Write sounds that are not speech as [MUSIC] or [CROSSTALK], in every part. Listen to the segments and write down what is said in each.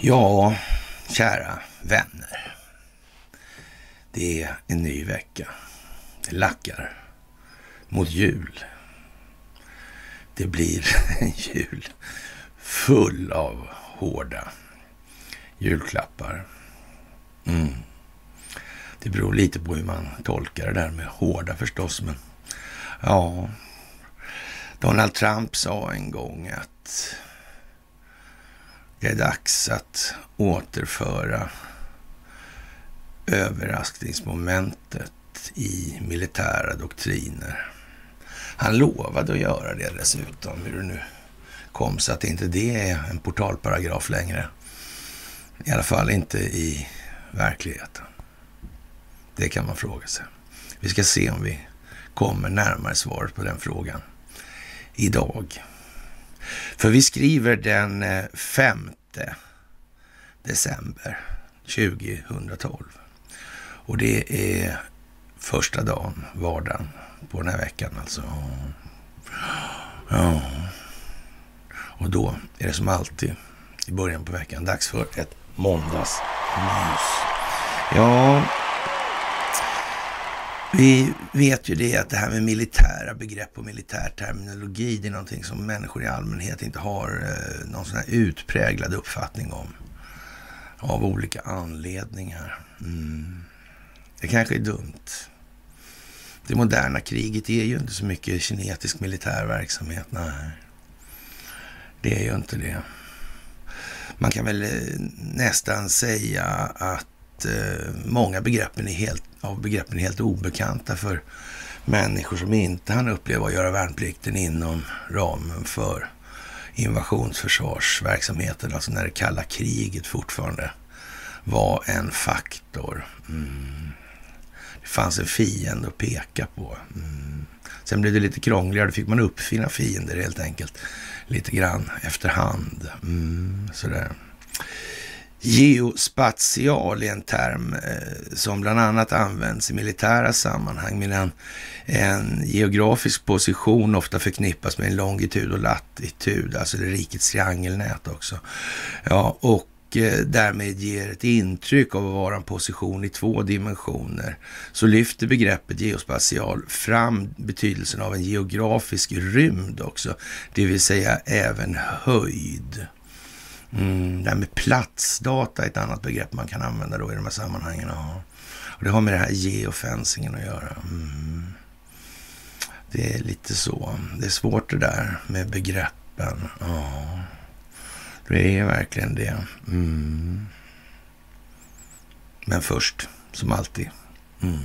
Ja, kära vänner. Det är en ny vecka. Det lackar mot jul. Det blir [LAUGHS] en jul full av hårda julklappar. Mm. Det beror lite på hur man tolkar det där med hårda förstås, men ja. Donald Trump sa en gång att det är dags att återföra överraskningsmomentet i militära doktriner. Han lovade att göra det dessutom, hur det nu kom så att inte det är en portalparagraf längre. I alla fall inte i verkligheten. Det kan man fråga sig. Vi ska se om vi kommer närmare svaret på den frågan idag. För vi skriver den eh, 5 december 2012. Och det är första dagen, vardagen på den här veckan alltså. Ja. Och då är det som alltid i början på veckan dags för ett måndagsmys. Ja, vi vet ju det att det här med militära begrepp och militär terminologi, det är någonting som människor i allmänhet inte har eh, någon sån här utpräglad uppfattning om. Av olika anledningar. Mm. Det kanske är dumt. Det moderna kriget är ju inte så mycket kinetisk militär verksamhet. Nej, det är ju inte det. Man kan väl eh, nästan säga att eh, många begreppen är helt, av begreppen är helt obekanta för människor som inte hann uppleva att göra värnplikten inom ramen för invasionsförsvarsverksamheten, alltså när det kalla kriget fortfarande var en faktor. Mm. Det fanns en fiende att peka på. Mm. Sen blev det lite krångligare, då fick man uppfinna fiender helt enkelt. Lite grann efterhand. Mm, sådär. Geospatial är en term eh, som bland annat används i militära sammanhang medan en geografisk position ofta förknippas med en longitud och latitud, alltså det rikets triangelnät också. Ja, och eh, därmed ger ett intryck av att vara en position i två dimensioner så lyfter begreppet geospatial fram betydelsen av en geografisk rymd också, det vill säga även höjd. Mm, det här med platsdata är ett annat begrepp man kan använda då i de här sammanhangen. Ja. Och det har med det här geofencingen att göra. Mm. Det är lite så. Det är svårt det där med begreppen. Ja. Det är verkligen det. Mm. Men först, som alltid, mm.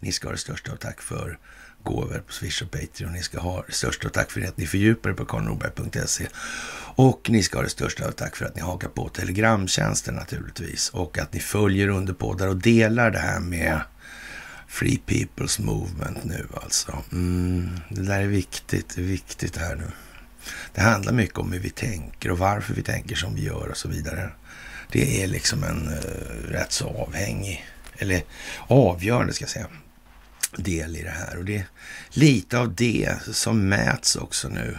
ni ska ha det största av tack för gåvor på Swish och Patreon. Ni ska ha det största av tack för att ni fördjupar er på karlnorberg.se. Och ni ska ha det största av tack för att ni hakar på Telegramtjänsten naturligtvis. Och att ni följer under poddar och delar det här med Free People's Movement nu alltså. Mm. Det där är viktigt, det är viktigt det här nu. Det handlar mycket om hur vi tänker och varför vi tänker som vi gör och så vidare. Det är liksom en uh, rätt så avhängig, eller avgörande ska jag säga, del i det här. Och det är lite av det som mäts också nu.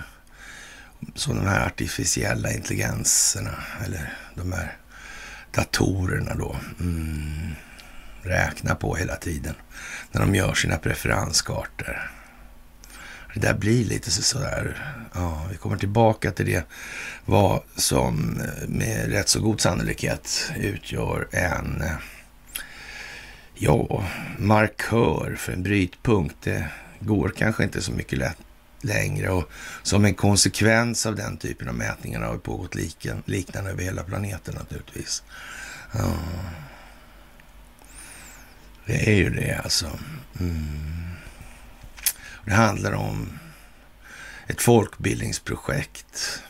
Så de här artificiella intelligenserna, eller de här datorerna då, mm, räknar på hela tiden när de gör sina preferenskartor. Det där blir lite sådär, ja, vi kommer tillbaka till det, vad som eh, med rätt så god sannolikhet utgör en, eh, ja, markör för en brytpunkt. Det går kanske inte så mycket lätt längre och som en konsekvens av den typen av mätningar har det pågått liken, liknande över hela planeten naturligtvis. Ja. Det är ju det alltså. Mm. Det handlar om ett folkbildningsprojekt.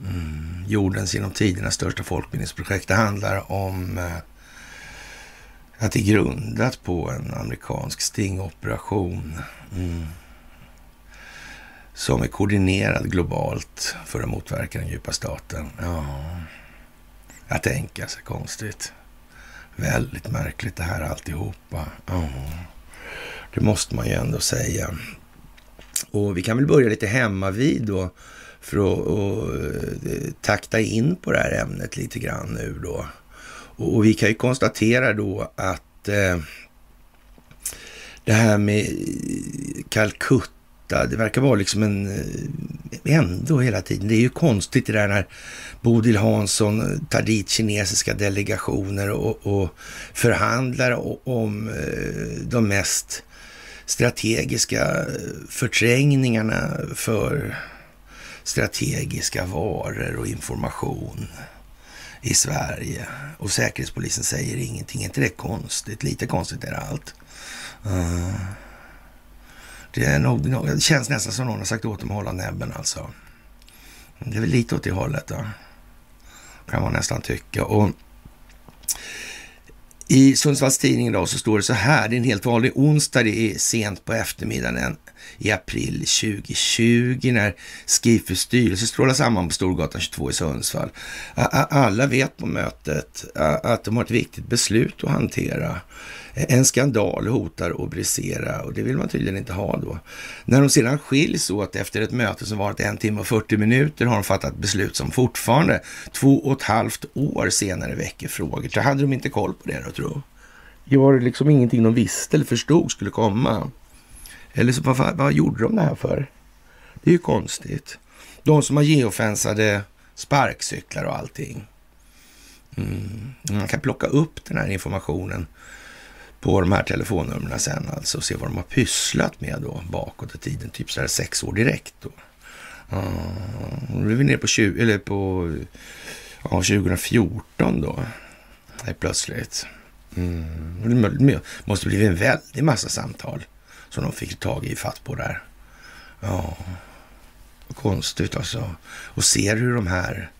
Mm, jordens genom tiderna största folkbildningsprojekt. Det handlar om eh, att det är grundat på en amerikansk stingoperation mm, som är koordinerad globalt för att motverka den djupa staten. Ja, att tänka sig konstigt. Väldigt märkligt det här alltihopa. Ja. Det måste man ju ändå säga. Och vi kan väl börja lite hemma vid då för att och, eh, takta in på det här ämnet lite grann nu då. Och, och vi kan ju konstatera då att eh, det här med Calcutta, det verkar vara liksom en eh, ändå hela tiden. Det är ju konstigt det där när Bodil Hansson tar dit kinesiska delegationer och, och förhandlar om eh, de mest strategiska eh, förträngningarna för strategiska varor och information i Sverige. Och Säkerhetspolisen säger ingenting. Är inte det konstigt? Lite konstigt är det allt. Uh, det, är eh, nog, det känns nästan som någon har sagt åt dem att hålla näbben alltså. Det är väl lite åt det hållet då. Kan man nästan tycka. Och i Sundsvalls Tidning idag så står det så här. Det är en helt vanlig onsdag. Det är sent på eftermiddagen i april 2020 när Skifus styrelse strålar samman på Storgatan 22 i Sundsvall. Alla vet på mötet att de har ett viktigt beslut att hantera. En skandal hotar att brisera och det vill man tydligen inte ha då. När de sedan skiljs åt efter ett möte som varit en timme och 40 minuter har de fattat beslut som fortfarande två och ett halvt år senare väcker frågor. Så hade de inte koll på det då, tro? Var det liksom ingenting de visste eller förstod skulle komma? Eller så, vad, vad gjorde de det här för? Det är ju konstigt. De som har geofensade sparkcyklar och allting. Mm. Man kan plocka upp den här informationen på de här telefonnumren sen alltså och se vad de har pysslat med då bakåt i tiden. Typ så här sex år direkt då. Uh, nu är vi nere på, 20, eller på ja, 2014 då. Nej, plötsligt. Mm. Det måste bli en väldig massa samtal som de fick tag i fatt på där. Ja, konstigt alltså. Och ser hur de här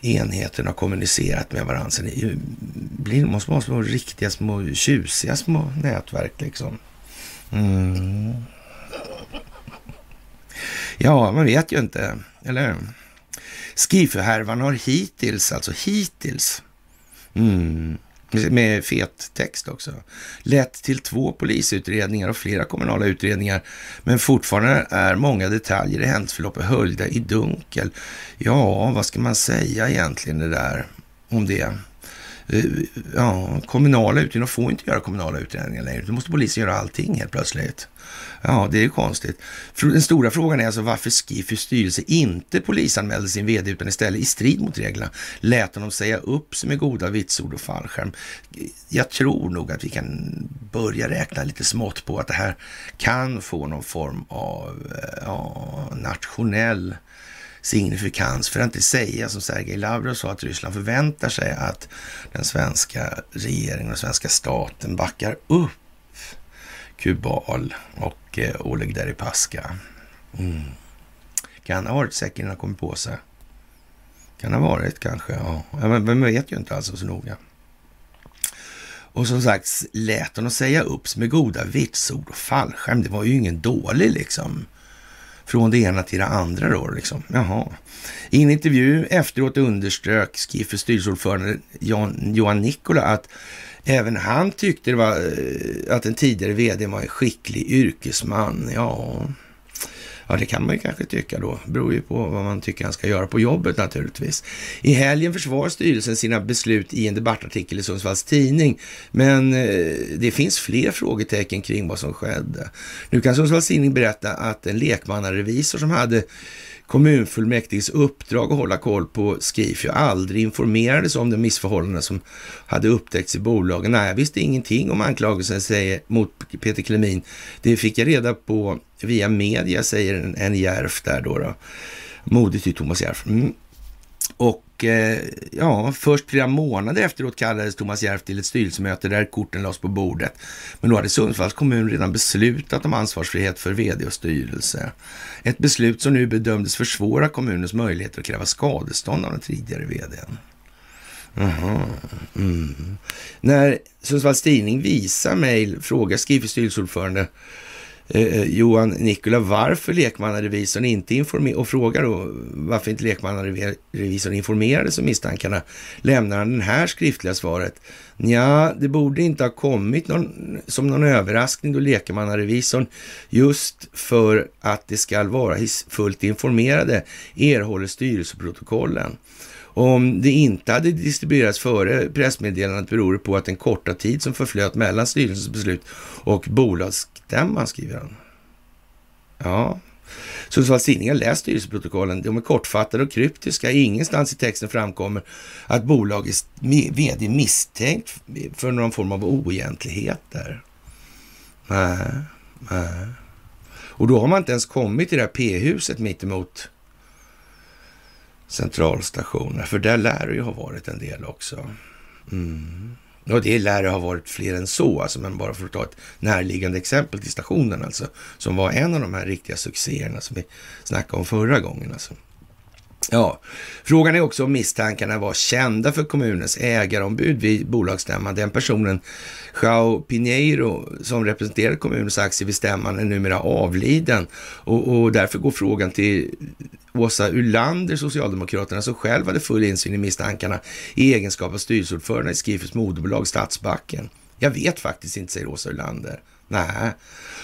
enheterna har kommunicerat med varandra. Så det blir, måste vara små riktiga små tjusiga små nätverk liksom. Mm. Ja, man vet ju inte, eller hur? Skiffehärvan har hittills, alltså hittills, mm, med fet text också. Lett till två polisutredningar och flera kommunala utredningar. Men fortfarande är många detaljer i händelseförloppet höljda i dunkel. Ja, vad ska man säga egentligen det där om det? Eh, ja, kommunala utredningar de får inte göra kommunala utredningar längre. Då måste polisen göra allting helt plötsligt. Ja, det är ju konstigt. Den stora frågan är alltså varför Skifus styrelse inte polisanmälde sin vd utan istället i strid mot reglerna lät honom säga upp sig med goda vitsord och fallskärm. Jag tror nog att vi kan börja räkna lite smått på att det här kan få någon form av eh, ja, nationell signifikans, för att inte säga som Sergej Lavrov sa att Ryssland förväntar sig att den svenska regeringen och svenska staten backar upp Kubal och eh, Oleg Deripaska. Mm. Kan ha varit säkert innan han kommit på sig. Kan ha varit kanske, ja. Men man vet ju inte alltså så noga. Och som sagt, lät honom säga upp med goda vitsord och fallskärm. Det var ju ingen dålig liksom. Från det ena till det andra då liksom. Jaha. I en intervju efteråt underströk Skiffers styrelseordförande Johan Nikola att Även han tyckte det var, eh, att den tidigare vd var en skicklig yrkesman. Ja, ja, det kan man ju kanske tycka då. Det beror ju på vad man tycker han ska göra på jobbet naturligtvis. I helgen försvarar styrelsen sina beslut i en debattartikel i Sundsvalls Tidning. Men eh, det finns fler frågetecken kring vad som skedde. Nu kan Sundsvalls Tidning berätta att en lekmannarevisor som hade kommunfullmäktiges uppdrag att hålla koll på Skifio aldrig informerades om de missförhållanden som hade upptäckts i bolagen. Nej, jag visste ingenting om anklagelsen säger, mot Peter Klemin. Det fick jag reda på via media, säger en, en Järf där då. då. Modigt till Thomas Järf. Mm. Och eh, ja, först flera månader efteråt kallades Thomas Järf till ett styrelsemöte där korten lades på bordet. Men då hade Sundsvalls kommun redan beslutat om ansvarsfrihet för vd och styrelse. Ett beslut som nu bedömdes försvåra kommunens möjligheter att kräva skadestånd av den tidigare vdn. Aha. Mm. När Sundsvalls Tidning visar mejl frågar skriver styrelseordförande Eh, eh, Johan Nikola varför lekmannarevisorn inte informerade och frågar då varför inte lekmannarevisorn informerades om misstankarna lämnar han det här skriftliga svaret. Ja, det borde inte ha kommit någon, som någon överraskning då lekmannarevisorn just för att det ska vara fullt informerade erhåller styrelseprotokollen. Om det inte hade distribuerats före pressmeddelandet beror det på att den korta tid som förflöt mellan styrelsens beslut och bolagsstämman, skriver han. Ja, Sundsvalls Tidningar har läst styrelseprotokollen. De är kortfattade och kryptiska. Ingenstans i texten framkommer att bolagets vd misstänkt för någon form av oegentligheter. Nej, nej. Och då har man inte ens kommit till det här P-huset mittemot centralstationer, för där lär det ju ha varit en del också. Mm. Och det lär det ha varit fler än så, alltså, men bara för att ta ett närliggande exempel till stationen alltså, som var en av de här riktiga succéerna som vi snackade om förra gången. Alltså. Ja, frågan är också om misstankarna var kända för kommunens ägarombud vid bolagsstämman. Den personen, Jao Pinheiro, som representerade kommunens aktie vid stämman, är numera avliden och, och därför går frågan till Åsa Ulander, Socialdemokraterna, som själv hade full insyn i misstankarna i egenskap av styrelseordförande i Skifus moderbolag Stadsbacken. Jag vet faktiskt inte, säger Åsa Ulander. Nej,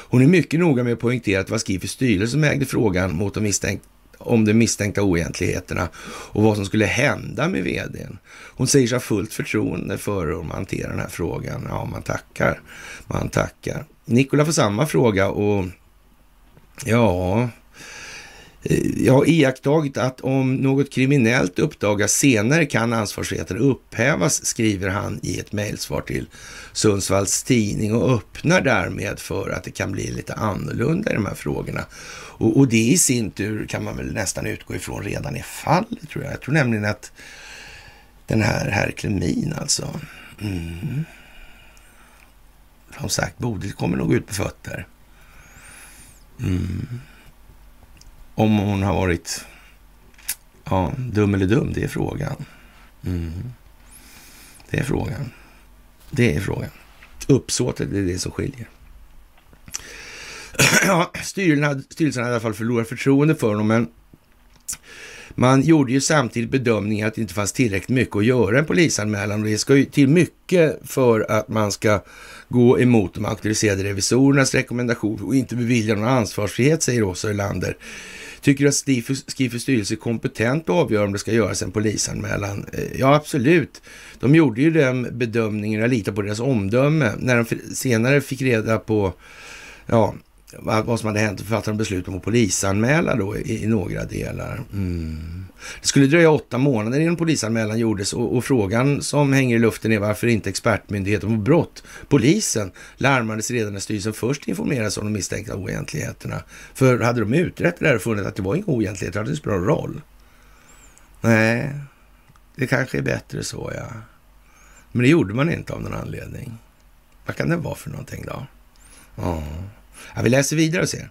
hon är mycket noga med att poängtera att det var Skifus styrelse som ägde frågan mot de misstänkta om de misstänkta oegentligheterna och vad som skulle hända med vdn. Hon säger sig ha fullt förtroende för hur man hanterar den här frågan. Ja, man tackar. Man tackar. Nikola får samma fråga och ja, jag har iakttagit att om något kriminellt uppdagas senare kan ansvarsfriheten upphävas, skriver han i ett mejlsvar till Sundsvalls Tidning och öppnar därmed för att det kan bli lite annorlunda i de här frågorna. Och, och det i sin tur kan man väl nästan utgå ifrån redan är fallet, tror jag. Jag tror nämligen att den här herr Klemin alltså, mm, som sagt, Bodil kommer nog ut på fötter. Mm. Om hon har varit ja, dum eller dum, det är frågan. Mm. Det är frågan. Det är frågan. Uppsåtet är det som skiljer. [CLEARS THROAT] ja, styrelsen hade, styrelsen hade i alla fall förlorat förtroende för honom, men man gjorde ju samtidigt bedömningen att det inte fanns tillräckligt mycket att göra en polisanmälan och det ska ju till mycket för att man ska gå emot de auktoriserade revisorernas rekommendation och inte bevilja någon ansvarsfrihet, säger Åsa Ölander. Tycker du att Skifus styrelse är kompetent att avgöra om det ska göras en polisanmälan? Eh, ja, absolut. De gjorde ju den bedömningen, jag litar på deras omdöme, när de senare fick reda på ja, vad som hade hänt och fattade beslut om att polisanmäla då i, i några delar. Mm. Det skulle dröja åtta månader innan polisanmälan gjordes och, och, frågan som hänger i luften är varför inte expertmyndigheten på brott, polisen, larmades redan när styrelsen först informerades om de misstänkta oegentligheterna. För hade de utrett det där och funnit att det var inga oegentligheter hade det spelat någon roll. Nej, det kanske är bättre så ja. Men det gjorde man inte av någon anledning. Vad kan det vara för någonting då? Ja. Ja, vi läser vidare och ser.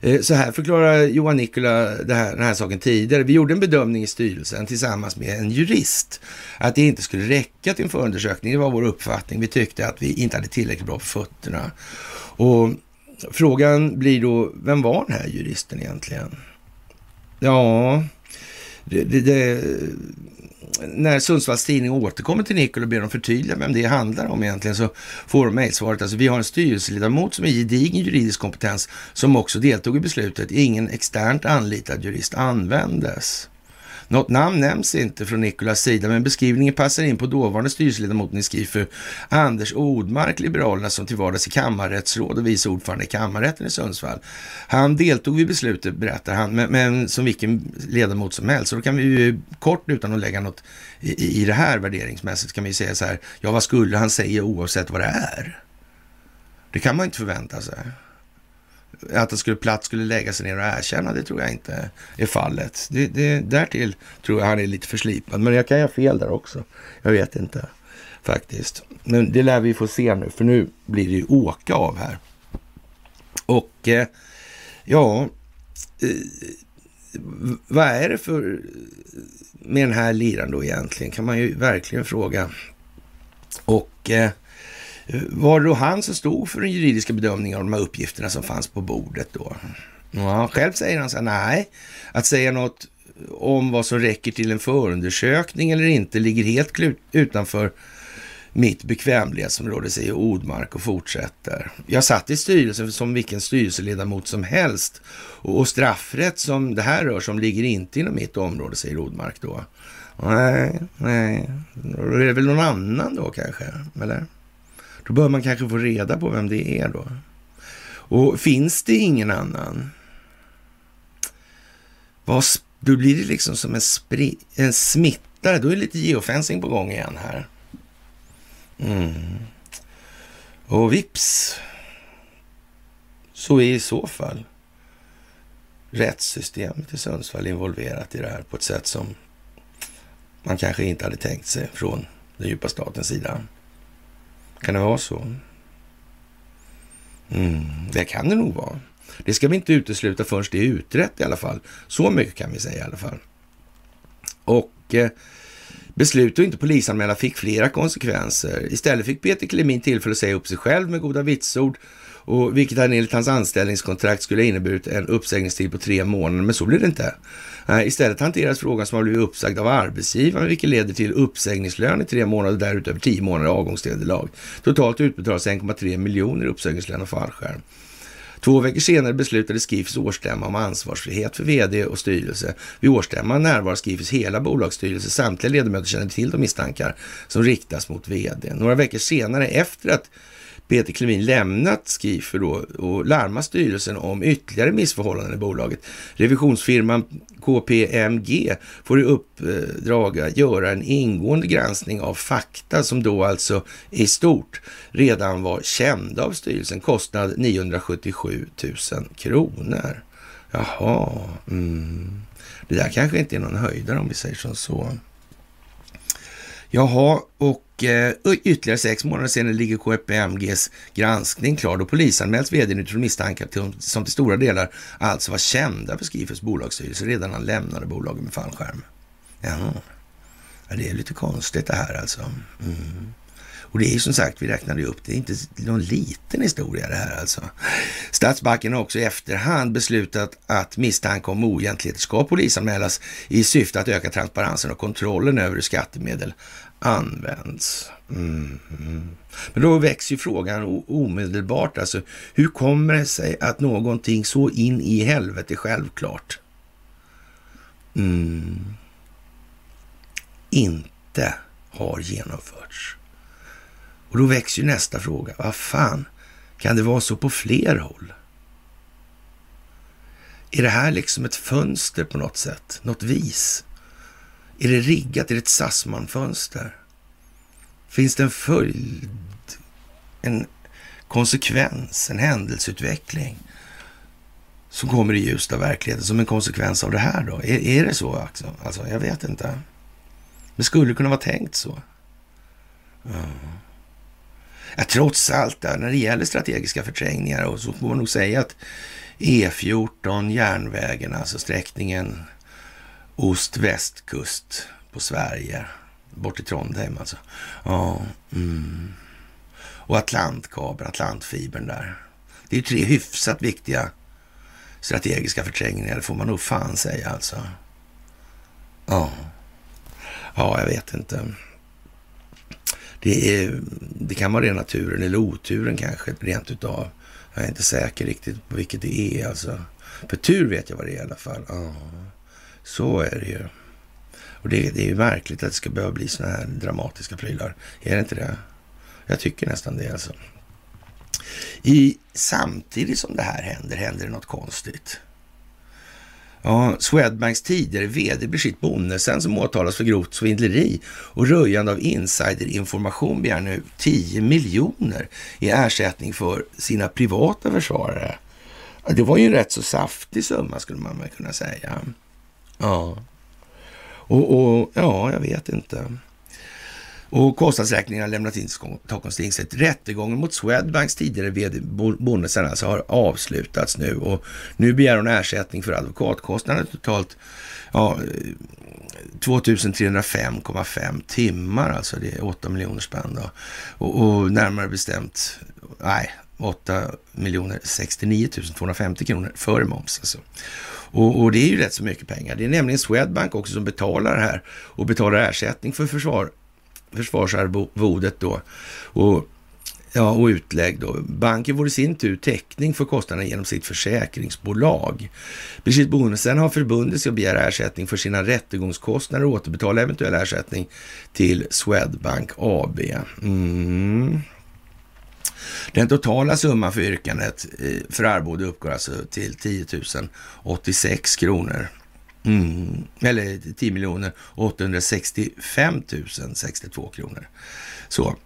Eh, så här förklarar Johan Nikola det här, den här saken tidigare. Vi gjorde en bedömning i styrelsen tillsammans med en jurist att det inte skulle räcka till en förundersökning. Det var vår uppfattning. Vi tyckte att vi inte hade tillräckligt bra på fötterna. Och frågan blir då, vem var den här juristen egentligen? Ja, det, det, det när Sundsvalls Tidning återkommer till Nicol och ber dem förtydliga vem det handlar om egentligen så får de mejlsvaret. Alltså vi har en styrelseledamot som är gedigen juridisk kompetens som också deltog i beslutet. Ingen externt anlitad jurist användes. Något namn nämns inte från Nikolas sida, men beskrivningen passar in på dåvarande styrelseledamoten i Skifu, Anders Odmark, Liberalerna, som till vardags är kammarrättsråd och vice ordförande i kammarrätten i Sundsvall. Han deltog vid beslutet, berättar han, men, men som vilken ledamot som helst. Så då kan vi ju kort, utan att lägga något i, i det här värderingsmässigt, kan vi säga så här, ja vad skulle han säga oavsett vad det är? Det kan man inte förvänta sig att han skulle, platt skulle lägga sig ner och erkänna, det tror jag inte är fallet. Det, det, därtill tror jag han är lite förslipad, men jag kan ha fel där också. Jag vet inte faktiskt. Men det lär vi få se nu, för nu blir det ju åka av här. Och eh, ja, eh, vad är det för med den här liran då egentligen? Kan man ju verkligen fråga. Och eh, Eh, var det då han som stod för den juridiska bedömningen av de här uppgifterna som fanns på bordet då? Ja, själv säger han så här, nej, att säga något om vad som räcker till en förundersökning eller inte ligger helt utanför mitt bekvämlighetsområde, säger Odmark och fortsätter. Jag satt i styrelsen som vilken styrelseledamot som helst och straffrätt som det här rör sig om ligger inte inom mitt område, säger Odmark då. Nej, nej, då är det väl någon annan då kanske, eller? Då bör man kanske få reda på vem det är då. Och finns det ingen annan, vad, då blir det liksom som en, spri, en smittare. Då är det lite geofencing på gång igen här. Mm. Och vips så är i så fall rättssystemet i Sundsvall involverat i det här på ett sätt som man kanske inte hade tänkt sig från den djupa statens sida. Kan det vara så? Mm, det kan det nog vara. Det ska vi inte utesluta förrän det är utrett i alla fall. Så mycket kan vi säga i alla fall. Och eh, beslutet att inte polisanmäla fick flera konsekvenser. Istället fick Peter Klemin tillfälle att säga upp sig själv med goda vitsord och vilket han enligt hans anställningskontrakt skulle ha inneburit en uppsägningstid på tre månader, men så blir det inte. Eh, istället hanteras frågan som har blivit uppsagd av arbetsgivaren, vilket leder till uppsägningslön i tre månader, därutöver tio månader avgångsvederlag. Totalt utbetalas 1,3 miljoner i uppsägningslön och fallskärm. Två veckor senare beslutade Skifs årsstämma om ansvarsfrihet för vd och styrelse. Vid årsstämman närvarar Skifs hela bolagsstyrelse. Samtliga ledamöter känner till de misstankar som riktas mot vd. Några veckor senare, efter att Peter Klemin lämnat Skifer då och larmat styrelsen om ytterligare missförhållanden i bolaget. Revisionsfirman KPMG får i uppdrag att göra en ingående granskning av fakta som då alltså i stort redan var kända av styrelsen. Kostnad 977 000 kronor. Jaha, mm. det där kanske inte är någon höjdare om vi säger som så. Jaha, och Eh, ytterligare sex månader senare ligger KPMGs granskning klar. Då polisanmäls vdn utifrån misstankar som till stora delar alltså var kända för Skifers bolagsstyrelse redan när han lämnade bolaget med fallskärm. Ja, det är lite konstigt det här alltså. Mm. Och det är som sagt, vi räknade upp, det är inte någon liten historia det här alltså. Statsbanken har också i efterhand beslutat att misstanke om oegentligheter ska polisanmälas i syfte att öka transparensen och kontrollen över hur skattemedel används. Mm. Men då växer ju frågan omedelbart, alltså hur kommer det sig att någonting så in i helvete självklart mm. inte har genomförts? Och då växer ju nästa fråga. Vad fan, kan det vara så på fler håll? Är det här liksom ett fönster på något sätt? Något vis? Är det riggat? Är det ett Sassman-fönster? Finns det en följd, en konsekvens, en händelseutveckling som kommer i ljuset av verkligheten som en konsekvens av det här då? Är, är det så Också? alltså? Jag vet inte. Det skulle kunna vara tänkt så. Mm. Ja, trots allt, där, när det gäller strategiska förträngningar och så får man nog säga att E14, järnvägen, alltså sträckningen ost-västkust på Sverige, bort till Trondheim alltså. Ja, mm. Och Atlantkabeln, Atlantfibern där. Det är ju tre hyfsat viktiga strategiska förträngningar, det får man nog fan säga alltså. Ja, ja jag vet inte. Det, är, det kan vara rena turen eller oturen kanske, rent utav. Jag är inte säker riktigt på vilket det är alltså. För tur vet jag vad det är i alla fall. Ja, så är det ju. Och det, det är ju märkligt att det ska behöva bli såna här dramatiska prylar. Är det inte det? Jag tycker nästan det alltså. I, samtidigt som det här händer, händer det något konstigt. Ja, Swedbanks tidigare vd Brigitte Bonnesen som åtalas för grovt svindleri och röjande av insiderinformation begär nu 10 miljoner i ersättning för sina privata försvarare. Det var ju en rätt så saftig summa skulle man väl kunna säga. Ja, och, och ja, jag vet inte. Och kostnadsräkningen har lämnats in till Stockholms tingsrätt. Rättegången mot Swedbanks tidigare vd Bonnesen alltså har avslutats nu och nu begär hon ersättning för advokatkostnader totalt ja, eh, 2305,5 timmar, alltså det är 8 miljoner spänn då. Och, och närmare bestämt, nej, 8 miljoner 69 250 kronor före moms. Alltså. Och, och, det är ju rätt så mycket pengar. Det är nämligen Swedbank också som betalar det här och betalar ersättning för försvar, försvarsarvodet då. Och Ja, och utlägg då. Banken får i sin tur täckning för kostnaderna genom sitt försäkringsbolag. Brigitte Bonnesen har förbundit sig att begära ersättning för sina rättegångskostnader och återbetala eventuell ersättning till Swedbank AB. Mm. Den totala summan för yrkandet eh, för arvode uppgår alltså till 10 086 kronor. Mm. Eller 10 miljoner 865 062 kronor. Så,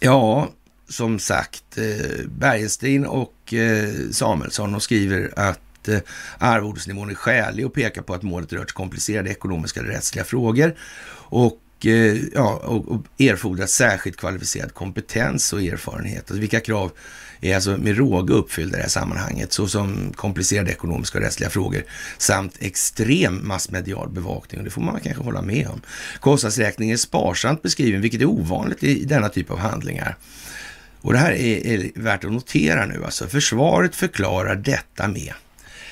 ja, som sagt eh, Bergenstein och eh, Samuelsson och skriver att eh, arvodesnivån är skälig och pekar på att målet rört komplicerade ekonomiska och rättsliga frågor och eh, ja, och, och särskilt kvalificerad kompetens och erfarenhet. Alltså vilka krav är alltså med råge uppfyllda i det här sammanhanget, såsom komplicerade ekonomiska och rättsliga frågor samt extrem massmedial bevakning. Och det får man kanske hålla med om. Kostnadsräkningen är sparsamt beskriven, vilket är ovanligt i denna typ av handlingar. Och det här är, är värt att notera nu alltså. Försvaret förklarar detta med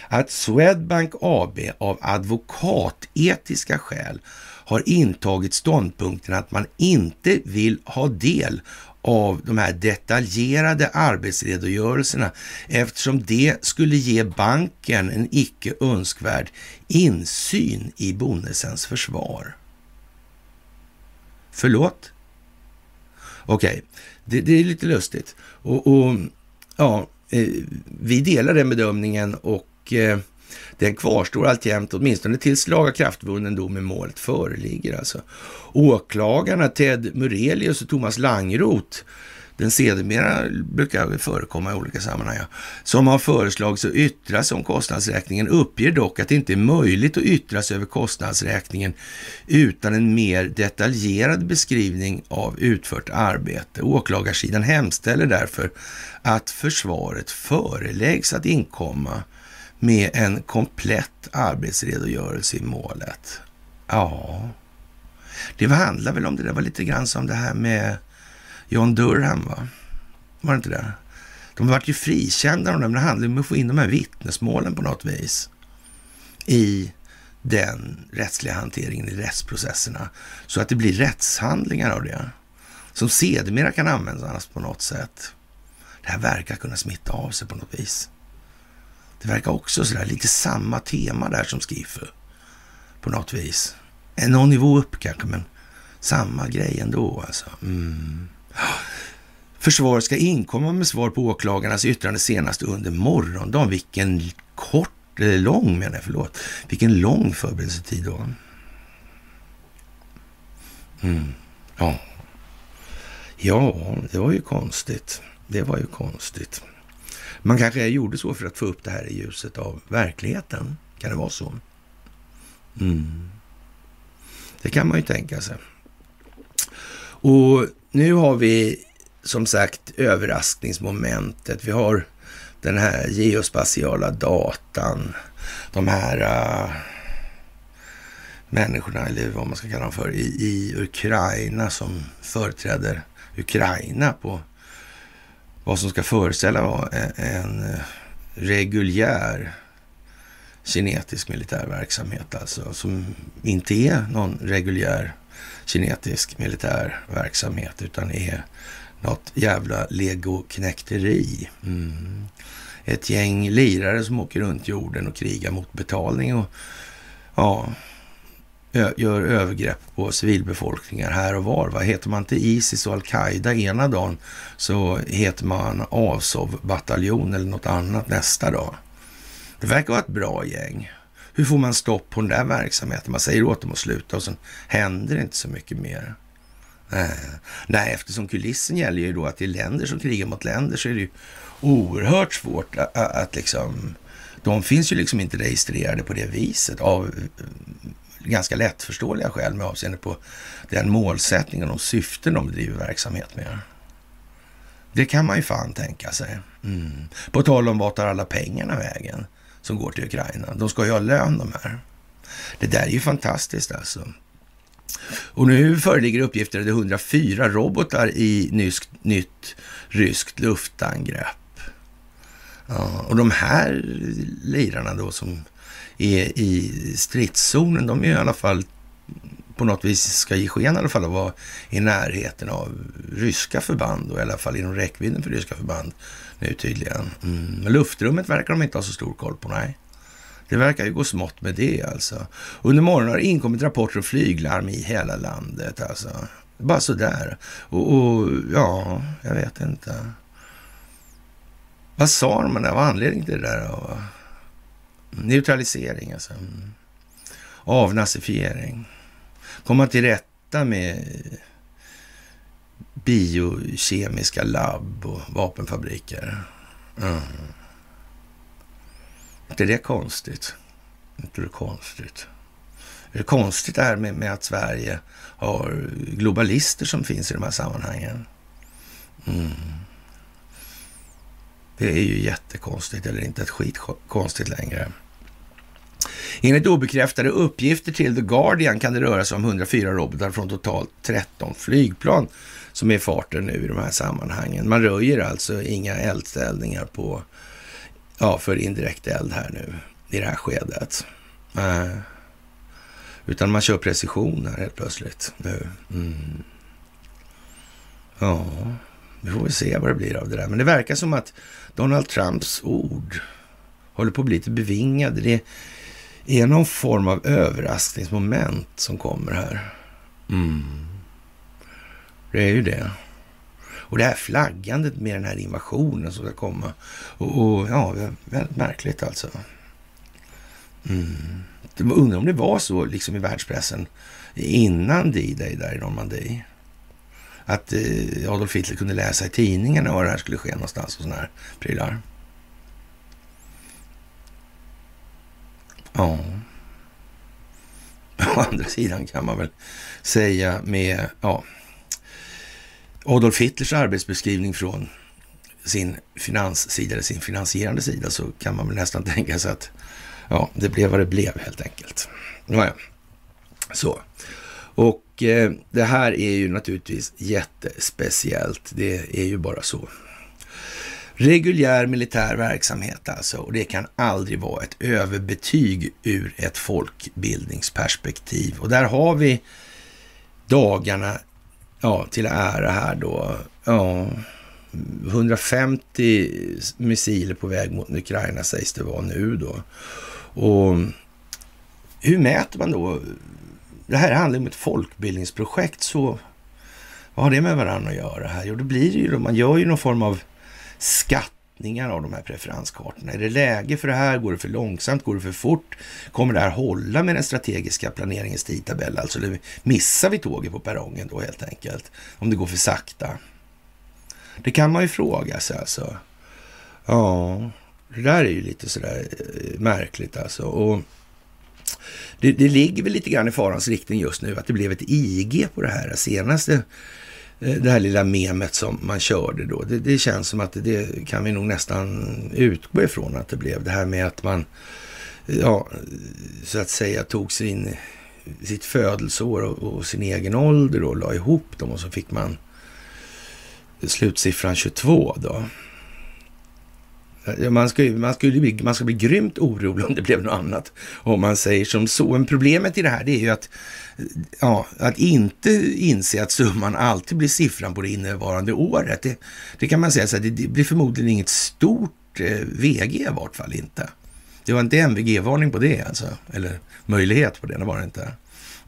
att Swedbank AB av advokatetiska skäl har intagit ståndpunkten att man inte vill ha del av de här detaljerade arbetsredogörelserna eftersom det skulle ge banken en icke önskvärd insyn i Bonnesens försvar. Förlåt? Okej, okay. Det, det är lite lustigt. Och, och ja, eh, vi delar den bedömningen och eh, den kvarstår alltjämt, åtminstone tills lagakraftvunnen dom i målet föreligger. Alltså. Åklagarna Ted Murelius och Thomas Langroth den sedermera brukar förekomma i olika sammanhang, ja, som har föreslagits att yttra sig om kostnadsräkningen uppger dock att det inte är möjligt att yttra sig över kostnadsräkningen utan en mer detaljerad beskrivning av utfört arbete. Åklagarsidan hemställer därför att försvaret föreläggs att inkomma med en komplett arbetsredogörelse i målet. Ja, det handlar väl om det där var lite grann som det här med John Durham, va? Var det inte det? De vart ju frikända, men det handlade om att få in de här vittnesmålen på något vis i den rättsliga hanteringen i rättsprocesserna så att det blir rättshandlingar av det som sedermera kan användas på något sätt. Det här verkar kunna smitta av sig på något vis. Det verkar också sådär lite samma tema där som Skifu på något vis. Någon nivå upp kanske, men samma grej ändå alltså. Mm. Försvaret ska inkomma med svar på åklagarnas yttrande senast under morgondagen. Vilken kort, eller lång menar jag, förlåt. Vilken lång förberedelsetid då. Mm. Ja. ja, det var ju konstigt. Det var ju konstigt. Man kanske gjorde så för att få upp det här i ljuset av verkligheten. Kan det vara så? Mm. Det kan man ju tänka sig. Och nu har vi som sagt överraskningsmomentet. Vi har den här geospatiala datan. De här uh, människorna, eller vad man ska kalla dem för, i, i Ukraina som företräder Ukraina på vad som ska föreställa en, en eh, reguljär kinetisk militär verksamhet, alltså som inte är någon reguljär kinetisk militär verksamhet utan är något jävla legoknäkteri. Mm. Ett gäng lirare som åker runt jorden och krigar mot betalning och ja, gör övergrepp på civilbefolkningar här och var. Va? Heter man inte Isis och Al-Qaida ena dagen så heter man Azov-bataljon eller något annat nästa dag. Det verkar vara ett bra gäng. Hur får man stopp på den där verksamheten? Man säger åt dem att sluta och sen händer det inte så mycket mer. Eh, nej, eftersom kulissen gäller ju då att det är länder som krigar mot länder så är det ju oerhört svårt att, att liksom... De finns ju liksom inte registrerade på det viset av ganska lättförståeliga skäl med avseende på den målsättningen och syften de driver verksamhet med. Det kan man ju fan tänka sig. Mm. På tal om vart tar alla pengarna vägen som går till Ukraina? De ska ju ha lön de här. Det där är ju fantastiskt alltså. Och nu föreligger uppgifter att det är 104 robotar i nysk, nytt ryskt luftangrepp. Ja, och de här lirarna då som är i stridszonen, de är i alla fall på något vis ska ge sken i alla fall att vara i närheten av ryska förband och i alla fall inom räckvidden för ryska förband nu tydligen. Mm. Men luftrummet verkar de inte ha så stor koll på, nej. Det verkar ju gå smått med det alltså. Under morgonen har det inkommit rapporter om flyglarm i hela landet alltså. Bara sådär. Och, och ja, jag vet inte. Vad sa de? vad var anledningen till det där? Då? Neutralisering alltså. Avnazifiering. Komma till rätta med biokemiska labb och vapenfabriker. Mm. inte det konstigt? inte det konstigt? Är det konstigt det här med, med, att Sverige har globalister som finns i de här sammanhangen? Mm. Det är ju jättekonstigt, eller inte ett skit konstigt längre. Enligt obekräftade uppgifter till The Guardian kan det röra sig om 104 robotar från totalt 13 flygplan som är i farten nu i de här sammanhangen. Man röjer alltså inga eldställningar på, ja, för indirekt eld här nu i det här skedet. Äh. Utan man kör precision här helt plötsligt nu. Mm. Ja, vi får väl se vad det blir av det där. Men det verkar som att Donald Trumps ord håller på att bli lite bevingade. Det är någon form av överraskningsmoment som kommer här. Mm. Det är ju det. Och det här flaggandet med den här invasionen som ska komma. Och, och ja, väldigt märkligt alltså. Mm. Undrar om det var så liksom i världspressen innan D-Day där i Normandie. Att eh, Adolf Hitler kunde läsa i tidningarna var det här skulle ske någonstans och sådana här prylar. Ja. [LAUGHS] Å andra sidan kan man väl säga med ja, Adolf Hitlers arbetsbeskrivning från sin finanssida, eller sin finansierande sida, så kan man väl nästan [LAUGHS] tänka sig att ja, det blev vad det blev helt enkelt. Nåja, så. Och eh, det här är ju naturligtvis jättespeciellt. Det är ju bara så. Reguljär militär verksamhet alltså, och det kan aldrig vara ett överbetyg ur ett folkbildningsperspektiv. Och där har vi dagarna ja, till ära här då. Ja, 150 missiler på väg mot Ukraina sägs det vara nu då. Och hur mäter man då? Det här handlar om ett folkbildningsprojekt, så vad har det med varandra att göra här? Jo, det blir ju då, man gör ju någon form av skattningar av de här preferenskartorna. Är det läge för det här? Går det för långsamt? Går det för fort? Kommer det här hålla med den strategiska planeringens tidtabell? Alltså, missar vi tåget på perrongen då helt enkelt? Om det går för sakta? Det kan man ju fråga sig alltså. Ja, det där är ju lite sådär eh, märkligt alltså. Och det, det ligger väl lite grann i farans riktning just nu att det blev ett IG på det här senaste eh, det här lilla memet som man körde då. Det, det, känns som att det kan vi nog nästan utgå ifrån att det blev. Det här med att man, eh, ja, så att säga tog sin, sitt födelseår och, och sin egen ålder och la ihop dem och så fick man slutsiffran 22 då. Eh, man ska, man, skulle bli, man ska bli grymt orolig om det blev något annat, om man säger som så. Men problemet i det här det är ju att, eh, ja, att inte inse att summan alltid blir siffran på det innevarande året. Det, det kan man säga, så här, det, det, blir förmodligen inget stort eh, VG i vart fall inte. Det var inte MVG-varning på det alltså, eller möjlighet på det, det var det inte.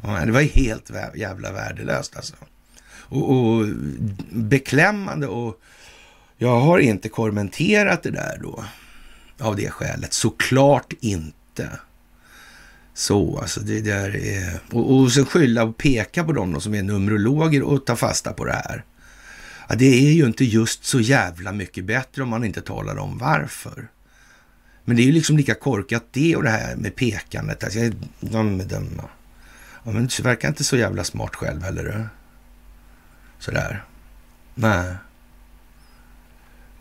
Ja, det var helt jävla värdelöst alltså. Och, och beklämmande och jag har inte kommenterat det där då av det skälet. Såklart inte. Så, alltså det där är... Och, och sen skylla och peka på dem då som är numerologer och ta fasta på det här. Ja, det är ju inte just så jävla mycket bättre om man inte talar om varför. Men det är ju liksom lika korkat det och det här med pekandet. Alltså, jag, de bedöma. Ja, men du verkar inte så jävla smart själv heller. Sådär. Nej.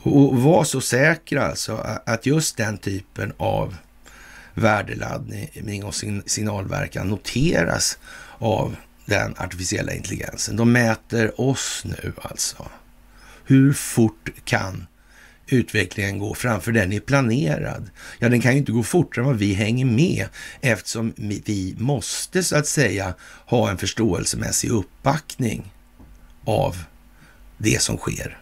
Och var så säkra alltså att just den typen av värdeladdning och signalverkan noteras av den artificiella intelligensen. De mäter oss nu alltså. Hur fort kan utvecklingen gå framför den är planerad? Ja, den kan ju inte gå fortare än vad vi hänger med eftersom vi måste så att säga ha en förståelsemässig uppbackning av det som sker.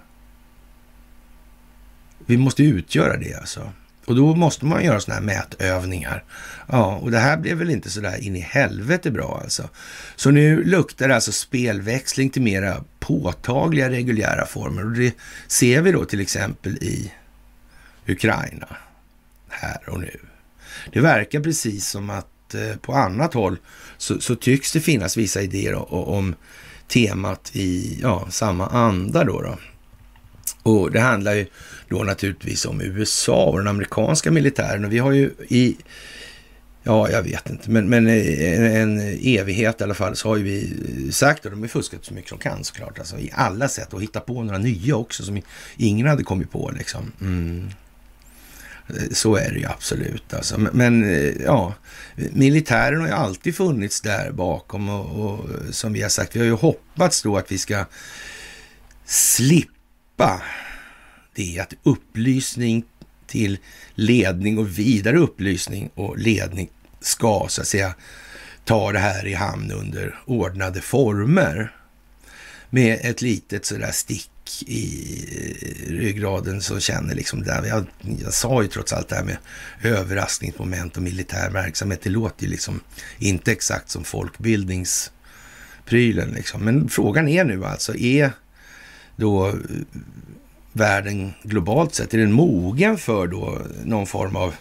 Vi måste utgöra det alltså. Och då måste man göra sådana här mätövningar. Ja, och det här blev väl inte sådär in i helvete bra alltså. Så nu luktar det alltså spelväxling till mera påtagliga reguljära former. Och det ser vi då till exempel i Ukraina. Här och nu. Det verkar precis som att eh, på annat håll så, så, tycks det finnas vissa idéer om, om temat i ja, samma anda då. då. Och det handlar ju då naturligtvis om USA och den amerikanska militären. Och vi har ju i, ja jag vet inte, men, men en, en evighet i alla fall så har ju vi sagt, och de har fuskat så mycket de kan såklart, alltså i alla sätt och hittat på några nya också som ingen hade kommit på liksom. Mm. Så är det ju absolut. Alltså. Men eh, ja, militären har ju alltid funnits där bakom och, och, som vi har sagt, vi har ju hoppats då att vi ska slippa det är att upplysning till ledning och vidare upplysning och ledning ska så att säga ta det här i hamn under ordnade former. Med ett litet sådär stick i ryggraden så känner liksom det där. Jag, jag sa ju trots allt det här med överraskningsmoment och militär verksamhet. Det låter ju liksom inte exakt som folkbildningsprylen liksom. Men frågan är nu alltså, är då eh, världen globalt sett? Är den mogen för då någon form av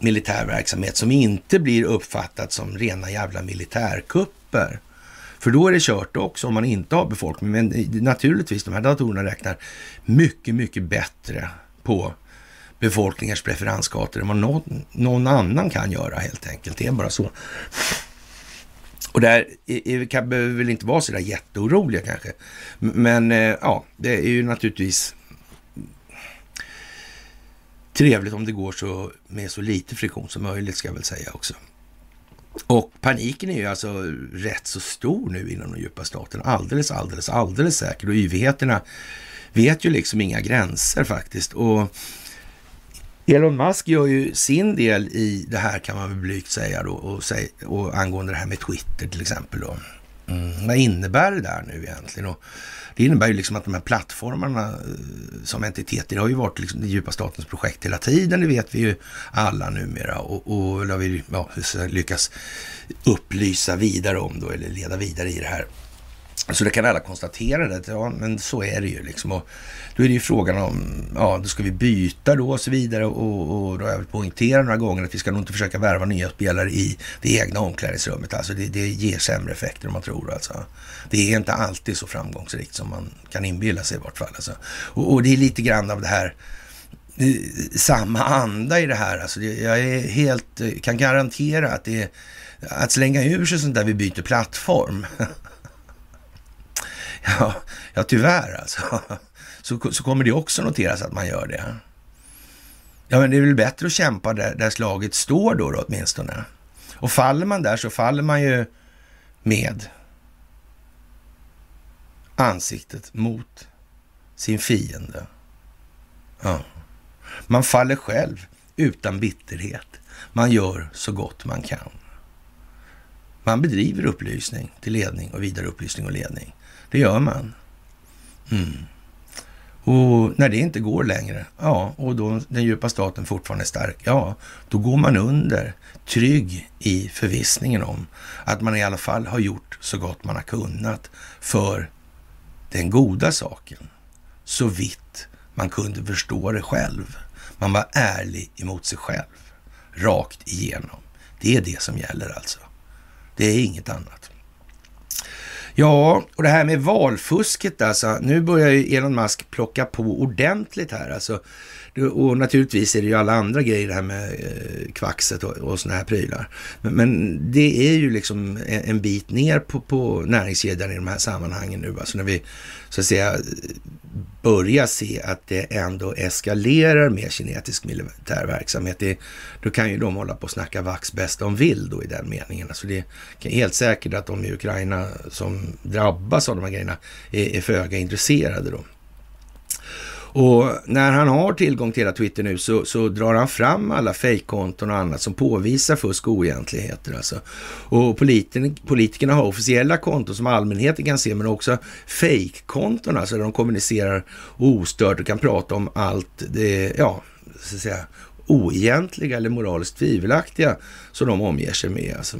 militär verksamhet som inte blir uppfattat som rena jävla militärkupper? För då är det kört också om man inte har befolkning. Men eh, naturligtvis, de här datorerna räknar mycket, mycket bättre på befolkningars preferenskartor än vad någon, någon annan kan göra helt enkelt. Det är bara så. Och där kan, behöver väl inte vara så där jätteoroliga kanske. Men eh, ja, det är ju naturligtvis trevligt om det går så med så lite friktion som möjligt ska jag väl säga också. Och paniken är ju alltså rätt så stor nu inom de djupa staterna. Alldeles, alldeles, alldeles säkert. Och yvigheterna vet ju liksom inga gränser faktiskt. Och Elon Musk gör ju sin del i det här kan man väl blygt säga då. Och, säg, och angående det här med Twitter till exempel då. Mm, vad innebär det där nu egentligen? Och det innebär ju liksom att de här plattformarna eh, som entiteter har ju varit liksom den djupa statens projekt hela tiden. Det vet vi ju alla numera och, och har vi ja, lyckas upplysa vidare om då eller leda vidare i det här. Så det kan alla konstatera det, ja men så är det ju liksom. Och då är det ju frågan om, ja då ska vi byta då och så vidare och, och då har jag poängterat några gånger att vi ska nog inte försöka värva nya spelare i det egna omklädningsrummet. Alltså det, det ger sämre effekter än man tror alltså. Det är inte alltid så framgångsrikt som man kan inbilla sig i vart fall. Alltså. Och, och det är lite grann av det här eh, samma anda i det här. Alltså jag är helt, kan garantera att det är att slänga ur sig sånt där vi byter plattform. [LAUGHS] [LAUGHS] ja, ja, tyvärr alltså så, så kommer det också noteras att man gör det. Ja, men det är väl bättre att kämpa där, där slaget står då, då åtminstone. Och faller man där så faller man ju med ansiktet mot sin fiende. Ja. Man faller själv utan bitterhet. Man gör så gott man kan. Man bedriver upplysning till ledning och vidare upplysning och ledning. Det gör man. Mm. Och när det inte går längre, ja, och då den djupa staten fortfarande är stark, ja, då går man under trygg i förvissningen om att man i alla fall har gjort så gott man har kunnat för den goda saken. Så vitt man kunde förstå det själv. Man var ärlig emot sig själv, rakt igenom. Det är det som gäller alltså. Det är inget annat. Ja, och det här med valfusket alltså. Nu börjar ju Elon Musk plocka på ordentligt här alltså. Och naturligtvis är det ju alla andra grejer det här med eh, kvaxet och, och sådana här prylar. Men, men, det är ju liksom en, en bit ner på, på näringskedjan i de här sammanhangen nu. Alltså när vi så att säga börjar se att det ändå eskalerar med kinetisk militär verksamhet. Det, då kan ju de hålla på och snacka vax bäst de vill då i den meningen. Alltså det är helt säkert att de i Ukraina som drabbas av de här grejerna är, är föga intresserade då. Och när han har tillgång till hela Twitter nu så, så drar han fram alla fejkkonton och annat som påvisar fusk och oegentligheter. Alltså. Och politikerna har officiella konton som allmänheten kan se, men också fejkkonton, alltså där de kommunicerar ostört och kan prata om allt det, ja, så att säga, oegentliga eller moraliskt tvivelaktiga som de omger sig med. Alltså.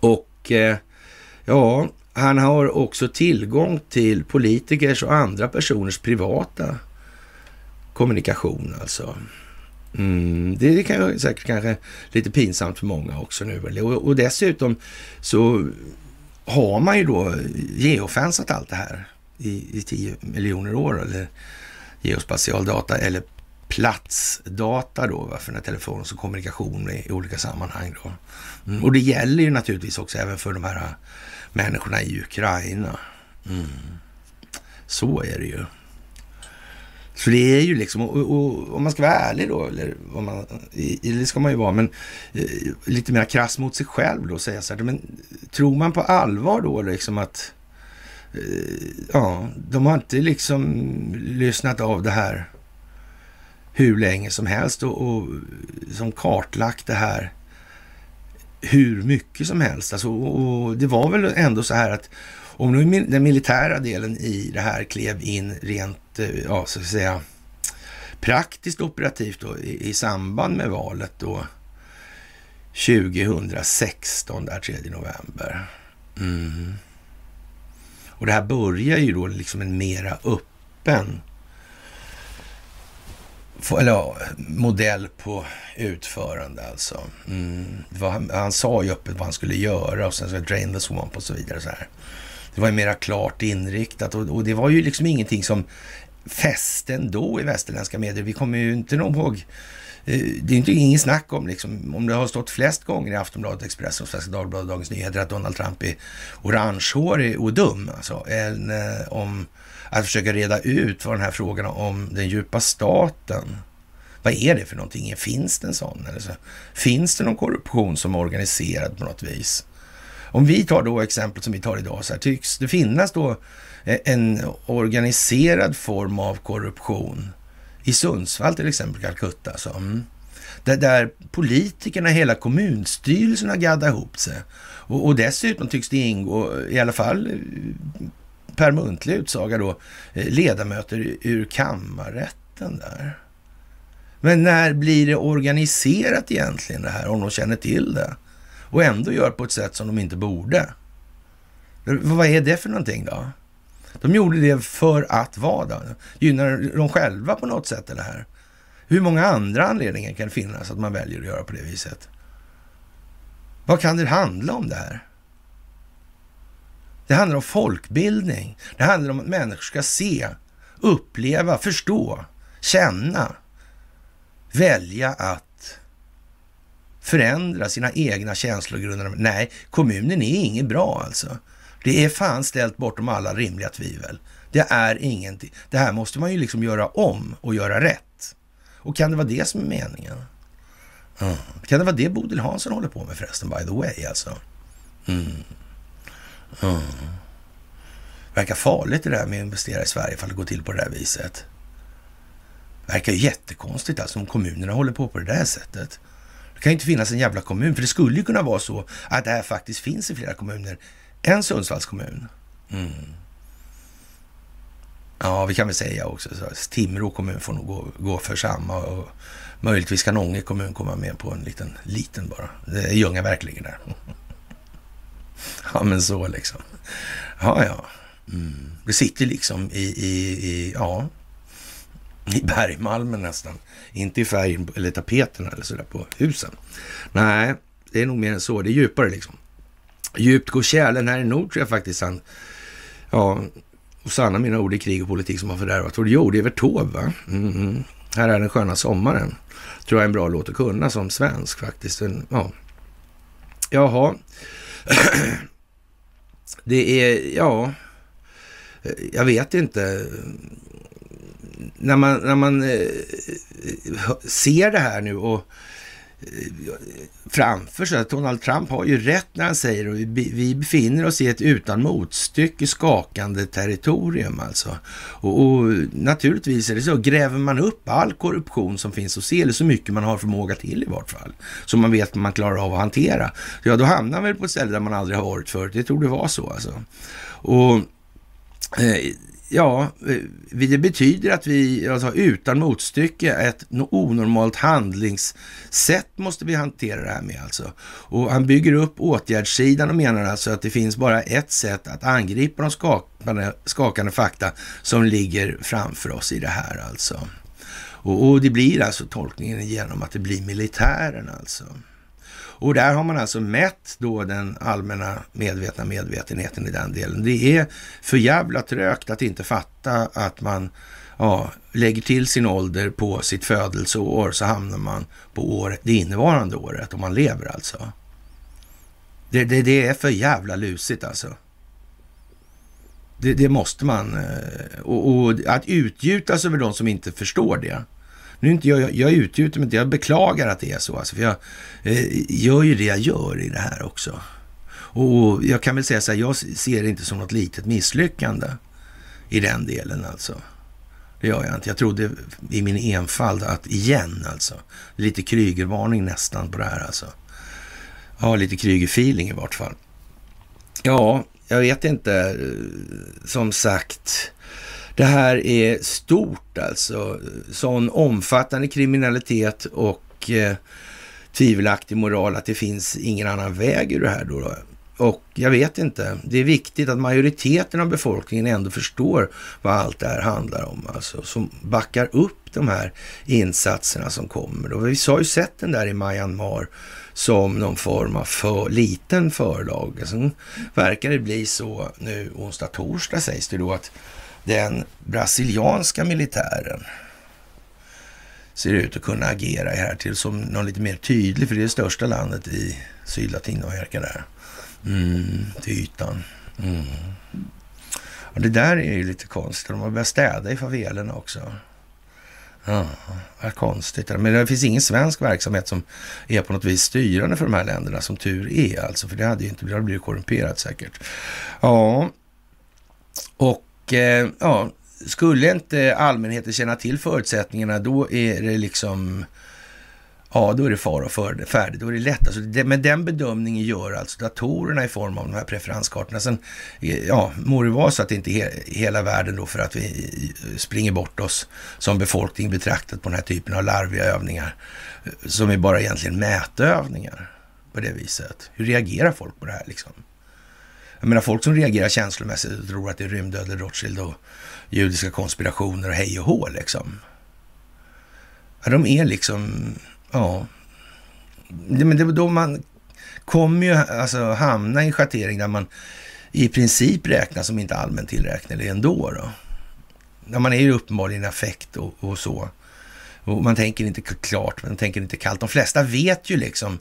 Och eh, ja, han har också tillgång till politikers och andra personers privata kommunikation alltså. Mm, det kan säkert kanske lite pinsamt för många också nu. Och, och dessutom så har man ju då geofensat allt det här i, i 10 miljoner år eller geospatial data eller platsdata då för den här telefonen som kommunikation i, i olika sammanhang. Då. Mm, och det gäller ju naturligtvis också även för de här människorna i Ukraina. Mm. Så är det ju. Så det är ju liksom, och, och, om man ska vara ärlig då, eller om man, det ska man ju vara, men eh, lite mer krass mot sig själv då, säga så här, men tror man på allvar då liksom att, eh, ja, de har inte liksom lyssnat av det här hur länge som helst och, och som kartlagt det här hur mycket som helst. Alltså, och det var väl ändå så här att om nu den militära delen i det här klev in rent, eh, ja, så att säga, praktiskt operativt då, i, i samband med valet då 2016, där 3 november. Mm. Och det här börjar ju då liksom en mera öppen eller ja, modell på utförande alltså. Mm. Han, han sa ju öppet vad han skulle göra och sen så drain the swamp och så vidare. Så här. Det var ju mera klart inriktat och, och, det var ju liksom ingenting som fäste ändå i västerländska medier. Vi kommer ju inte ihåg eh, det är inte ingen snack om, liksom, om det har stått flest gånger i Aftonbladet, Expressen, Svenska Dagbladet, Dagens Nyheter att Donald Trump är orangehårig och dum. Alltså, än eh, om att försöka reda ut vad den här frågan om den djupa staten, vad är det för någonting? Finns det en sån? Eller så? Finns det någon korruption som är organiserad på något vis? Om vi tar då exemplet som vi tar idag, så här, tycks det finnas då eh, en organiserad form av korruption i Sundsvall till exempel, Calcutta. Så. Mm. Där, där politikerna, hela kommunstyrelsen har gaddat ihop sig. Och, och dessutom tycks det ingå, i alla fall per muntlig utsaga då, eh, ledamöter ur kammarrätten där. Men när blir det organiserat egentligen det här, om de känner till det? Och ändå gör på ett sätt som de inte borde. Vad är det för någonting då? De gjorde det för att vad då? Gynnar de själva på något sätt det här? Hur många andra anledningar kan det finnas att man väljer att göra på det viset? Vad kan det handla om det här? Det handlar om folkbildning. Det handlar om att människor ska se, uppleva, förstå, känna, välja att förändra sina egna känslogrunder. Nej, kommunen är inget bra alltså. Det är fan ställt bortom alla rimliga tvivel. Det är ingenting. Det här måste man ju liksom göra om och göra rätt. Och kan det vara det som är meningen? Mm. Kan det vara det Bodil Hansson håller på med förresten, by the way alltså? Mm. Mm. Verkar farligt det där med att investera i Sverige ifall det går till på det där viset. Verkar ju jättekonstigt alltså om kommunerna håller på på det där sättet. Det kan ju inte finnas en jävla kommun, för det skulle ju kunna vara så att det här faktiskt finns i flera kommuner än Sundsvalls kommun. Mm. Ja, vi kan väl säga också så Timrå kommun får nog gå, gå för samma och möjligtvis kan Ånge kommun komma med på en liten, liten bara. Det är Ljungaverk ligger där. [LAUGHS] Ja, men så liksom. Ja, ja. Mm. Det sitter liksom i, i, i, ja, i bergmalmen nästan. Inte i färgen eller tapeterna eller sådär på husen. Nej, det är nog mer än så. Det är djupare liksom. Djupt går kärlen här i nord tror jag faktiskt han, ja, och sanna mina ord i krig och politik som har fördärvat vår jord. Det Evert Taube, va? Mm, mm. Här är den sköna sommaren. Tror jag är en bra låt att kunna som svensk faktiskt. En, ja. Jaha. [CLEARS THROAT] Det är, ja, jag vet inte. När man, när man eh, ser det här nu och Eh, framför sig. Donald Trump har ju rätt när han säger att vi befinner oss i ett utan motstycke skakande territorium alltså. Och, och, naturligtvis är det så, gräver man upp all korruption som finns och ser eller så mycket man har förmåga till i vart fall, som man vet att man klarar av att hantera, ja då hamnar man väl på ett ställe där man aldrig har varit förut. Det tror det vara så alltså. Och eh, Ja, det betyder att vi alltså, utan motstycke ett onormalt handlingssätt måste vi hantera det här med alltså. Och han bygger upp åtgärdssidan och menar alltså att det finns bara ett sätt att angripa de skakande, skakande fakta som ligger framför oss i det här alltså. Och, och det blir alltså tolkningen genom att det blir militären alltså. Och där har man alltså mätt då den allmänna medvetna medvetenheten i den delen. Det är för jävla trögt att inte fatta att man ja, lägger till sin ålder på sitt födelseår så hamnar man på år, det innevarande året om man lever alltså. Det, det, det är för jävla lusigt alltså. Det, det måste man. Eh, och, och, att utgjutas över de som inte förstår det. Nu är inte jag, jag utgjuter mig inte, jag beklagar att det är så. Alltså, för jag eh, gör ju det jag gör i det här också. Och jag kan väl säga så här, jag ser det inte som något litet misslyckande i den delen alltså. Det gör jag inte. Jag trodde i min enfald att igen alltså, lite Krygervarning nästan på det här alltså. Ja, lite krygerfeeling i vart fall. Ja, jag vet inte. Som sagt, det här är stort alltså. Sån omfattande kriminalitet och eh, tvivelaktig moral att det finns ingen annan väg ur det här då. Och jag vet inte, det är viktigt att majoriteten av befolkningen ändå förstår vad allt det här handlar om. Alltså, som backar upp de här insatserna som kommer. Och vi har ju sett den där i Myanmar som någon form av för, liten förlag. Sen verkar det bli så nu onsdag, torsdag sägs det då att den brasilianska militären ser ut att kunna agera här till som någon lite mer tydlig, för det är det största landet i Sydlatinamerika där. Mm, till ytan. Mm. Och det där är ju lite konstigt. De har börjat städa i favelerna också. Ja, vad konstigt. Men det finns ingen svensk verksamhet som är på något vis styrande för de här länderna, som tur är alltså. För det hade ju inte blivit korrumperat säkert. Ja, och eh, ja, skulle inte allmänheten känna till förutsättningarna, då är det liksom Ja, då är det fara och färdigt. Då är det lätt. Alltså, det, men den bedömningen gör alltså datorerna i form av de här preferenskartorna. Sen, eh, ja, må det vara så att det inte är hela världen då för att vi eh, springer bort oss som befolkning betraktat på den här typen av larviga övningar. Eh, som är bara egentligen mätövningar på det viset. Hur reagerar folk på det här liksom? Jag menar folk som reagerar känslomässigt och tror att det är rymdödlor, Rothschild och judiska konspirationer och hej och hå liksom. Ja, de är liksom, ja. Men det, då man kommer ju alltså hamna i en schattering där man i princip räknas som inte allmänt tillräknelig ändå. Då. Ja, man är ju uppenbarligen affekt och, och så. Och man tänker inte klart, man tänker inte kallt. De flesta vet ju liksom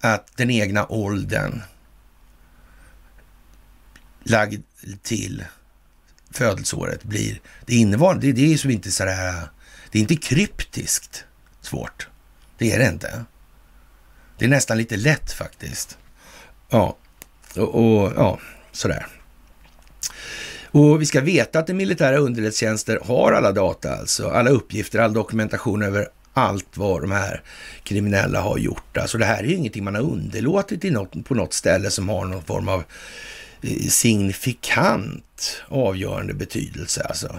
att den egna åldern lagd till födelseåret blir det innevarande. Det, det är som inte sådär, det är inte kryptiskt svårt. Det är det inte. Det är nästan lite lätt faktiskt. Ja, och, och ja, sådär. Och vi ska veta att den militära underrättelsetjänster har alla data, alltså alla uppgifter, all dokumentation över allt vad de här kriminella har gjort. Alltså det här är ju ingenting man har underlåtit i något, på något ställe som har någon form av Eh, signifikant avgörande betydelse. Alltså.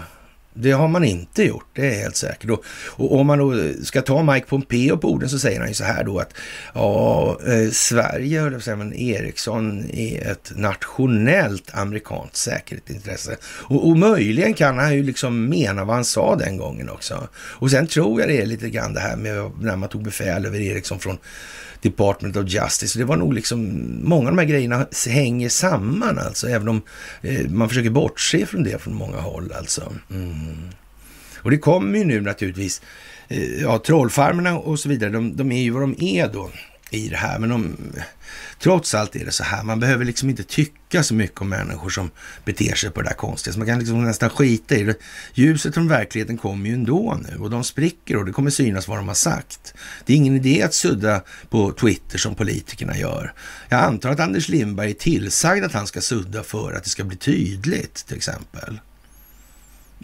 Det har man inte gjort, det är helt säkert. Och, och, om man då ska ta Mike Pompeo på orden så säger han ju så här då att ja, eh, Sverige, höll jag säga, men Ericsson är ett nationellt amerikanskt säkerhetsintresse. Och, och möjligen kan han ju liksom mena vad han sa den gången också. Och sen tror jag det är lite grann det här med när man tog befäl över Ericsson från Department of Justice. Det var nog liksom, många av de här grejerna hänger samman alltså, även om eh, man försöker bortse från det från många håll alltså. Mm. Och det kommer ju nu naturligtvis, eh, ja, trollfarmerna och så vidare, de, de är ju vad de är då i det här. Men de, trots allt är det så här, man behöver liksom inte tycka så mycket om människor som beter sig på det där konstiga. Så man kan liksom nästan skita i det. Ljuset från verkligheten kommer ju ändå nu och de spricker och det kommer synas vad de har sagt. Det är ingen idé att sudda på Twitter som politikerna gör. Jag antar att Anders Lindberg är tillsagd att han ska sudda för att det ska bli tydligt, till exempel.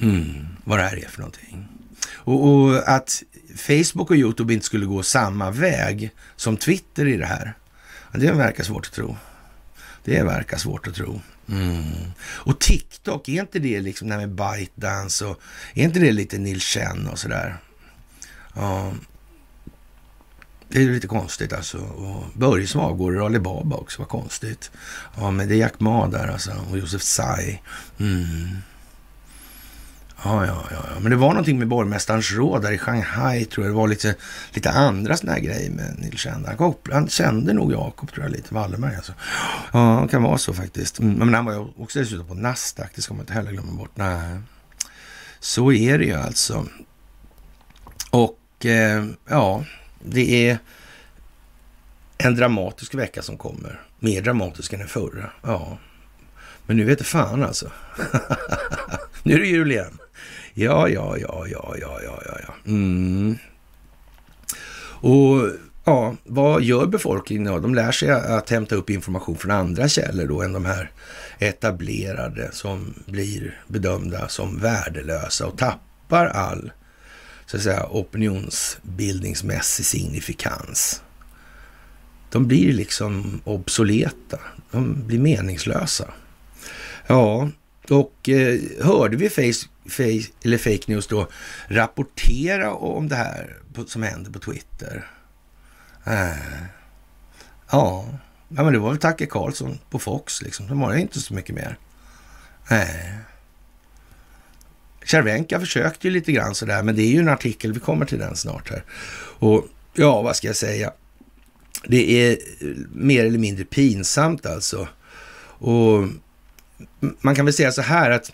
Mm, vad det här är för någonting. Och, och, att Facebook och YouTube inte skulle gå samma väg som Twitter i det här. Det verkar svårt att tro. Det verkar svårt att tro. Mm. Och TikTok, är inte det liksom det här med ByteDance och är inte det lite Nils Chen och sådär? Ja. Det är lite konstigt alltså. Och som avgår i Alibaba också, vad konstigt. Ja, men det är Jack Ma där alltså och Josef Tsai. Mm. Ja, ja, ja, Men det var någonting med borgmästarens råd där i Shanghai, tror jag. Det var lite, lite andra sådana här grejer med Nils Han, han kände nog Jakob, tror jag, lite. Wallenberg alltså. Ja, det kan vara så faktiskt. Mm, men han var ju också dessutom på Nasdaq. Det ska man inte heller glömma bort. Nej. Så är det ju alltså. Och eh, ja, det är en dramatisk vecka som kommer. Mer dramatisk än den förra. Ja, men nu vet det fan alltså. [LAUGHS] nu är det jul igen. Ja, ja, ja, ja, ja, ja, ja, ja. Mm. Och ja, vad gör befolkningen då? De lär sig att hämta upp information från andra källor då än de här etablerade som blir bedömda som värdelösa och tappar all så att säga opinionsbildningsmässig signifikans. De blir liksom obsoleta. De blir meningslösa. Ja, och eh, hörde vi face, face, eller fake news då rapportera om det här på, som hände på Twitter? Äh. Ja. ja, men det var väl Tacke Karlsson på Fox liksom. De har inte så mycket mer. Eh. Nej. Cervenka försökte ju lite grann sådär, men det är ju en artikel, vi kommer till den snart här. Och ja, vad ska jag säga? Det är eh, mer eller mindre pinsamt alltså. Och man kan väl säga så här att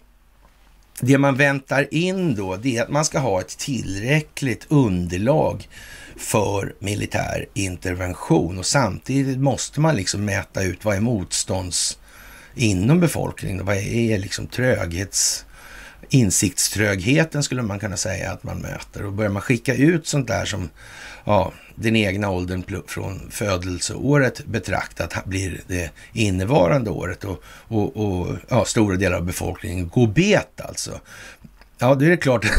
det man väntar in då, det är att man ska ha ett tillräckligt underlag för militär intervention. Och samtidigt måste man liksom mäta ut vad är motstånds inom befolkningen, vad är liksom tröghets insiktströgheten skulle man kunna säga att man möter. Och börjar man skicka ut sånt där som ja, den egna åldern från födelseåret betraktat blir det innevarande året och, och, och ja, stora delar av befolkningen går bet alltså. Ja, det är klart. [LAUGHS]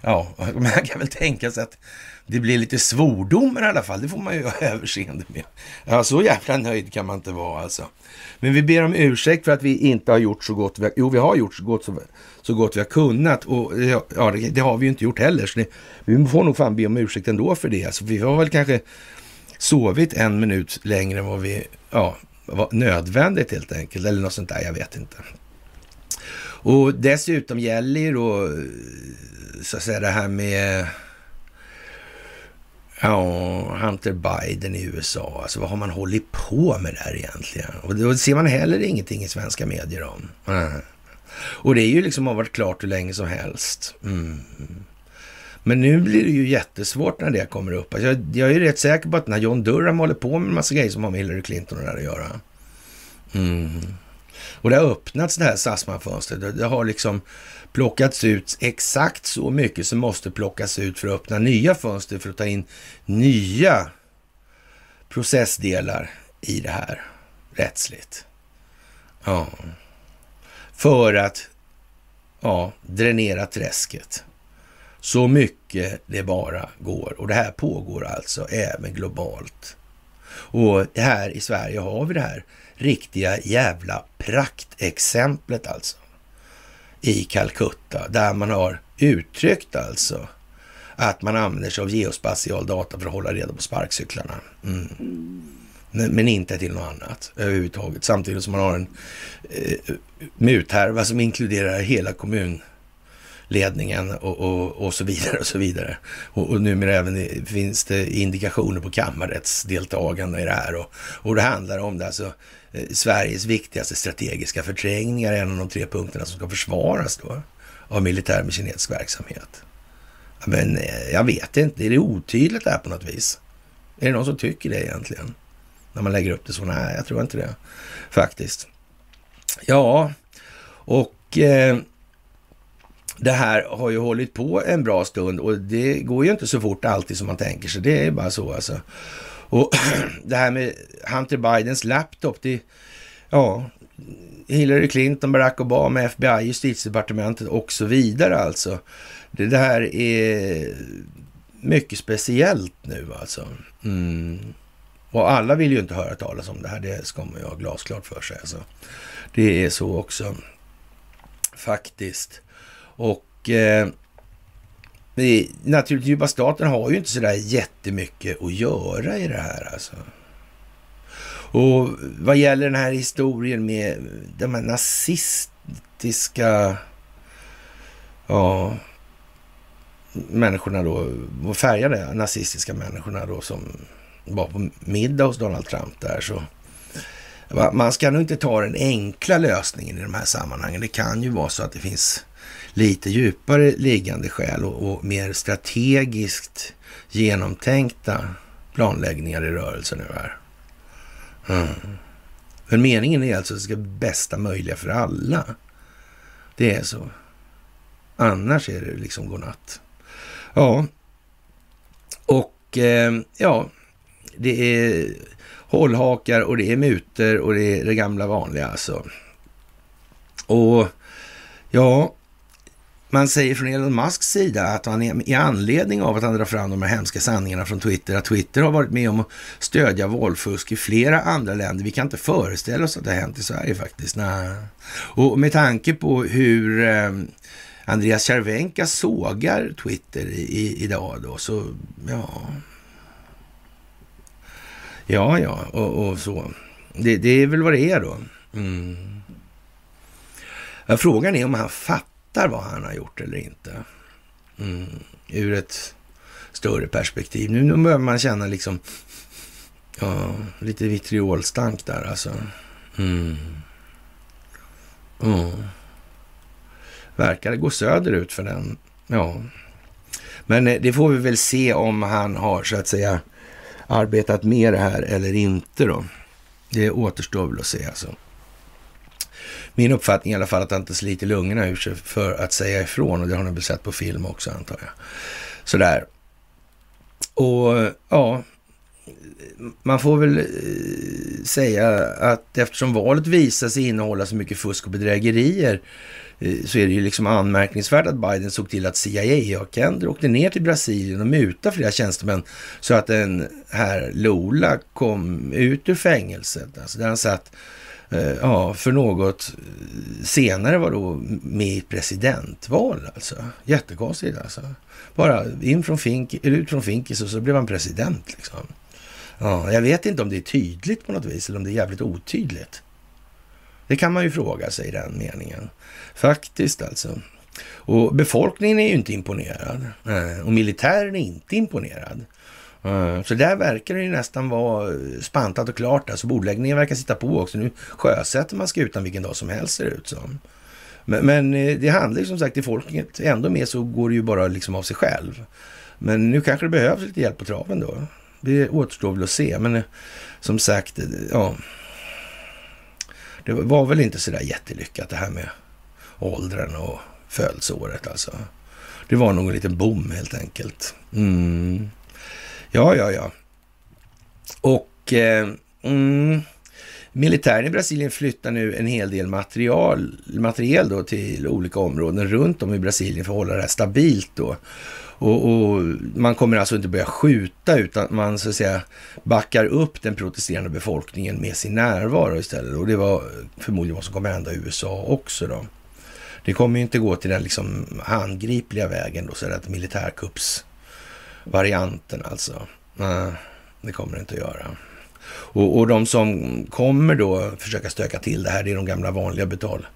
ja, man kan väl tänka sig att det blir lite svordomar i alla fall. Det får man ju ha [LAUGHS] överseende med. Ja, så jävla nöjd kan man inte vara alltså. Men vi ber om ursäkt för att vi inte har gjort så gott vi har, Jo, vi har gjort så gott, så, så gott vi har kunnat och ja, det, det har vi ju inte gjort heller. Så det, vi får nog fan be om ursäkt ändå för det. Alltså, vi har väl kanske sovit en minut längre än vad vi, ja, var nödvändigt helt enkelt. Eller något sånt där, jag vet inte. Och dessutom gäller ju då, så att säga det här med Ja, Hunter Biden i USA. Alltså vad har man hållit på med där egentligen? Och då ser man heller ingenting i svenska medier om. Mm. Och det är ju liksom har varit klart hur länge som helst. Mm. Men nu blir det ju jättesvårt när det kommer upp. Alltså jag, jag, är rätt säker på att när John Durham håller på med en massa grejer som har med Hillary Clinton och det där att göra. Mm. Och det har öppnats det här Sassman-fönstret. Det, det har liksom plockats ut exakt så mycket som måste plockas ut för att öppna nya fönster för att ta in nya processdelar i det här rättsligt. Ja. För att ja, dränera träsket så mycket det bara går. Och det här pågår alltså även globalt. Och här i Sverige har vi det här riktiga jävla praktexemplet alltså i Calcutta där man har uttryckt alltså att man använder sig av geospatial data för att hålla reda på sparkcyklarna. Mm. Men, men, inte till något annat överhuvudtaget. Samtidigt som man har en eh, muthärva som inkluderar hela kommun ledningen och, och, och så vidare och så vidare. Och, och numera även finns det indikationer på kammarrättsdeltagande i det här. Och, och det handlar om det alltså Eh, Sveriges viktigaste strategiska förträngningar, en av de tre punkterna som ska försvaras då av militär med kinesisk verksamhet. Men eh, jag vet inte, är det otydligt det här på något vis? Är det någon som tycker det egentligen? När man lägger upp det så? Nej, jag tror inte det faktiskt. Ja, och eh, det här har ju hållit på en bra stund och det går ju inte så fort alltid som man tänker sig. Det är bara så alltså. Och [CLEARS THROAT] det här med Hunter Bidens laptop, det, ja, Hillary Clinton, Barack Obama, FBI, justitiedepartementet och så vidare alltså. Det, det här är mycket speciellt nu alltså. Mm. Och alla vill ju inte höra talas om det här, det ska man ju ha glasklart för sig. Alltså. Det är så också, faktiskt. Och eh, naturligtvis, djupa staten har ju inte sådär jättemycket att göra i det här alltså. Och vad gäller den här historien med de här nazistiska ja, människorna då, färgade nazistiska människorna då som var på middag hos Donald Trump där så man ska nog inte ta den enkla lösningen i de här sammanhangen. Det kan ju vara så att det finns lite djupare liggande skäl och, och mer strategiskt genomtänkta planläggningar i rörelse nu här. Mm. Men meningen är alltså att det ska bli bästa möjliga för alla. Det är så. Annars är det liksom godnatt. Ja, och eh, ja, det är hållhakar och det är muter och det är det gamla vanliga alltså. Och ja, man säger från Elon Musks sida att han i anledning av att han drar fram de här hemska sanningarna från Twitter, att Twitter har varit med om att stödja valfusk i flera andra länder. Vi kan inte föreställa oss att det har hänt i Sverige faktiskt. Nej. Och med tanke på hur eh, Andreas Cervenka sågar Twitter i, idag då, så ja. Ja, ja, och, och så. Det, det, är väl vad det är då. Mm. Frågan är om han fattar vad han har gjort eller inte. Mm. Ur ett större perspektiv. Nu, nu börjar man känna liksom ja, lite vitriolstank där alltså. Mm. Mm verkar gå söderut för den. Ja, men eh, det får vi väl se om han har så att säga arbetat med det här eller inte då. Det återstår väl att se alltså. Min uppfattning är i alla fall att han inte sliter lungorna ur sig för att säga ifrån och det har ni väl sett på film också antar jag. Sådär. Och ja, man får väl eh, säga att eftersom valet visar sig innehålla så mycket fusk och bedrägerier eh, så är det ju liksom anmärkningsvärt att Biden såg till att CIA-agenter åkte ner till Brasilien och mutade flera tjänstemän så att den här Lula kom ut ur fängelset. Alltså där han satt Eh, ja, för något senare var då med i presidentval alltså. Jättekonstigt alltså. Bara in från fink, ut från finkis och så blev han president liksom. Ja, jag vet inte om det är tydligt på något vis eller om det är jävligt otydligt. Det kan man ju fråga sig i den meningen. Faktiskt alltså. Och befolkningen är ju inte imponerad. Eh, och militären är inte imponerad. Så där verkar det ju nästan vara eh, spantat och klart. Alltså bordläggningen verkar sitta på också. Nu sjösätter man skutan vilken dag som helst ser det ut som. Men, men eh, det handlar ju som sagt i folket ändå med så går det ju bara liksom av sig själv. Men nu kanske det behövs lite hjälp på traven då. Det återstår väl att se. Men eh, som sagt, ja. Det var väl inte så där jättelyckat det här med åldern och födelseåret alltså. Det var nog en liten bom helt enkelt. Mm. Ja, ja, ja. Och eh, mm, militären i Brasilien flyttar nu en hel del material, material då till olika områden runt om i Brasilien för att hålla det här stabilt då. Och, och, man kommer alltså inte börja skjuta utan man så att säga backar upp den protesterande befolkningen med sin närvaro istället. Och det var förmodligen vad som kommer hända i USA också då. Det kommer ju inte gå till den liksom handgripliga vägen då, så att Varianten alltså. Nej, det kommer det inte att göra. Och, och de som kommer då försöka stöka till det här, det är de gamla vanliga betal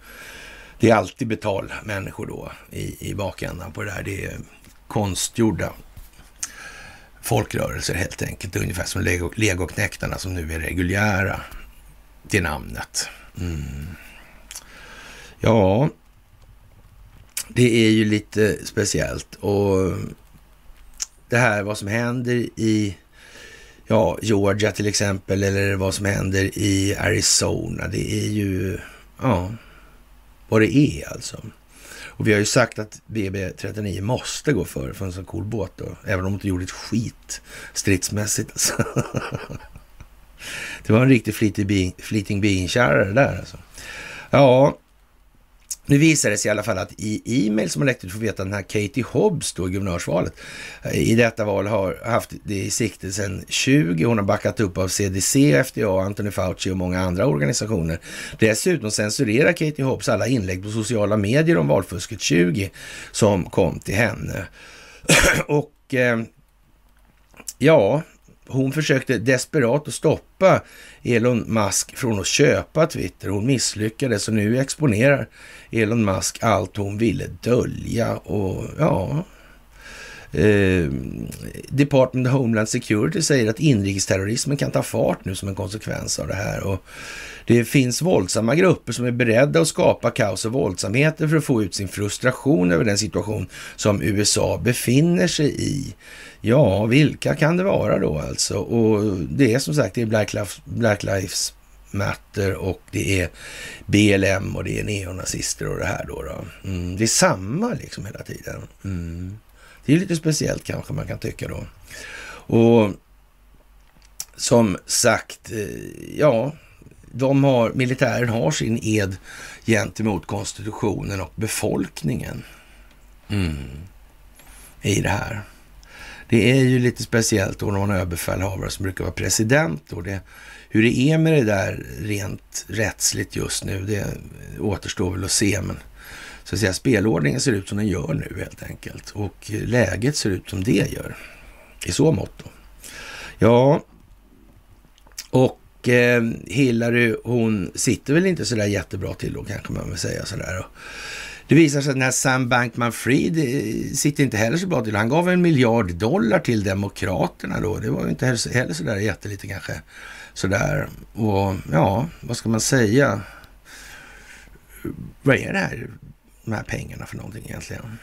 det är alltid betalmänniskor då i, i bakändan på det där. Det är konstgjorda folkrörelser helt enkelt. Ungefär som Lego, legoknektarna som nu är reguljära till namnet. Mm. Ja, det är ju lite speciellt och det här vad som händer i ja, Georgia till exempel eller vad som händer i Arizona. Det är ju ja, vad det är alltså. Och vi har ju sagt att BB39 måste gå före för en så cool båt då. Även om de inte gjorde ett skit stridsmässigt. Alltså. [LAUGHS] Det var en riktig fleeting bean-kärra det där alltså. Ja, nu visar det sig i alla fall att i e-mail som har läckt ut får veta att den här Katie Hobbs då i guvernörsvalet eh, i detta val har haft det i sikte sedan 20. Hon har backat upp av CDC, FDA, Anthony Fauci och många andra organisationer. Dessutom censurerar Katie Hobbs alla inlägg på sociala medier om valfusket 20 som kom till henne. [CLEARS THROAT] och eh, ja, hon försökte desperat att stoppa Elon Musk från att köpa Twitter. Hon misslyckades och nu exponerar Elon Musk allt hon ville dölja och ja... Eh, Department of Homeland Security säger att inrikesterrorismen kan ta fart nu som en konsekvens av det här. Och det finns våldsamma grupper som är beredda att skapa kaos och våldsamheter för att få ut sin frustration över den situation som USA befinner sig i. Ja, vilka kan det vara då alltså? Och det är som sagt det är Black, Lives, Black Lives Matter och det är BLM och det är neonazister och det här då. då. Mm, det är samma liksom hela tiden. Mm. Det är lite speciellt kanske man kan tycka då. Och som sagt, eh, ja, de har, militären har sin ed gentemot konstitutionen och befolkningen mm. i det här. Det är ju lite speciellt då när man har överbefälhavare som brukar vara president. Och det, hur det är med det där rent rättsligt just nu, det återstår väl att se. Men så att säga, spelordningen ser ut som den gör nu helt enkelt. Och läget ser ut som det gör. I så mått då. Ja, och eh, Hillary, hon sitter väl inte sådär jättebra till då kanske man vill säga sådär. Det visar sig att den här Sam Bankman-Fried eh, sitter inte heller så bra till. Han gav en miljard dollar till Demokraterna då. Det var ju inte heller sådär jättelite kanske. Sådär. Och ja, vad ska man säga? Vad är det här, de här pengarna för någonting egentligen?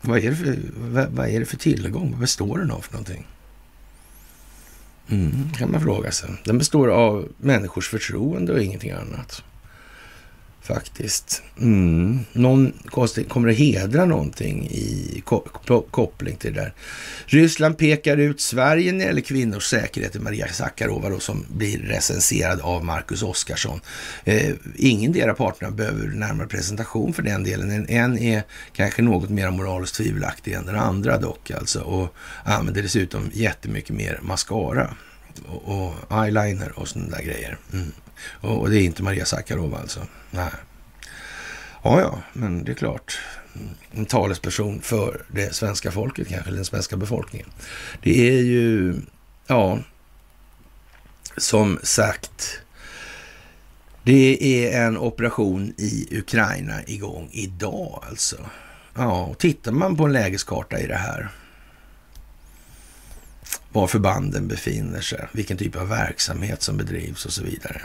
Vad är det för, vad, vad är det för tillgång? Vad består den av för någonting? Mm, kan man fråga sig. Den består av människors förtroende och ingenting annat faktiskt. Mm. Någon kommer att hedra någonting i koppling till det där. Ryssland pekar ut Sverige när det gäller kvinnors säkerhet i Maria Sakarova då, som blir recenserad av Marcus Oskarsson. Eh, ingen av parterna behöver närmare presentation för den delen. En är kanske något mer moraliskt tvivelaktig än den andra dock alltså och använder dessutom jättemycket mer mascara och, och eyeliner och sådana där grejer. Mm. Och, det är inte Maria Sakarova alltså. Nej. Ja, ja, men det är klart. En talesperson för det svenska folket kanske, eller den svenska befolkningen. Det är ju, ja, som sagt, det är en operation i Ukraina igång idag alltså. Ja, och tittar man på en lägeskarta i det här, var förbanden befinner sig, vilken typ av verksamhet som bedrivs och så vidare.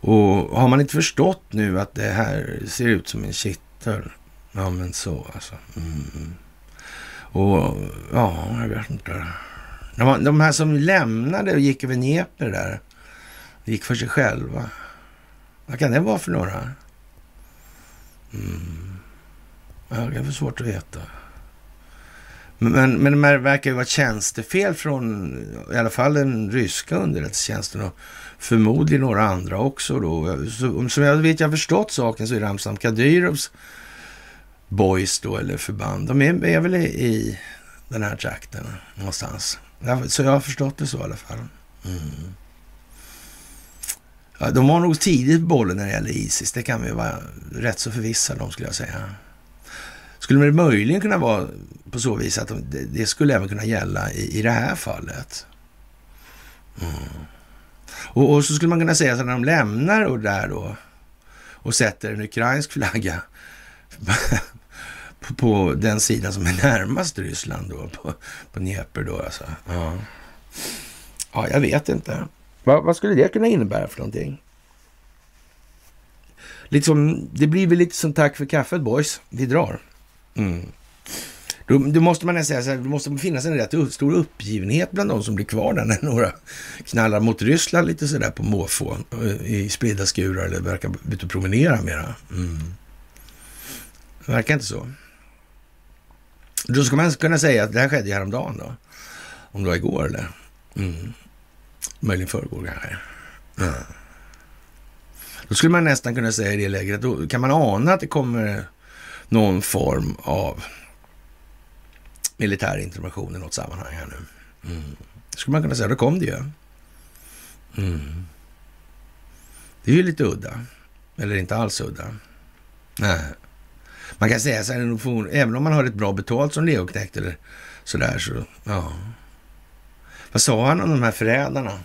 Och har man inte förstått nu att det här ser ut som en kittel? Ja, men så alltså. Mm. Och ja, jag vet inte. De, de här som lämnade och gick över Dnepr där, gick för sig själva. Vad kan det vara för några? Mm. Ja, det är för svårt att veta. Men, men det verkar ju vara tjänstefel från i alla fall den ryska underrättelsetjänsten och förmodligen några andra också då. Så, som jag vet, jag har förstått saken så är Ramzan Kadyrovs boys då, eller förband, de är, är väl i den här trakten någonstans. Så jag har förstått det så i alla fall. Mm. Ja, de var nog tidigt på bollen när det gäller Isis, det kan vi vara rätt så förvissade om skulle jag säga. Skulle det möjligen kunna vara på så vis att de, det skulle även kunna gälla i, i det här fallet? Mm. Och, och, så skulle man kunna säga så när de lämnar och där då och sätter en ukrainsk flagga [LAUGHS] på, på, den sidan som är närmast Ryssland då, på, på Dnepr då alltså. Ja. ja, jag vet inte. Va, vad skulle det kunna innebära för någonting? Liksom, det blir väl lite som tack för kaffet boys, vi drar. Mm. Då, då, måste man säga så här, det måste finnas en rätt stor uppgivenhet bland de som blir kvar där [LAUGHS] när några knallar mot Ryssland lite sådär på måfå eh, i spridda skurar eller verkar ute och promenera mera. Mm. Det verkar inte så. Då ska man kunna säga att det här skedde ju häromdagen då. Om det var igår eller? Mm. Möjligen förrgår kanske. Mm. Då skulle man nästan kunna säga i det läget, att då kan man ana att det kommer någon form av militär intervention i något sammanhang här nu. Mm. skulle man kunna säga, då kom det ju. Mm. Det är ju lite udda. Eller inte alls udda. Nej. Man kan säga så här, även om man har ett bra betalt som leoknekt eller sådär så, ja. Vad sa han om de här förrädarna?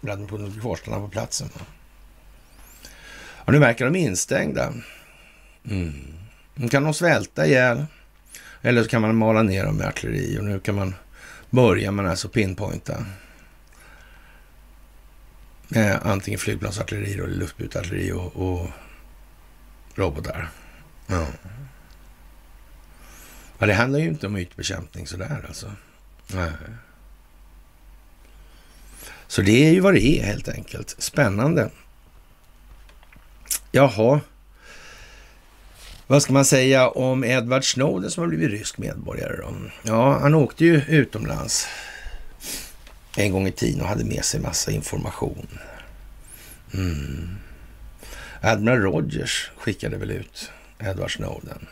Bland på på platsen. Och nu verkar de instängda. Mm. Nu kan de svälta ihjäl. Eller så kan man mala ner dem med artilleri och nu kan man börja med alltså pinpointa. Med antingen flygplansartilleri eller luftbutartilleri och, och robotar. Ja. ja. det handlar ju inte om ytbekämpning sådär alltså. Nej. Så det är ju vad det är helt enkelt. Spännande. Jaha. Vad ska man säga om Edward Snowden som har blivit rysk medborgare då? Ja, han åkte ju utomlands en gång i tiden och hade med sig massa information. Mm. Admiral Rogers skickade väl ut Edward Snowden.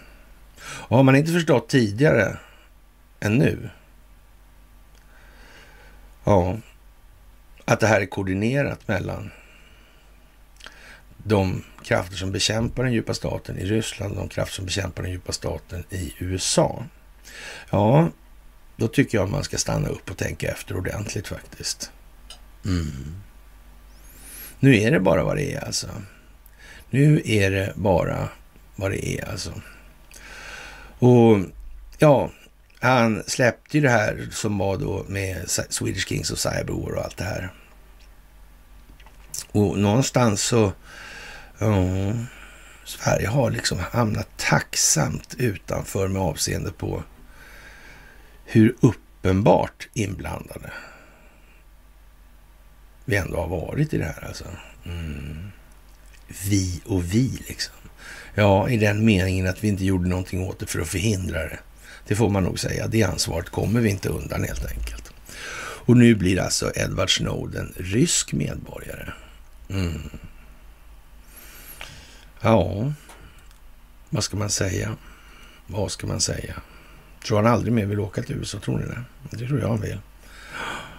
Och har man inte förstått tidigare än nu, ja, att det här är koordinerat mellan de krafter som bekämpar den djupa staten i Ryssland och de krafter som bekämpar den djupa staten i USA. Ja, då tycker jag man ska stanna upp och tänka efter ordentligt faktiskt. Mm. Nu är det bara vad det är alltså. Nu är det bara vad det är alltså. Och ja, han släppte ju det här som var då med Swedish Kings och Cyberwar och allt det här. Och någonstans så Ja, Sverige har liksom hamnat tacksamt utanför med avseende på hur uppenbart inblandade vi ändå har varit i det här alltså. Mm. Vi och vi liksom. Ja, i den meningen att vi inte gjorde någonting åt det för att förhindra det. Det får man nog säga. Det ansvaret kommer vi inte undan helt enkelt. Och nu blir alltså Edward Snowden rysk medborgare. Mm. Ja, vad ska man säga? Vad ska man säga? Tror han aldrig mer vill åka till USA? Tror ni det? Det tror jag han vill.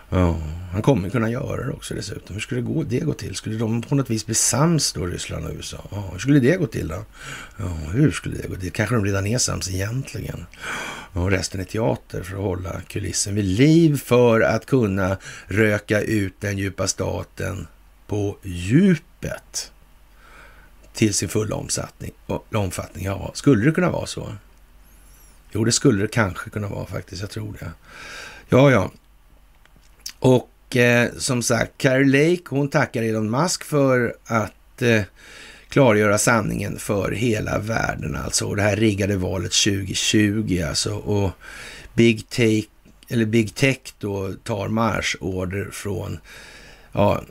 Ja, han kommer kunna göra det också dessutom. Hur skulle det gå, det gå till? Skulle de på något vis bli sams då, Ryssland och USA? Ja, hur skulle det gå till då? Ja, hur skulle det gå till? Kanske de redan är sams egentligen. Och resten är teater för att hålla kulissen vid liv för att kunna röka ut den djupa staten på djupet till sin fulla omfattning. omfattning. Ja, skulle det kunna vara så? Jo, det skulle det kanske kunna vara faktiskt. Jag tror det. Ja, ja. Och eh, som sagt, Carrie Lake, hon tackar Elon Musk för att eh, klargöra sanningen för hela världen alltså. Och det här riggade valet 2020 alltså. Och Big, take, eller Big Tech då tar marschorder från ja,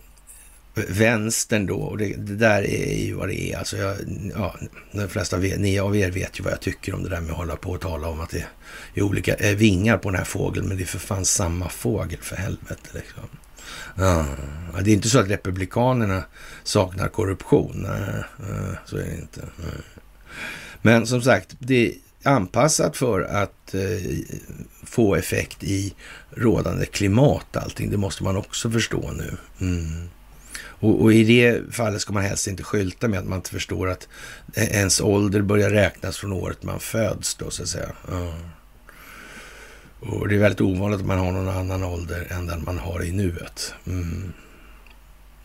vänstern då, och det, det, där är ju vad det är. Alltså jag, ja, de flesta vet, ni av er vet ju vad jag tycker om det där med att hålla på och tala om att det är olika eh, vingar på den här fågeln, men det är för fan samma fågel för helvete. Liksom. Ja, det är inte så att republikanerna saknar korruption. Nej, så är det inte. Men som sagt, det är anpassat för att eh, få effekt i rådande klimat allting. Det måste man också förstå nu. Mm. Och, och, i det fallet ska man helst inte skylta med att man inte förstår att ens ålder börjar räknas från året man föds då, så att säga. Ja. Och det är väldigt ovanligt att man har någon annan ålder än den man har i nuet. Mm.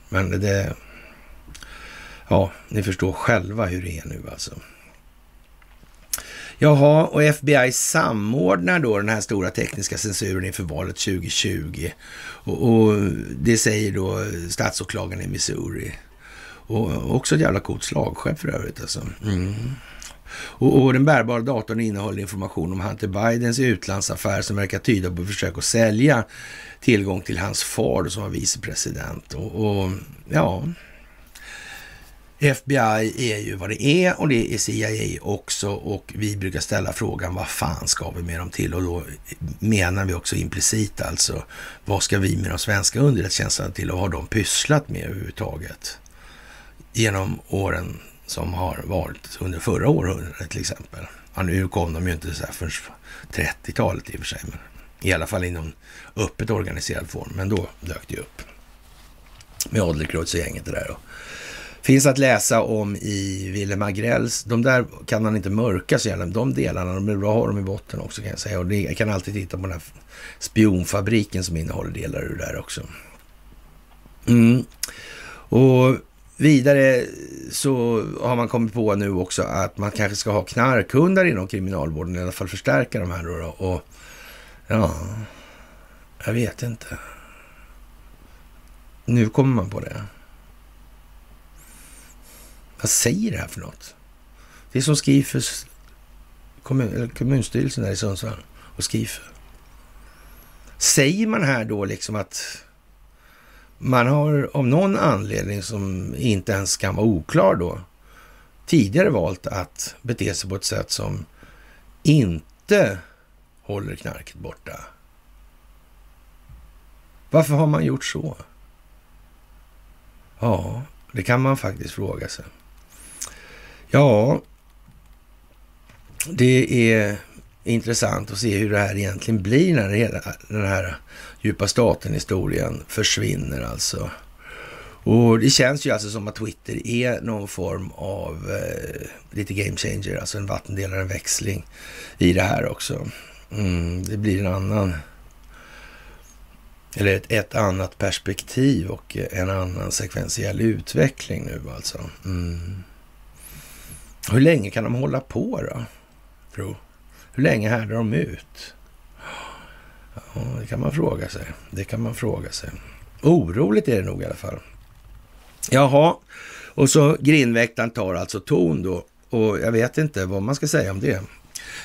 Men det... Ja, ni förstår själva hur det är nu alltså. Jaha, och FBI samordnar då den här stora tekniska censuren inför valet 2020. Och, och det säger då statsåklagaren i Missouri. Och också ett jävla coolt slagskepp för övrigt alltså. Mm. Och, och, den bärbara datorn innehåller information om Hunter Bidens utlandsaffär som verkar tyda på försök att sälja tillgång till hans far som var vicepresident. Och, och ja, FBI är ju vad det är och det är CIA också och vi brukar ställa frågan vad fan ska vi med dem till? Och då menar vi också implicit alltså vad ska vi med de svenska underrättelsetjänsterna till och har de pysslat med överhuvudtaget? Genom åren som har varit under förra århundradet till exempel. Ja, nu kom de ju inte så här förrän 30-talet i och för sig, men i alla fall inom öppet organiserad form. Men då dök det ju upp med Adlercreutz och gänget det där. Och Finns att läsa om i Willem Agrells. De där kan han inte mörka så gärna. De delarna, de är bra att ha dem i botten också kan jag säga. Och det, jag kan alltid titta på den här spionfabriken som innehåller delar ur det där också. Mm. Och vidare så har man kommit på nu också att man kanske ska ha knarkhundar inom kriminalvården, i alla fall förstärka de här då. Och ja, jag vet inte. Nu kommer man på det. Vad säger det här för något? Det är som Skifus, kommun, kommunstyrelsen där i Sundsvall och Skifu. Säger man här då liksom att man har av någon anledning som inte ens kan vara oklar då tidigare valt att bete sig på ett sätt som inte håller knarket borta. Varför har man gjort så? Ja, det kan man faktiskt fråga sig. Ja, det är intressant att se hur det här egentligen blir när hela den här djupa staten-historien försvinner alltså. Och det känns ju alltså som att Twitter är någon form av eh, lite game changer, alltså en vattendelare, en växling i det här också. Mm, det blir en annan, eller ett, ett, annat perspektiv och en annan sekventiell utveckling nu alltså. Mm. Hur länge kan de hålla på då, tro? Hur länge härdar de ut? Ja, det kan man fråga sig. Det kan man fråga sig. Oroligt är det nog i alla fall. Jaha, och så grindväktaren tar alltså ton då. Och jag vet inte vad man ska säga om det.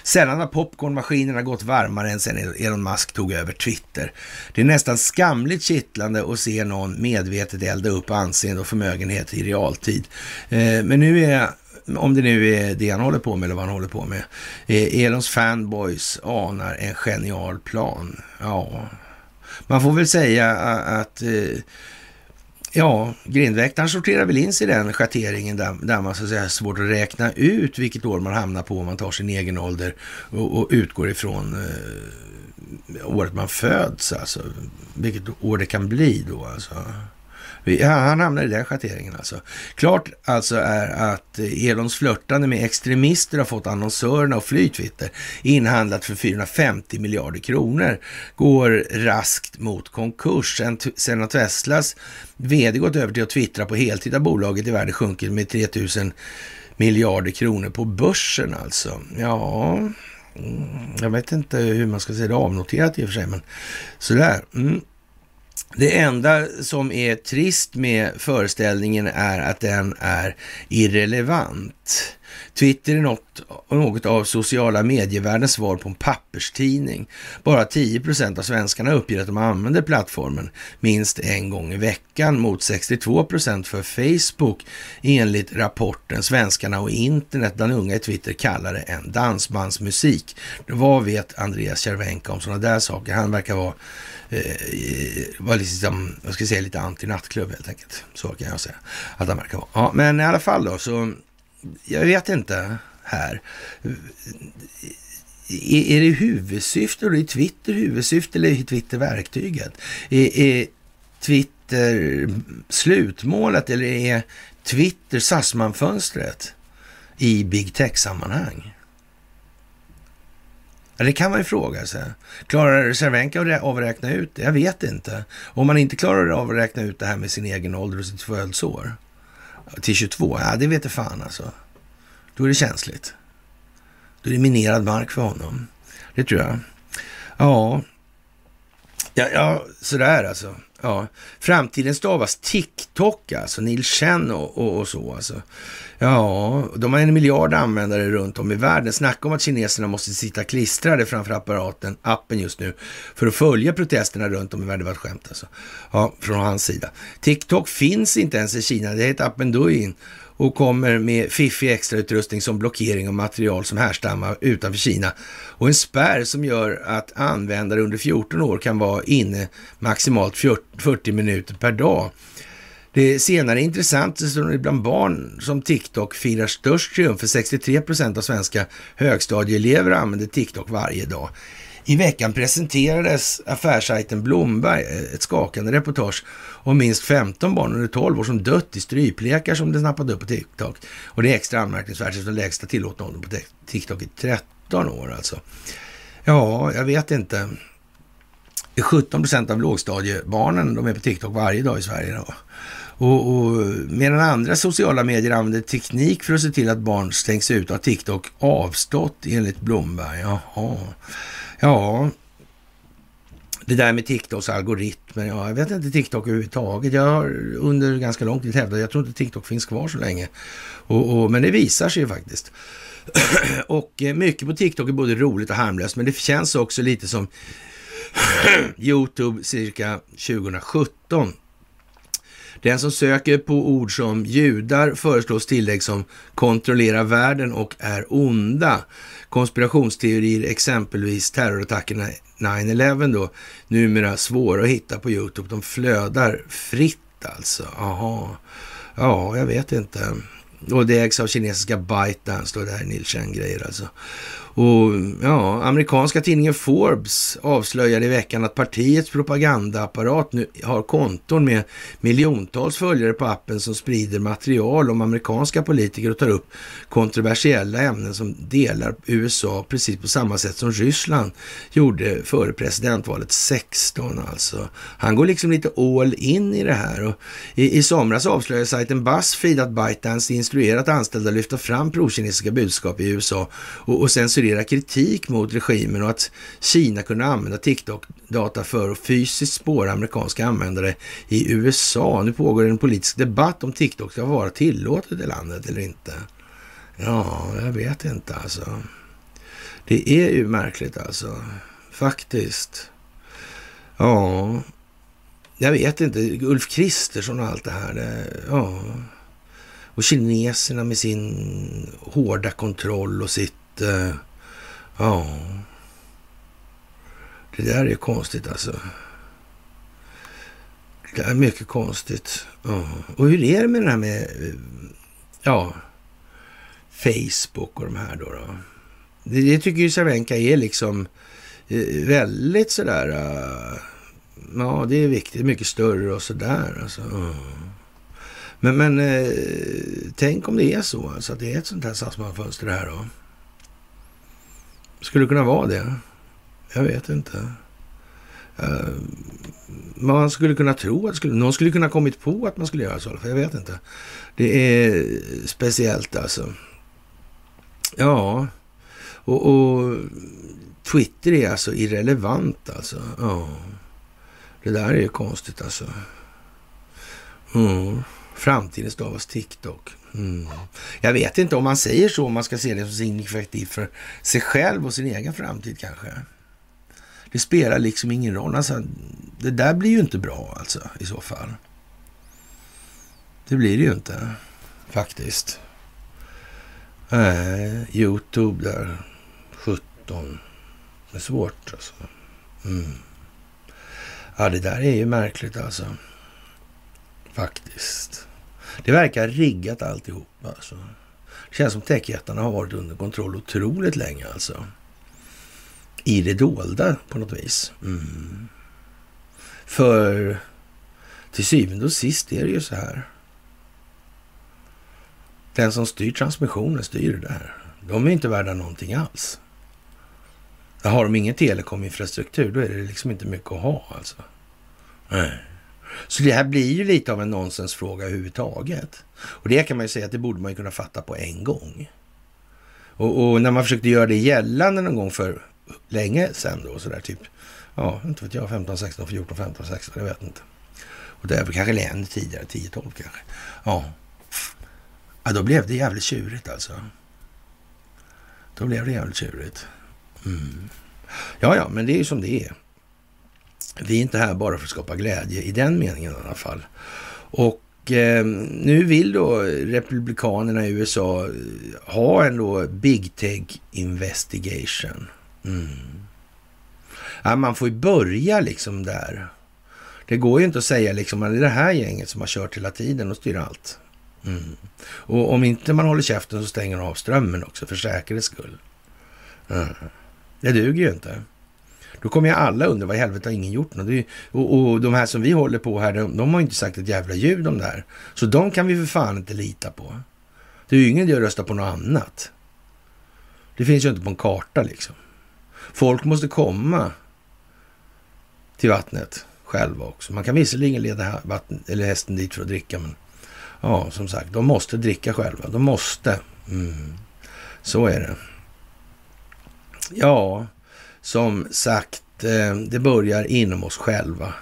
Sällan har popcornmaskinerna gått varmare än sedan Elon Musk tog över Twitter. Det är nästan skamligt kittlande att se någon medvetet elda upp anseende och förmögenhet i realtid. Eh, men nu är om det nu är det han håller på med eller vad han håller på med. Eh, Elons fanboys anar en genial plan. Ja, man får väl säga att eh, Ja, grindväktaren sorterar väl in sig i den schatteringen där, där man så att säga har svårt att räkna ut vilket år man hamnar på om man tar sin egen ålder och, och utgår ifrån eh, året man föds, alltså vilket år det kan bli då alltså. Han hamnar i den schatteringen alltså. Klart alltså är att Elons flörtande med extremister har fått annonsörerna att fly Twitter inhandlat för 450 miljarder kronor går raskt mot konkurs. Sen, sen har Teslas vd gått över till att twittra på heltid har bolaget i värde sjunkit med 3000 miljarder kronor på börsen alltså. Ja, mm, jag vet inte hur man ska säga det avnoterat i och för sig, men sådär. Mm. Det enda som är trist med föreställningen är att den är irrelevant. Twitter är något, något av sociala medievärldens svar på en papperstidning. Bara 10 procent av svenskarna uppger att de använder plattformen minst en gång i veckan mot 62 procent för Facebook enligt rapporten Svenskarna och internet bland unga i Twitter kallar det en dansbandsmusik. Vad vet Andreas Cervenka om sådana där saker? Han verkar vara eh, var liksom, jag ska säga lite anti-nattklubb helt enkelt. Så kan jag säga att han verkar vara. Ja, men i alla fall då, så jag vet inte här. Är, är det huvudsyfte, är Twitter huvudsyfte eller är Twitter verktyget? Är, är Twitter slutmålet eller är Twitter Sassman-fönstret i big tech-sammanhang? Det kan man ju fråga sig. Klarar Cervenka av att räkna ut det? Jag vet inte. Om man inte klarar av att räkna ut det här med sin egen ålder och sitt födelseår till 22, ja det vet jag fan alltså. Då är det känsligt. Då är det minerad mark för honom. Det tror jag. Ja, ja, ja sådär alltså. Ja, framtiden stavas TikTok alltså, Neil Chen och, och, och, så alltså. Ja, de har en miljard användare runt om i världen. Snacka om att kineserna måste sitta klistrade framför apparaten, appen just nu, för att följa protesterna runt om i världen. Det var ett skämt alltså. Ja, från hans sida. TikTok finns inte ens i Kina. Det heter appen Douyin och kommer med fiffig extrautrustning som blockering av material som härstammar utanför Kina och en spärr som gör att användare under 14 år kan vara inne maximalt 40 minuter per dag. Det senare är intressant eftersom det bland barn som TikTok firar störst triumf, för 63 procent av svenska högstadieelever använder TikTok varje dag. I veckan presenterades affärssajten Blomberg eh, ett skakande reportage om minst 15 barn under 12 år som dött i stryplekar som de snappade upp på TikTok. Och det är extra anmärkningsvärt eftersom den lägsta tillåtna åldern på TikTok är 13 år alltså. Ja, jag vet inte. 17 procent av lågstadiebarnen de är på TikTok varje dag i Sverige. Då. Och, och, medan andra sociala medier använder teknik för att se till att barn stängs ut har TikTok avstått enligt Blomberg. Jaha. Ja, det där med TikToks algoritmer, ja, jag vet inte TikTok överhuvudtaget. Jag har under ganska lång tid hävdat, jag tror inte TikTok finns kvar så länge. Och, och, men det visar sig ju faktiskt. [CLEARS THROAT] och eh, mycket på TikTok är både roligt och harmlöst, men det känns också lite som [CLEARS THROAT] YouTube cirka 2017. Den som söker på ord som judar föreslås tillägg som kontrollerar världen och är onda. Konspirationsteorier, exempelvis terrorattackerna 9-11 då, numera svåra att hitta på YouTube. De flödar fritt alltså. Aha. Ja, jag vet inte. Och det ägs av kinesiska ByteDance, då det här är Neil Chen-grejer alltså. Och ja, amerikanska tidningen Forbes avslöjade i veckan att partiets propagandaapparat nu har konton med miljontals följare på appen som sprider material om amerikanska politiker och tar upp kontroversiella ämnen som delar USA precis på samma sätt som Ryssland gjorde före presidentvalet 16 alltså. Han går liksom lite all in i det här och i, i somras avslöjade sajten Buzzfeed att ByteDance instruerat anställda att lyfta fram prokinesiska budskap i USA och, och censurera leverera kritik mot regimen och att Kina kunde använda TikTok-data för att fysiskt spåra amerikanska användare i USA. Nu pågår en politisk debatt om TikTok ska vara tillåtet i landet eller inte. Ja, jag vet inte alltså. Det är ju märkligt alltså, faktiskt. Ja, jag vet inte. Ulf Kristersson och allt det här. Det, ja. Och kineserna med sin hårda kontroll och sitt eh, Ja. Det där är konstigt alltså. Det är mycket konstigt. Ja. Och hur är det med det här med ja, Facebook och de här då? då? Det, det tycker ju Cervenka är liksom eh, väldigt sådär... Eh, ja, det är viktigt. Mycket större och sådär. Alltså. Ja. Men, men eh, tänk om det är så, alltså, att det är ett sånt här satsmanfönster det här då. Skulle det kunna vara det? Jag vet inte. Eh, man skulle kunna tro att skulle, någon skulle kunna kommit på att man skulle göra så. För jag vet inte. Det är speciellt alltså. Ja, och, och Twitter är alltså irrelevant alltså. Ja, det där är ju konstigt alltså. Mm. Framtiden stavas TikTok. Mm. Jag vet inte om man säger så, om man ska se det som signifikativt för sig själv och sin egen framtid kanske. Det spelar liksom ingen roll. Alltså, det där blir ju inte bra alltså i så fall. Det blir det ju inte faktiskt. Äh, Youtube där 17. Det är svårt alltså. Mm. Ja, det där är ju märkligt alltså. Faktiskt. Det verkar riggat alltihop. Alltså. Det känns som techjättarna har varit under kontroll otroligt länge alltså. I det dolda på något vis. Mm. För till syvende och sist är det ju så här. Den som styr transmissionen styr det där. De är inte värda någonting alls. Har de ingen telekominfrastruktur, då är det liksom inte mycket att ha alltså. Nej. Så det här blir ju lite av en nonsensfråga överhuvudtaget. Och det kan man ju säga att det borde man ju kunna fatta på en gång. Och, och när man försökte göra det gällande någon gång för länge sedan då, sådär typ, ja, inte vet jag, 15, 16, 14, 15, 16, jag vet inte. Och det är kanske ännu tidigare, 10, 12 kanske. Ja. ja, då blev det jävligt tjurigt alltså. Då blev det jävligt tjurigt. Mm. Ja, ja, men det är ju som det är. Vi är inte här bara för att skapa glädje i den meningen i alla fall. Och eh, nu vill då republikanerna i USA eh, ha en då big tech investigation. Mm. Ja, man får ju börja liksom där. Det går ju inte att säga liksom att det är det här gänget som har kört hela tiden och styr allt. Mm. Och om inte man håller käften så stänger de av strömmen också för säkerhets skull. Mm. Det duger ju inte. Då kommer ju alla undra vad i helvete har ingen gjort något? Och, och, de här som vi håller på här, de, de har inte sagt ett jävla ljud om det här. Så de kan vi för fan inte lita på. Det är ju ingen idé att rösta på något annat. Det finns ju inte på en karta liksom. Folk måste komma till vattnet själva också. Man kan visserligen leda vatten, eller hästen dit för att dricka, men ja, som sagt, de måste dricka själva. De måste. Mm. Så är det. Ja, som sagt, eh, det börjar inom oss själva.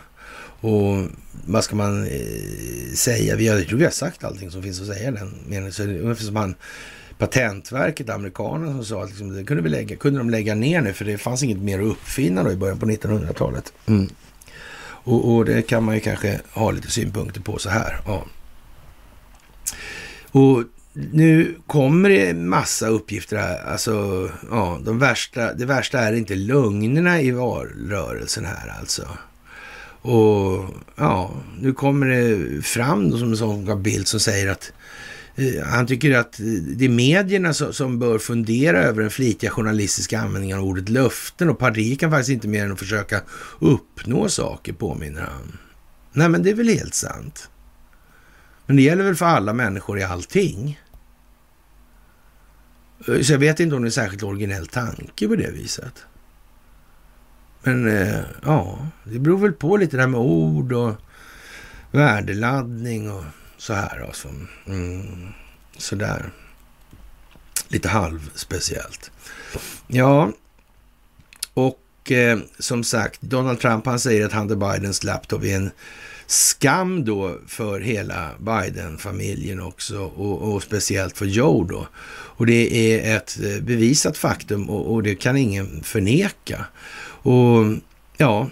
Och vad ska man eh, säga? Vi har, jag tror vi har sagt allting som finns att säga i den meningen. Så ungefär som han, Patentverket, amerikanerna, som sa att liksom, det kunde, vi lägga, kunde de lägga ner nu för det fanns inget mer att uppfinna då i början på 1900-talet. Mm. Och, och, det kan man ju kanske ha lite synpunkter på så här. Ja. Och nu kommer det massa uppgifter här. Alltså, ja, de värsta, det värsta är inte lögnerna i valrörelsen här alltså. Och ja, nu kommer det fram då som en sån bild som säger att eh, han tycker att det är medierna som, som, bör fundera över den flitiga journalistiska användningen av ordet löften och partiet kan faktiskt inte mer än att försöka uppnå saker, påminner han. Nej, men det är väl helt sant. Men det gäller väl för alla människor i allting. Eh, så jag vet inte om det är en särskilt originell tanke på det viset. Men eh, ja, det beror väl på lite där med ord och värdeladdning och så här. Alltså. Mm, sådär. Lite halvspeciellt. Ja, och eh, som sagt, Donald Trump han säger att Hunter Bidens laptop är en skam då för hela Biden-familjen också och, och, speciellt för Joe då. Och det är ett eh, bevisat faktum och, och, det kan ingen förneka. Och ja,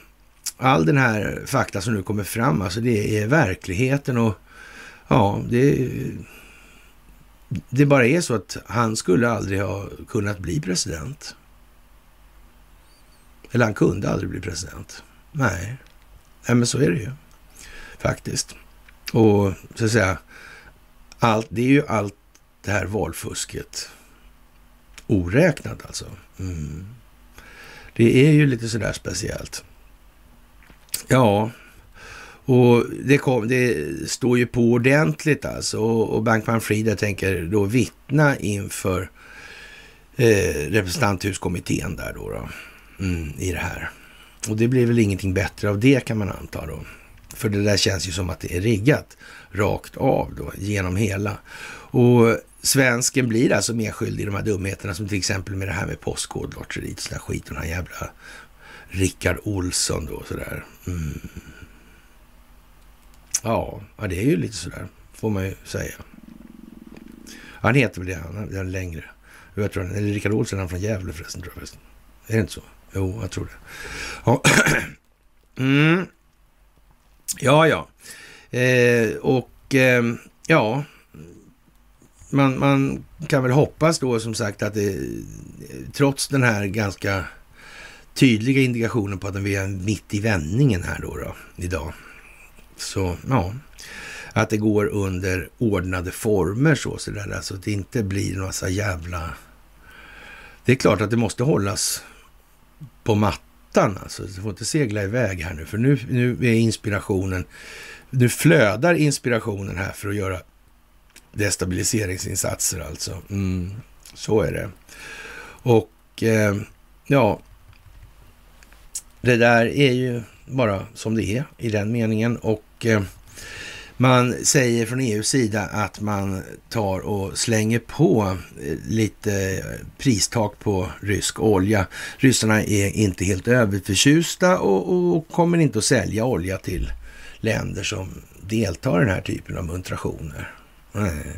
all den här fakta som nu kommer fram, alltså det är verkligheten och ja, det, det bara är så att han skulle aldrig ha kunnat bli president. Eller han kunde aldrig bli president. Nej, Nej men så är det ju faktiskt. Och så att säga, allt, det är ju allt det här valfusket oräknat alltså. Mm. Det är ju lite sådär speciellt. Ja, och det, kom, det står ju på ordentligt alltså. Och, och Bankman Frida tänker då vittna inför eh, representanthuskommittén där då, då mm, i det här. Och det blir väl ingenting bättre av det kan man anta då. För det där känns ju som att det är riggat rakt av då, genom hela. Och svensken blir alltså medskyldig i de här dumheterna som till exempel med det här med postkodlotteriet, och sådär skit, den här jävla Rickard Olsson då sådär. Mm. Ja, ja, det är ju lite sådär, får man ju säga. Han heter väl det, han är längre. Jag tror, eller Rickard Olsson, han är från Gävle förresten, tror jag förresten. Är det inte så? Jo, jag tror det. Ja. [CLEARS THROAT] Mm. Ja, ja. Eh, och eh, ja, man, man, kan väl hoppas då som sagt att det, trots den här ganska tydliga indikationen på att vi är mitt i vändningen här då, då idag. Så ja, att det går under ordnade former så, så där, alltså att det inte blir några jävla... Det är klart att det måste hållas på mattan mattan alltså. Du får inte segla iväg här nu, för nu, nu är inspirationen, nu flödar inspirationen här för att göra destabiliseringsinsatser alltså. Mm, så är det. Och eh, ja, det där är ju bara som det är i den meningen och eh, man säger från EUs sida att man tar och slänger på eh, lite eh, pristak på rysk olja. Ryssarna är inte helt överförtjusta och, och kommer inte att sälja olja till länder som deltar i den här typen av muntrationer. Nej.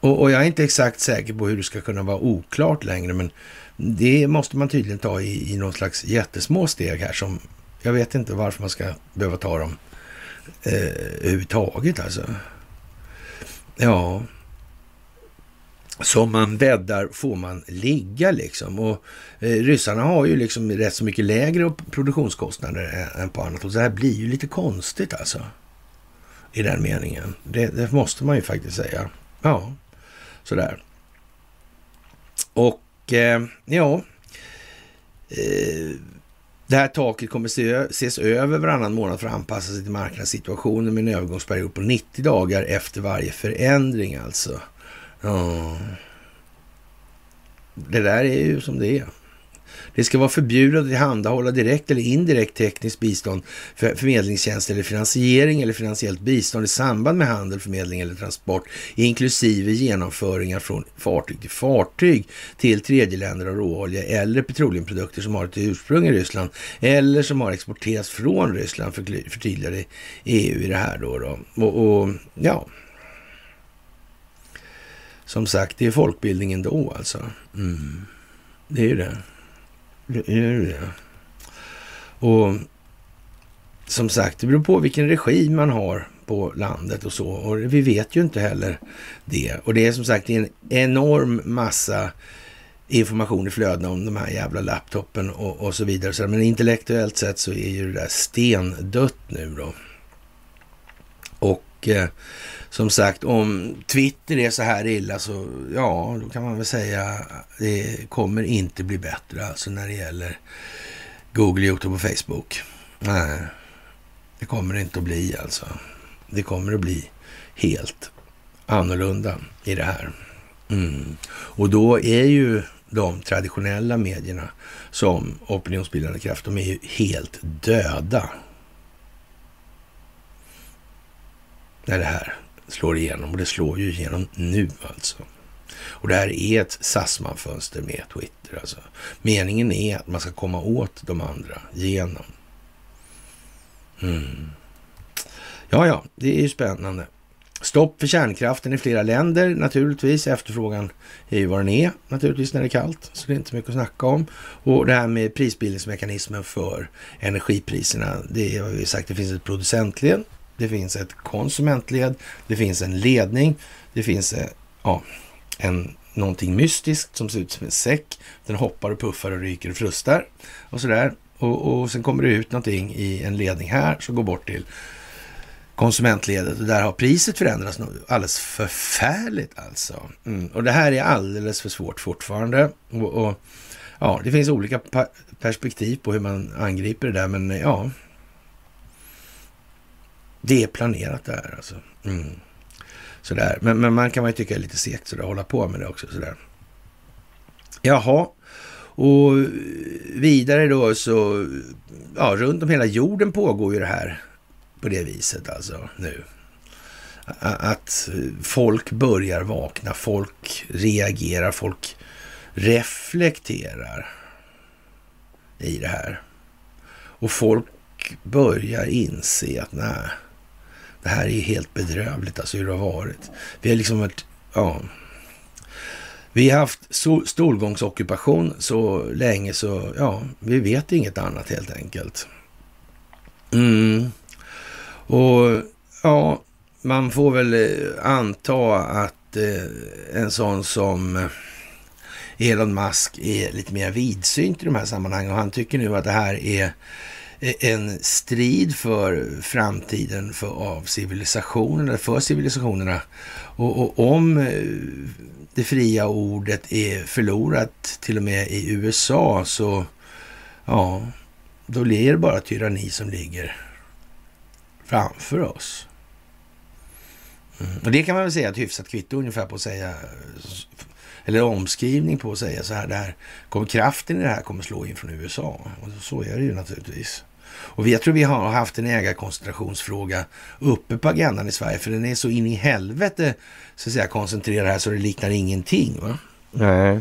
Och, och, jag är inte exakt säker på hur det ska kunna vara oklart längre, men det måste man tydligen ta i, i någon slags jättesmå steg här som jag vet inte varför man ska behöva ta dem eh, överhuvudtaget alltså. Ja, som man bäddar får man ligga liksom. Och eh, ryssarna har ju liksom rätt så mycket lägre produktionskostnader än, på annat Och så här blir ju lite konstigt alltså. I den meningen. Det, det måste man ju faktiskt säga. Ja, sådär. Och eh, ja, eh, det här taket kommer ses över varannan månad för att anpassa sig till marknadssituationen med en övergångsperiod på 90 dagar efter varje förändring alltså. Ja. Det där är ju som det är. Det ska vara förbjudet att tillhandahålla direkt eller indirekt tekniskt bistånd, för förmedlingstjänst eller finansiering eller finansiellt bistånd i samband med handel, förmedling eller transport, inklusive genomföringar från fartyg till fartyg till tredjeländer av råolja eller petroleumprodukter som har ett ursprung i Ryssland eller som har exporterats från Ryssland, förtydligade EU i det här då. då. Och, och ja, som sagt, det är folkbildningen då alltså. Mm. Det är ju det. Det är det. Och som sagt, det beror på vilken regim man har på landet och så. Och vi vet ju inte heller det. Och det är som sagt en enorm massa information i flödena om de här jävla laptopen och, och så vidare. Men intellektuellt sett så är ju det där stendött nu då. Och eh, som sagt, om Twitter är så här illa så ja, då kan man väl säga att det kommer inte bli bättre alltså när det gäller Google, YouTube och Facebook. Nej, det kommer det inte att bli alltså. Det kommer att bli helt annorlunda i det här. Mm. Och då är ju de traditionella medierna som opinionsbildande kraft, de är ju helt döda. När det här slår igenom och det slår ju igenom nu alltså. Och det här är ett Sassman-fönster med Twitter alltså. Meningen är att man ska komma åt de andra genom. Mm. Ja, ja, det är ju spännande. Stopp för kärnkraften i flera länder naturligtvis. Efterfrågan är ju vad den är naturligtvis när det är kallt, så det är inte mycket att snacka om. Och det här med prisbildningsmekanismen för energipriserna, det har vi sagt, det finns ett producentled det finns ett konsumentled, det finns en ledning, det finns eh, ja, en, någonting mystiskt som ser ut som en säck. Den hoppar och puffar och ryker och frustar och sådär. Och, och sen kommer det ut någonting i en ledning här som går bort till konsumentledet och där har priset förändrats alldeles förfärligt alltså. Mm. Och det här är alldeles för svårt fortfarande. Och, och, ja, det finns olika perspektiv på hur man angriper det där, men ja, det är planerat där alltså. Mm. Sådär. Men, men man kan man ju tycka är lite segt sådär, hålla på med det också. Sådär. Jaha, och vidare då så, ja, runt om hela jorden pågår ju det här på det viset alltså nu. Att folk börjar vakna, folk reagerar, folk reflekterar i det här. Och folk börjar inse att nej, det här är helt bedrövligt alltså hur det har varit. Vi har liksom varit, ja. Vi har haft stolgångsockupation så länge så, ja, vi vet inget annat helt enkelt. Mm. Och ja, man får väl eh, anta att eh, en sån som eh, Elon Musk är lite mer vidsynt i de här sammanhangen och han tycker nu att det här är en strid för framtiden för, av civilisationerna, för civilisationerna. Och, och, om eh, det fria ordet är förlorat till och med i USA så ja, då är det bara tyranni som ligger framför oss. Mm. Och det kan man väl säga ett hyfsat kvitto ungefär på att säga eller omskrivning på att säga så här, det här kommer, kraften i det här kommer slå in från USA. Och så är det ju naturligtvis. Och jag tror vi har haft en ägarkoncentrationsfråga uppe på agendan i Sverige, för den är så in i helvete så att säga, koncentrerad här så det liknar ingenting. Va? Nej.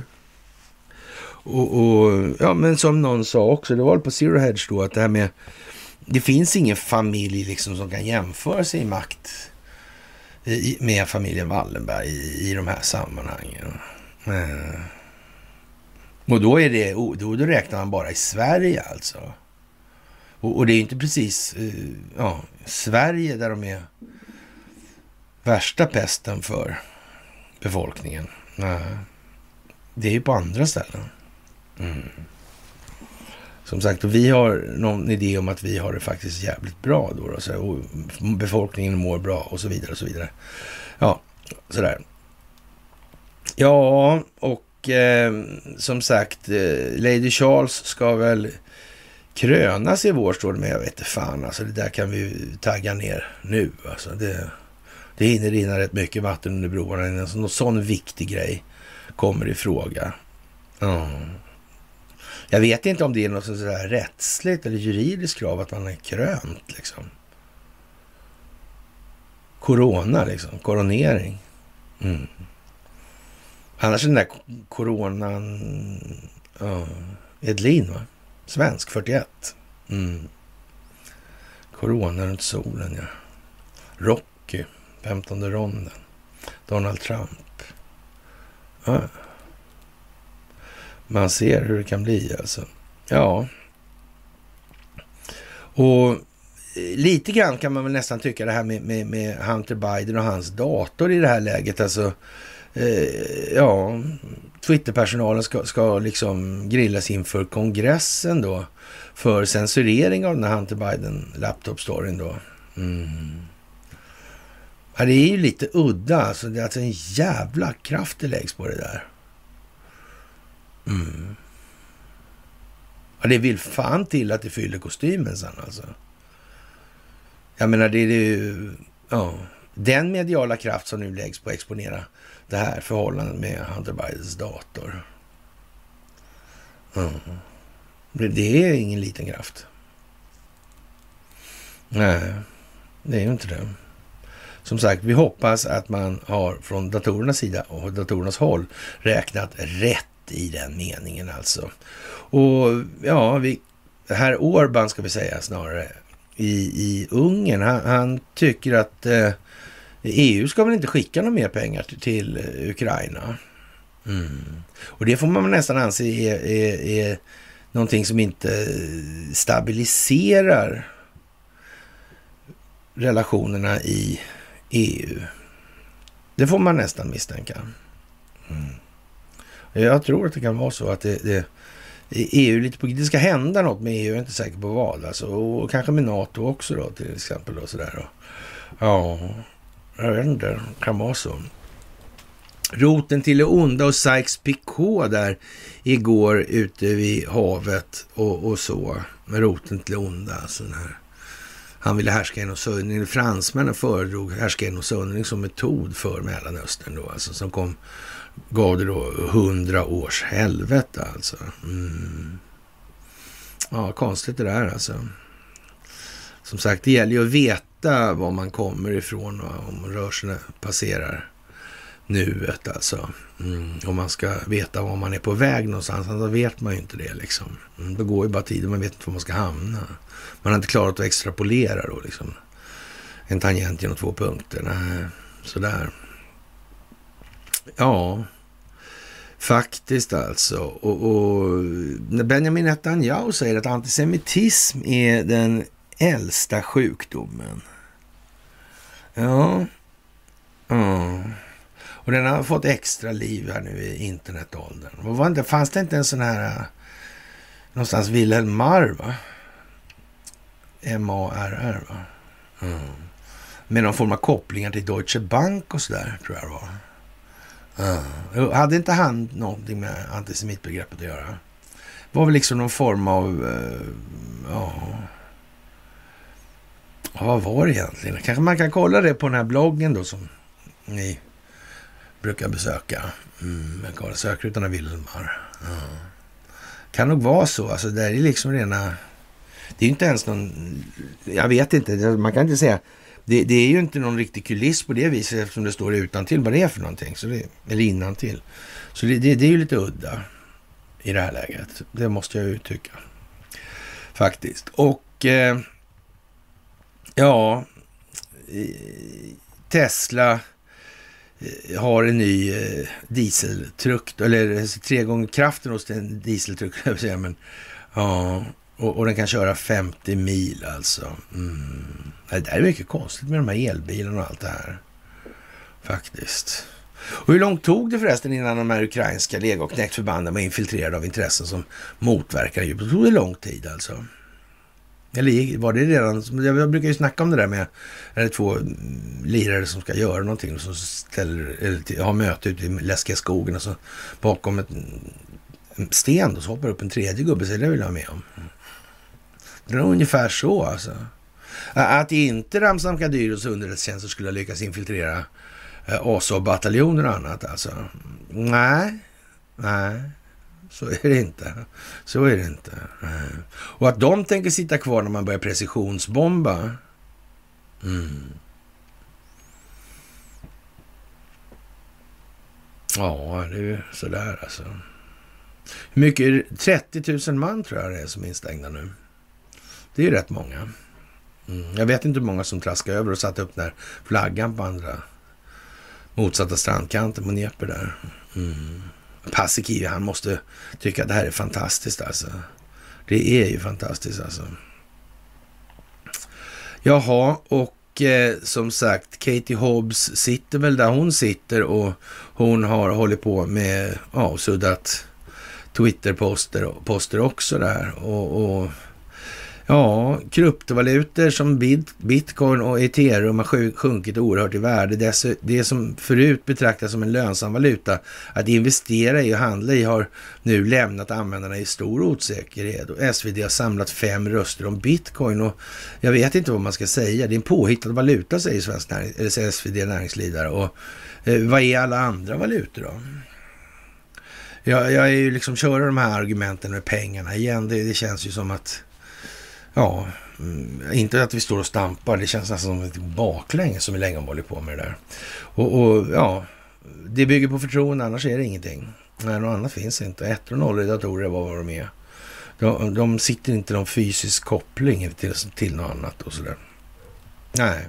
Och, och, ja, men som någon sa också, det var på Zero Hedge då, att det här med, det finns ingen familj liksom som kan jämföra sig i makt i, med familjen Wallenberg i, i de här sammanhangen. Eh. Och då är det, då, då räknar man bara i Sverige alltså. Och, och det är inte precis uh, ja, Sverige där de är värsta pesten för befolkningen. Nej. Det är ju på andra ställen. Mm. Som sagt, och vi har någon idé om att vi har det faktiskt jävligt bra då. då så, och befolkningen mår bra och så vidare och så vidare. Ja, sådär. Ja, och eh, som sagt, eh, Lady Charles ska väl krönas i vår, står det, men jag vet inte fan alltså. Det där kan vi tagga ner nu. Alltså, det, det hinner rinna rätt mycket vatten under broarna innan någon sån viktig grej kommer i fråga. Mm. Jag vet inte om det är något sådär rättsligt eller juridiskt krav att man är krönt liksom. Corona liksom, koronering. Mm. Annars är den där coronan, ja, Edlin va? Svensk, 41. Mm. Corona runt solen ja. Rocky, 15 ronden. Donald Trump. Ja. Man ser hur det kan bli alltså. Ja. Och eh, lite grann kan man väl nästan tycka det här med, med, med Hunter Biden och hans dator i det här läget. Alltså, eh, ja, Twitterpersonalen ska, ska liksom grillas inför kongressen då för censurering av den här Hunter Biden laptop-storyn då. Mm. Ja, det är ju lite udda, alltså det är alltså en jävla kraft det läggs på det där. Mm. Ja, det vill fan till att det fyller kostymen sen alltså. Jag menar, det är ju... Ja, den mediala kraft som nu läggs på att exponera det här förhållandet med Hunter Bidens dator. Mm. Det är ingen liten kraft. Nej, det är ju inte det. Som sagt, vi hoppas att man har från datorernas sida och datorernas håll räknat rätt i den meningen alltså. Och ja, vi, herr Orban ska vi säga snarare i, i Ungern, han, han tycker att eh, EU ska väl inte skicka några mer pengar till, till Ukraina. Mm. Och det får man nästan anse är, är, är någonting som inte eh, stabiliserar relationerna i EU. Det får man nästan misstänka. Mm. Jag tror att det kan vara så att det, det EU lite på, det ska hända något med EU, jag är inte säker på vad. Alltså, och kanske med NATO också då till exempel. Och sådär. Ja, jag vet inte, det kan vara så. Roten till det onda och Sykes-Picot där igår ute vid havet och, och så. Med roten till det onda. Alltså här. Han ville härska genom söndring. Fransmännen föredrog härska genom söndring som metod för Mellanöstern då. Alltså som kom gav det då hundra års helvete alltså. Mm. Ja, konstigt det där alltså. Som sagt, det gäller ju att veta var man kommer ifrån och om rörelserna passerar nuet alltså. Mm. Om man ska veta var man är på väg någonstans, då vet man ju inte det liksom. Mm. Går ju bara tiden, man vet inte var man ska hamna. Man har inte klarat att extrapolera då liksom. En tangent genom två punkter, nej, sådär. Ja, faktiskt alltså. Och, och Benjamin Netanyahu säger att antisemitism är den äldsta sjukdomen. Ja, Mm. Och den har fått extra liv här nu i internetåldern. Var inte, fanns det inte en sån här eh, någonstans Wilhelm Marr, va? M-A-R-R, va? Mm. Med någon form av kopplingar till Deutsche Bank och sådär, tror jag det var. Mm. Hade inte han någonting med antisemitbegreppet att göra? Det var väl liksom någon form av... Uh, ja... Vad var det egentligen? Kanske man kan kolla det på den här bloggen då som ni brukar besöka. Mm, Karl söker utan Vilhelmar. Ja. Kan nog vara så. Alltså det är liksom rena... Det är inte ens någon... Jag vet inte. Man kan inte säga... Det, det, är ju inte någon riktig kuliss på det viset eftersom det står utan till vad det är för någonting. Så det, eller innan till. Så det, det, det är ju lite udda i det här läget. Det måste jag uttrycka. Faktiskt. Och eh, ja, Tesla eh, har en ny eh, dieseltruck, eller eh, tre gånger kraften hos en dieseltruck, [LAUGHS] men ja, och, och, den kan köra 50 mil alltså. Mm. Det är mycket konstigt med de här elbilarna och allt det här. Faktiskt. Och hur långt tog det förresten innan de här ukrainska legoknektförbanden var infiltrerade av intressen som motverkar ju Det tog det lång tid alltså. Eller var det redan, jag brukar ju snacka om det där med, är det två lirare som ska göra någonting, som ställer, eller har möte ute i läskiga skogen och så bakom ett, en sten då, så hoppar upp en tredje gubbe, så det vill jag ha med om. Det är ungefär så alltså. Att inte Ramzan Kadyros underrättelsetjänster skulle ha lyckats infiltrera eh, Azov-bataljoner och annat alltså. Nej, nej. Så är det inte. Så är det inte. Eh. Och att de tänker sitta kvar när man börjar precisionsbomba. Mm. Ja, det är ju sådär alltså. Hur mycket? 30 000 man tror jag det är som är instängda nu. Det är ju rätt många. Mm. Jag vet inte hur många som traskade över och satte upp den där flaggan på andra motsatta strandkanten på Dnepr där. Mm. Paasikivi, han måste tycka att det här är fantastiskt alltså. Det är ju fantastiskt alltså. Jaha, och eh, som sagt, Katie Hobbs sitter väl där hon sitter och hon har hållit på med avsuddat Twitter-poster poster också där. Och, och Ja, kryptovalutor som bitcoin och ethereum har sjunkit oerhört i värde. Det som förut betraktas som en lönsam valuta att investera i och handla i har nu lämnat användarna i stor osäkerhet. Och SvD har samlat fem röster om bitcoin och jag vet inte vad man ska säga. Det är en påhittad valuta säger, Svensk Närings eller SvD Näringsliv där. Och eh, vad är alla andra valutor då? Jag, jag är ju liksom köra de här argumenten med pengarna igen. Det, det känns ju som att Ja, mm, inte att vi står och stampar. Det känns nästan som ett baklänge som vi länge har hållit på med det där. Och, och, ja, det bygger på förtroende, annars är det ingenting. Nej, något annat finns inte. Ettor och nollor i datorer är vad de är. De, de sitter inte någon fysisk koppling till, till något annat och sådär. Nej.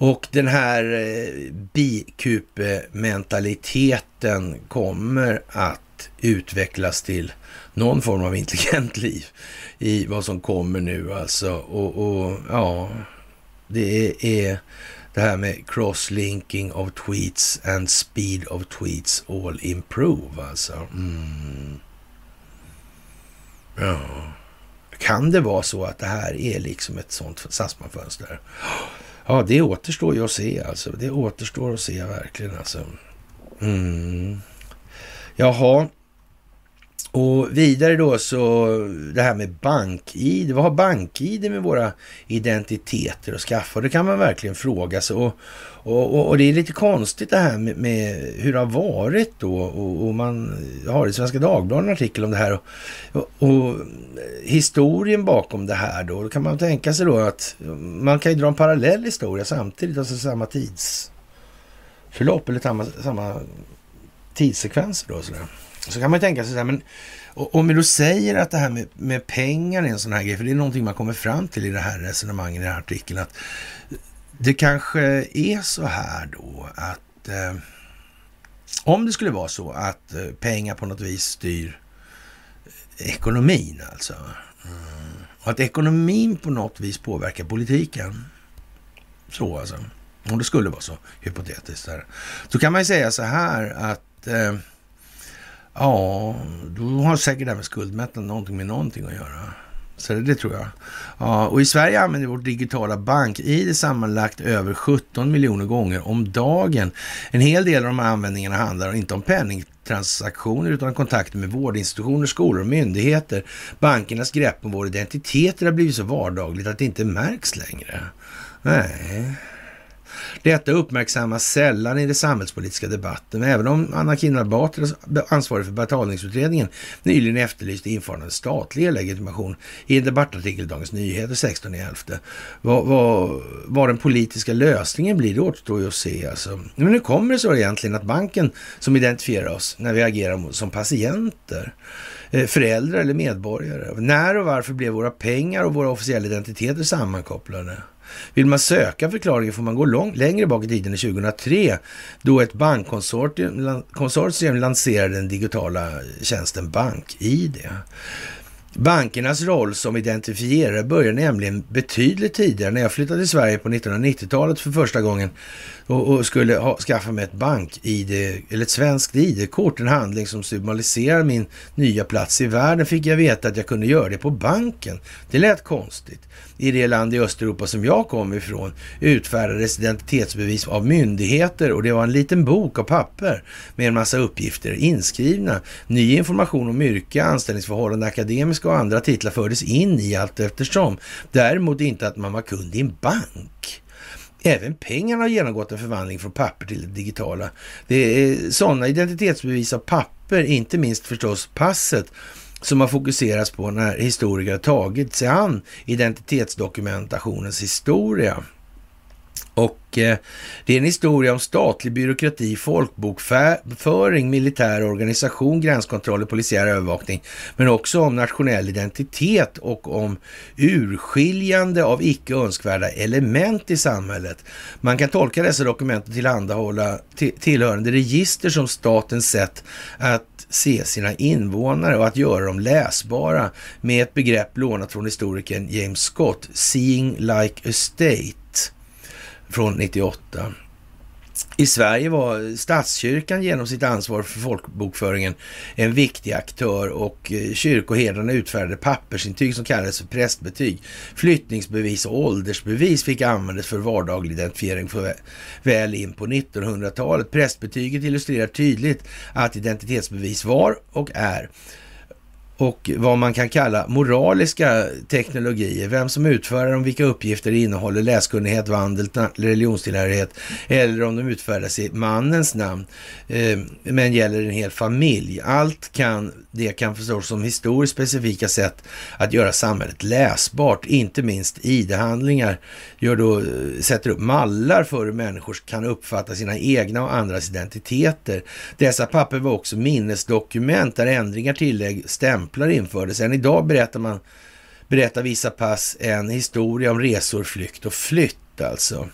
Och den här eh, bikupementaliteten kommer att utvecklas till någon form av intelligent [LAUGHS] liv i vad som kommer nu alltså. Och, och ja, det är det här med crosslinking of tweets and speed of tweets all improve alltså. Mm. Ja. Kan det vara så att det här är liksom ett sånt Sassman-fönster? Ja, det återstår ju att se alltså. Det återstår att se verkligen alltså. Mm. Jaha, och vidare då så det här med bank-id. Vad har bank-id med våra identiteter att skaffa? Det kan man verkligen fråga sig. Och, och, och det är lite konstigt det här med, med hur det har varit då. Och, och, man har i Svenska Dagbladet en artikel om det här. Och, och, historien bakom det här då. Då kan man tänka sig då att man kan ju dra en parallell historia samtidigt. Alltså samma tidsförlopp eller samma, samma tidssekvenser då. Sådär. Så kan man tänka sig så här, men om vi då säger att det här med, med pengar är en sån här grej, för det är någonting man kommer fram till i det här resonemanget, i den här artikeln, att det kanske är så här då att eh, om det skulle vara så att eh, pengar på något vis styr eh, ekonomin alltså. Mm. Och att ekonomin på något vis påverkar politiken. Så alltså. Om det skulle vara så, hypotetiskt. Här. Så kan man ju säga så här att eh, Ja, då har säkert det här med skuldmättnad någonting med någonting att göra. Så det, det tror jag. Ja, och i Sverige använder vårt digitala bank-id sammanlagt över 17 miljoner gånger om dagen. En hel del av de här användningarna handlar inte om penningtransaktioner utan om kontakter med vårdinstitutioner, skolor och myndigheter. Bankernas grepp om vår identitet har blivit så vardagligt att det inte märks längre. Nej. Detta uppmärksammas sällan i den samhällspolitiska debatten, även om Anna Kinberg Batra, ansvarig för betalningsutredningen, nyligen efterlyste införande av statlig legitimation i en debattartikel i Dagens Nyheter 16.11. Vad, vad, vad den politiska lösningen blir, det återstår ju att se. Alltså. Men hur kommer det så egentligen att banken som identifierar oss när vi agerar som patienter, eh, föräldrar eller medborgare, när och varför blev våra pengar och våra officiella identiteter sammankopplade? Vill man söka förklaringen får man gå lång, längre bak i tiden, 2003, då ett bankkonsortium lanserade den digitala eh, tjänsten BankID. Bankernas roll som identifierare började nämligen betydligt tidigare. När jag flyttade till Sverige på 1990-talet för första gången och, och skulle ha, skaffa mig ett bank-id, eller ett svenskt ID-kort, en handling som symboliserar min nya plats i världen, fick jag veta att jag kunde göra det på banken. Det lät konstigt. I det land i Östeuropa som jag kom ifrån utfärdades identitetsbevis av myndigheter och det var en liten bok av papper med en massa uppgifter inskrivna. Ny information om yrke, anställningsförhållanden, akademiska och andra titlar fördes in i allt eftersom. Däremot inte att man var kund i en bank. Även pengarna har genomgått en förvandling från papper till det digitala. Det är sådana identitetsbevis av papper, inte minst förstås passet, som har fokuserats på när historiker har tagit sig an identitetsdokumentationens historia. Och eh, det är en historia om statlig byråkrati, folkbokföring, militär organisation, gränskontroller, polisiär övervakning, men också om nationell identitet och om urskiljande av icke önskvärda element i samhället. Man kan tolka dessa dokument och tillhandahålla tillhörande register som statens sätt att se sina invånare och att göra dem läsbara med ett begrepp lånat från historikern James Scott, Seeing like a state från 98. I Sverige var statskyrkan genom sitt ansvar för folkbokföringen en viktig aktör och eh, kyrkoherdarna utfärdade pappersintyg som kallades för prästbetyg. Flyttningsbevis och åldersbevis fick användas för vardaglig identifiering för väl in på 1900-talet. Prästbetyget illustrerar tydligt att identitetsbevis var och är och vad man kan kalla moraliska teknologier. Vem som utför dem, vilka uppgifter det innehåller, läskunnighet, vandel, religionstillhörighet eller om de utfärdas i mannens namn eh, men gäller en hel familj. Allt kan, det kan förstås som historiskt specifika sätt att göra samhället läsbart, inte minst ID-handlingar gör då, eh, sätter upp mallar för hur människor kan uppfatta sina egna och andras identiteter. Dessa papper var också minnesdokument där ändringar, tillägg, stämplar infördes. Än idag berättar man berättar vissa pass en historia om resor, flykt och flytt alltså.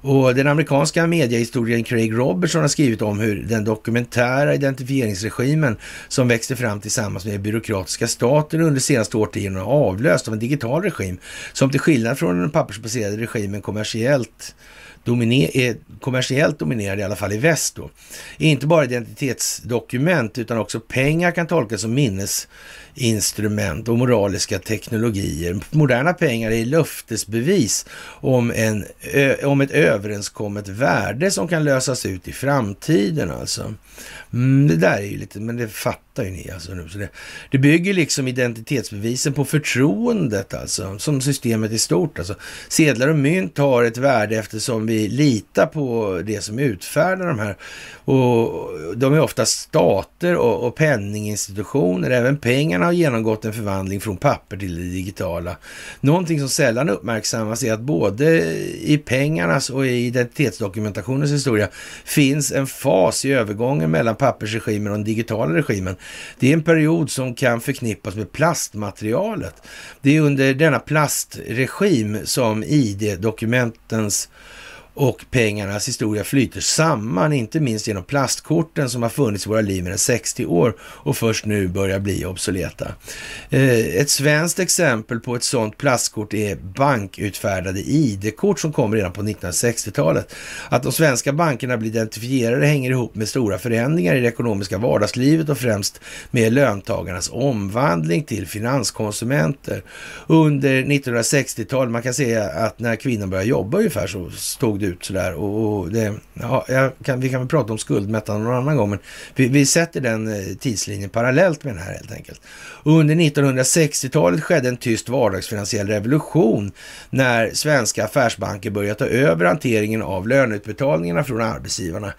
Och den amerikanska mediehistorien Craig Robertson har skrivit om hur den dokumentära identifieringsregimen som växte fram tillsammans med byråkratiska stater under senaste årtiondena avlöst av en digital regim som till skillnad från den pappersbaserade regimen kommersiellt dominer, är eh, kommersiellt dominerade i alla fall i väst då. Inte bara identitetsdokument utan också pengar kan tolkas som minnes instrument och moraliska teknologier. Moderna pengar är löftesbevis om, en, om ett överenskommet värde som kan lösas ut i framtiden alltså. Mm, det där är ju lite, men det fattar ju ni alltså nu. Så det, det bygger liksom identitetsbevisen på förtroendet alltså, som systemet i stort alltså. Sedlar och mynt har ett värde eftersom vi litar på det som utfärdar de här. Och de är ofta stater och, och penninginstitutioner. Även pengarna har genomgått en förvandling från papper till det digitala. Någonting som sällan uppmärksammas är att både i pengarnas och i identitetsdokumentationens historia finns en fas i övergången mellan pappersregimen och den digitala regimen. Det är en period som kan förknippas med plastmaterialet. Det är under denna plastregim som ID-dokumentens och pengarnas historia flyter samman, inte minst genom plastkorten som har funnits i våra liv mer än 60 år och först nu börjar bli obsoleta. Eh, ett svenskt exempel på ett sådant plastkort är bankutfärdade ID-kort som kom redan på 1960-talet. Att de svenska bankerna blir identifierade hänger ihop med stora förändringar i det ekonomiska vardagslivet och främst med löntagarnas omvandling till finanskonsumenter. Under 1960-talet, man kan säga att när kvinnan började jobba ungefär så stod det ut sådär. Och, och det, ja, kan, vi kan väl prata om skuldmättnad någon annan gång, men vi, vi sätter den eh, tidslinjen parallellt med den här helt enkelt. Under 1960-talet skedde en tyst vardagsfinansiell revolution när svenska affärsbanker började ta över hanteringen av löneutbetalningarna från arbetsgivarna.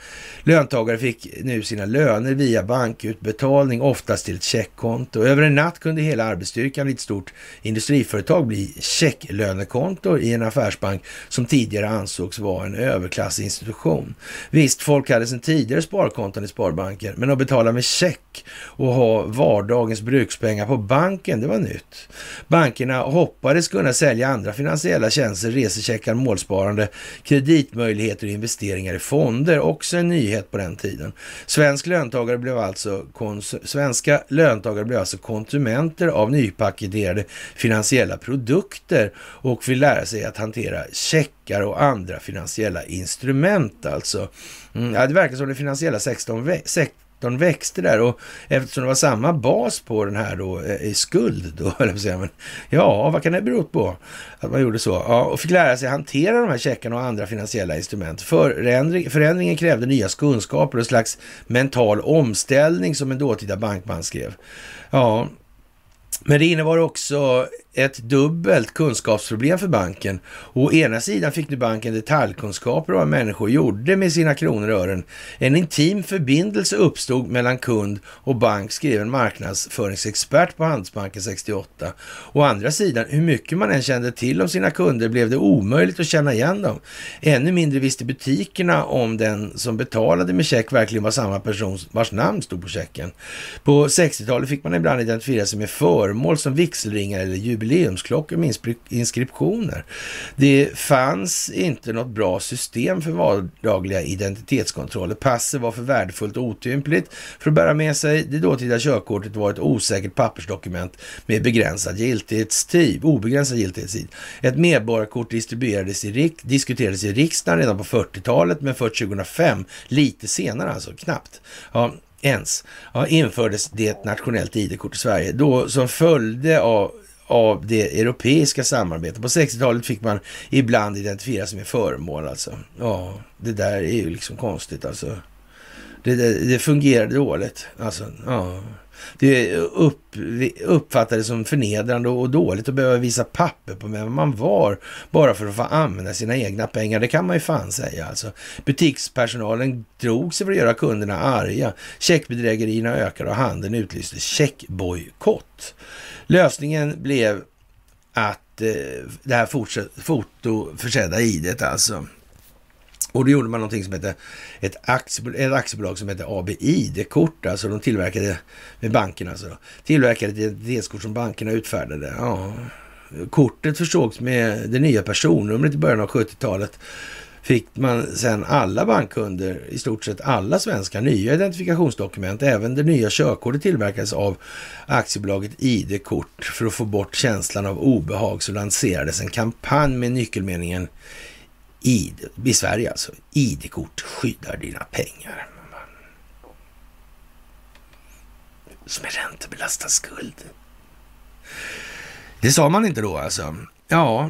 Löntagare fick nu sina löner via bankutbetalning, oftast till ett checkkonto. Över en natt kunde hela arbetsstyrkan i ett stort industriföretag bli checklönekonto i en affärsbank som tidigare ansågs vara en överklassinstitution. Visst, folk hade sedan tidigare sparkonton i sparbanker, men att betala med check och ha vardagens pengar på banken, det var nytt. Bankerna hoppades kunna sälja andra finansiella tjänster, resecheckar, målsparande, kreditmöjligheter och investeringar i fonder, också en nyhet på den tiden. Svensk löntagare blev alltså svenska löntagare blev alltså konsumenter av nypaketerade finansiella produkter och vill lära sig att hantera checkar och andra finansiella instrument alltså. Mm, ja, det verkar som den finansiella sektorn de växte där och eftersom det var samma bas på den här då, eh, i skuld då, [LAUGHS] eller säga, men ja, vad kan det bero på att man gjorde så? Ja, och fick lära sig hantera de här checkarna och andra finansiella instrument. Förändring, förändringen krävde nya kunskaper och slags mental omställning som en dåtida bankman skrev. Ja, men det innebar också ett dubbelt kunskapsproblem för banken. Å ena sidan fick nu banken detaljkunskaper om vad människor gjorde med sina kronor och ören. En intim förbindelse uppstod mellan kund och bank, skrev en marknadsföringsexpert på Handelsbanken 68. Å andra sidan, hur mycket man än kände till om sina kunder blev det omöjligt att känna igen dem. Ännu mindre visste butikerna om den som betalade med check verkligen var samma person vars namn stod på checken. På 60-talet fick man ibland identifiera sig med föremål som vigselringar eller ljud jubileumsklockor med inskriptioner. Det fanns inte något bra system för vardagliga identitetskontroller. Passet var för värdefullt och otympligt för att bära med sig. Det dåtida körkortet var ett osäkert pappersdokument med begränsad giltighetstid, obegränsad giltighetstid. Ett medborgarkort distribuerades i, diskuterades i riksdagen redan på 40-talet, men först 2005, lite senare alltså, knappt. Ja, ens, ja, infördes det ett nationellt ID-kort i Sverige, då som följde av av det europeiska samarbetet. På 60-talet fick man ibland identifiera sig med föremål alltså. Ja, det där är ju liksom konstigt alltså. Det, det, det fungerade dåligt. Alltså, ja. Det upp, uppfattades som förnedrande och dåligt att behöva visa papper på vem man var bara för att få använda sina egna pengar. Det kan man ju fan säga alltså. Butikspersonalen drog sig för att göra kunderna arga. Checkbedrägerierna ökade och handeln utlyste checkbojkott. Lösningen blev att eh, det här fotoförsedda idet alltså. Och då gjorde man någonting som hette ett aktiebolag, ett aktiebolag som hette AB ID-kort. Alltså de tillverkade, med bankerna alltså, tillverkade ett identitetskort som bankerna utfärdade. Ja. Kortet försågs med det nya personnumret i början av 70-talet fick man sen alla bankkunder, i stort sett alla svenska nya identifikationsdokument. Även det nya körkortet tillverkades av aktiebolaget ID-kort. För att få bort känslan av obehag så lanserades en kampanj med nyckelmeningen ID, i Sverige alltså, ID-kort skyddar dina pengar. Som en räntebelastad skuld. Det sa man inte då alltså. Ja,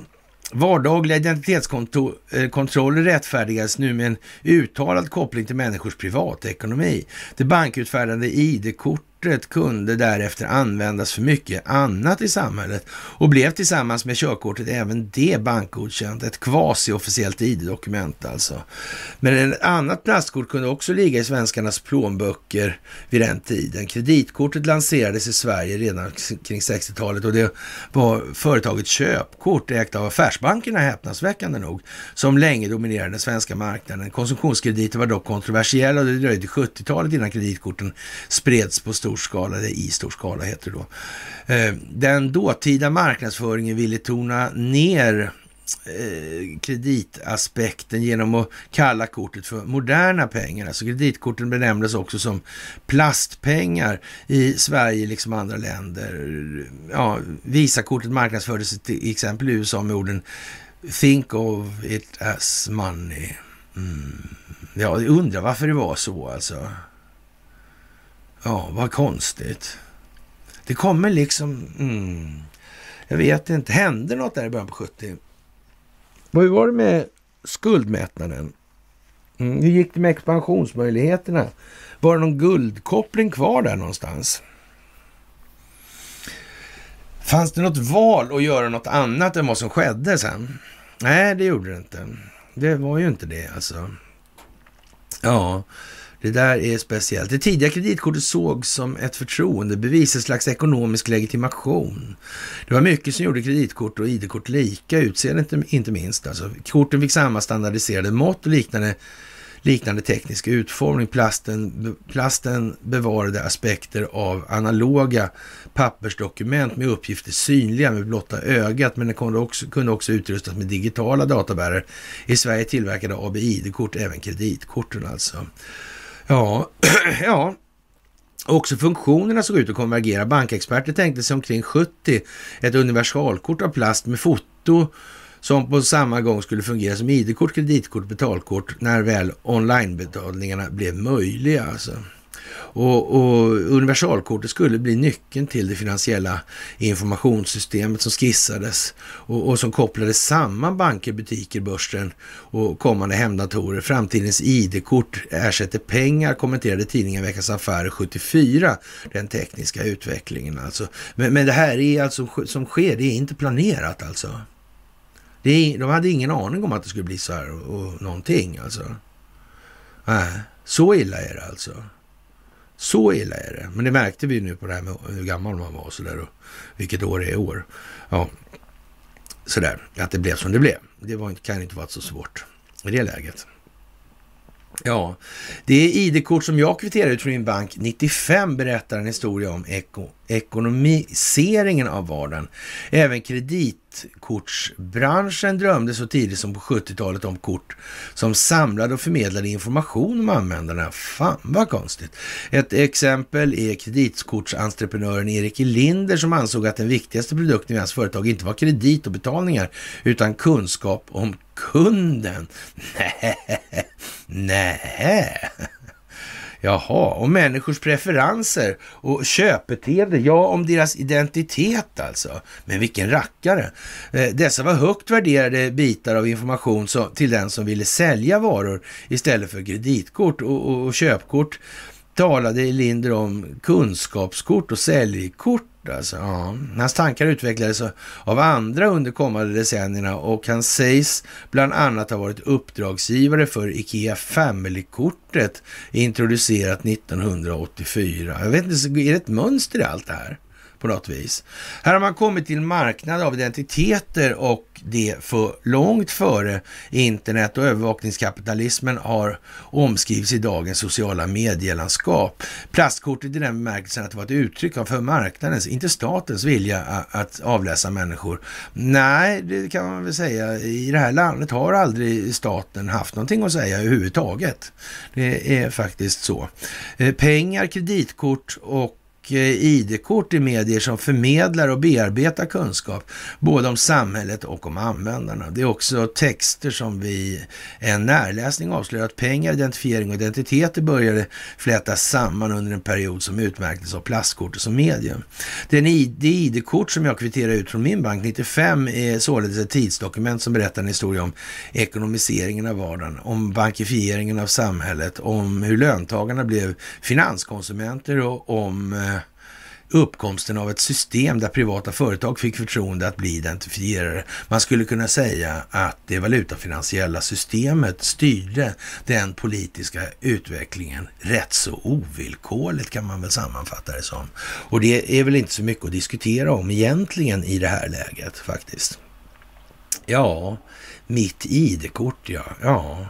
Vardagliga identitetskontroller eh, rättfärdigas nu med en uttalad koppling till människors privatekonomi. Det bankutfärdande ID-kort körkortet kunde därefter användas för mycket annat i samhället och blev tillsammans med körkortet även det bankgodkänt. Ett kvasi-officiellt ID-dokument alltså. Men ett annat plastkort kunde också ligga i svenskarnas plånböcker vid den tiden. Kreditkortet lanserades i Sverige redan kring 60-talet och det var företaget Köpkort ägt av affärsbankerna häpnadsväckande nog, som länge dominerade den svenska marknaden. Konsumtionskrediter var dock kontroversiella och det dröjde 70-talet innan kreditkorten spreds på stor stor skala, eller i stor skala heter det då. Eh, den dåtida marknadsföringen ville tona ner eh, kreditaspekten genom att kalla kortet för moderna pengar. Alltså kreditkorten benämndes också som plastpengar i Sverige liksom andra länder. Ja, Visakortet marknadsfördes till exempel i USA med orden Think of it as money. Mm. Ja, jag undrar varför det var så alltså. Ja, vad konstigt. Det kommer liksom... Mm, jag vet inte. Hände något där i början på 70? Hur var det med skuldmätnaden? Mm, hur gick det med expansionsmöjligheterna? Var det någon guldkoppling kvar där någonstans? Fanns det något val att göra något annat än vad som skedde sen? Nej, det gjorde det inte. Det var ju inte det alltså. Ja, det där är speciellt. Det tidiga kreditkortet sågs som ett förtroendebevis, ett slags ekonomisk legitimation. Det var mycket som gjorde kreditkort och ID-kort lika, utseendet inte, minst. Alltså, korten fick samma standardiserade mått och liknande liknande teknisk utformning. Plasten, plasten bevarade aspekter av analoga pappersdokument med uppgifter synliga med blotta ögat, men den kunde också, kunde också utrustas med digitala databärare. I Sverige tillverkade AB ID-kort även kreditkorten alltså. Ja, [CLEARS THROAT] ja. Också funktionerna såg ut att konvergera. Bankexperter tänkte sig omkring 70 ett universalkort av plast med foto som på samma gång skulle fungera som ID-kort, kreditkort, betalkort när väl onlinebetalningarna blev möjliga. Alltså. Och, och universalkortet skulle bli nyckeln till det finansiella informationssystemet som skissades och, och som kopplade samman banker, butiker, börsen och kommande hemdatorer. Framtidens ID-kort ersätter pengar, kommenterade tidningen Veckans Affärer 74, den tekniska utvecklingen alltså. Men, men det här är alltså som sker, det är inte planerat alltså. Det är, de hade ingen aning om att det skulle bli så här och, och någonting alltså. Nej, så illa är det alltså. Så illa är det. Men det märkte vi nu på det här med hur gammal man var och sådär och vilket år det är i år. Ja, sådär, att det blev som det blev. Det var, kan inte vara så svårt i det läget. Ja, det är ID-kort som jag kvitterade ut från min bank 95 berättar en historia om eko, ekonomiseringen av vardagen. Även kreditkortsbranschen drömde så tidigt som på 70-talet om kort som samlade och förmedlade information om användarna. Fan vad konstigt. Ett exempel är kreditkortsentreprenören Erik Linder som ansåg att den viktigaste produkten i hans företag inte var kredit och betalningar utan kunskap om kunden. [LAUGHS] Nej, nej. Jaha, om människors preferenser och köpbeteende, ja om deras identitet alltså. Men vilken rackare! Eh, dessa var högt värderade bitar av information till den som ville sälja varor istället för kreditkort och, och, och köpkort talade Linder om kunskapskort och säljkort Alltså, ja. Hans tankar utvecklades av andra under kommande decennierna och han sägs bland annat ha varit uppdragsgivare för Ikea Family-kortet introducerat 1984. Jag vet inte, är det ett mönster i allt det här? På något vis. Här har man kommit till en marknad av identiteter och det för långt före internet och övervakningskapitalismen har omskrivits i dagens sociala medielandskap. Plastkortet i den bemärkelsen att det var ett uttryck för marknadens, inte statens vilja att avläsa människor. Nej, det kan man väl säga. I det här landet har aldrig staten haft någonting att säga överhuvudtaget. Det är faktiskt så. Eh, pengar, kreditkort och Eh, ID-kort i medier som förmedlar och bearbetar kunskap, både om samhället och om användarna. Det är också texter som vi, en närläsning avslöjar att pengar, identifiering och identiteter började flätas samman under en period som utmärktes av plastkortet som medium. Den det ID-kort som jag kvitterade ut från min bank 95 är eh, således ett tidsdokument som berättar en historia om ekonomiseringen av vardagen, om bankifieringen av samhället, om hur löntagarna blev finanskonsumenter och om eh, uppkomsten av ett system där privata företag fick förtroende att bli identifierade. Man skulle kunna säga att det valutafinansiella systemet styrde den politiska utvecklingen rätt så ovillkorligt kan man väl sammanfatta det som. Och det är väl inte så mycket att diskutera om egentligen i det här läget faktiskt. Ja, mitt ID-kort ja. Ja,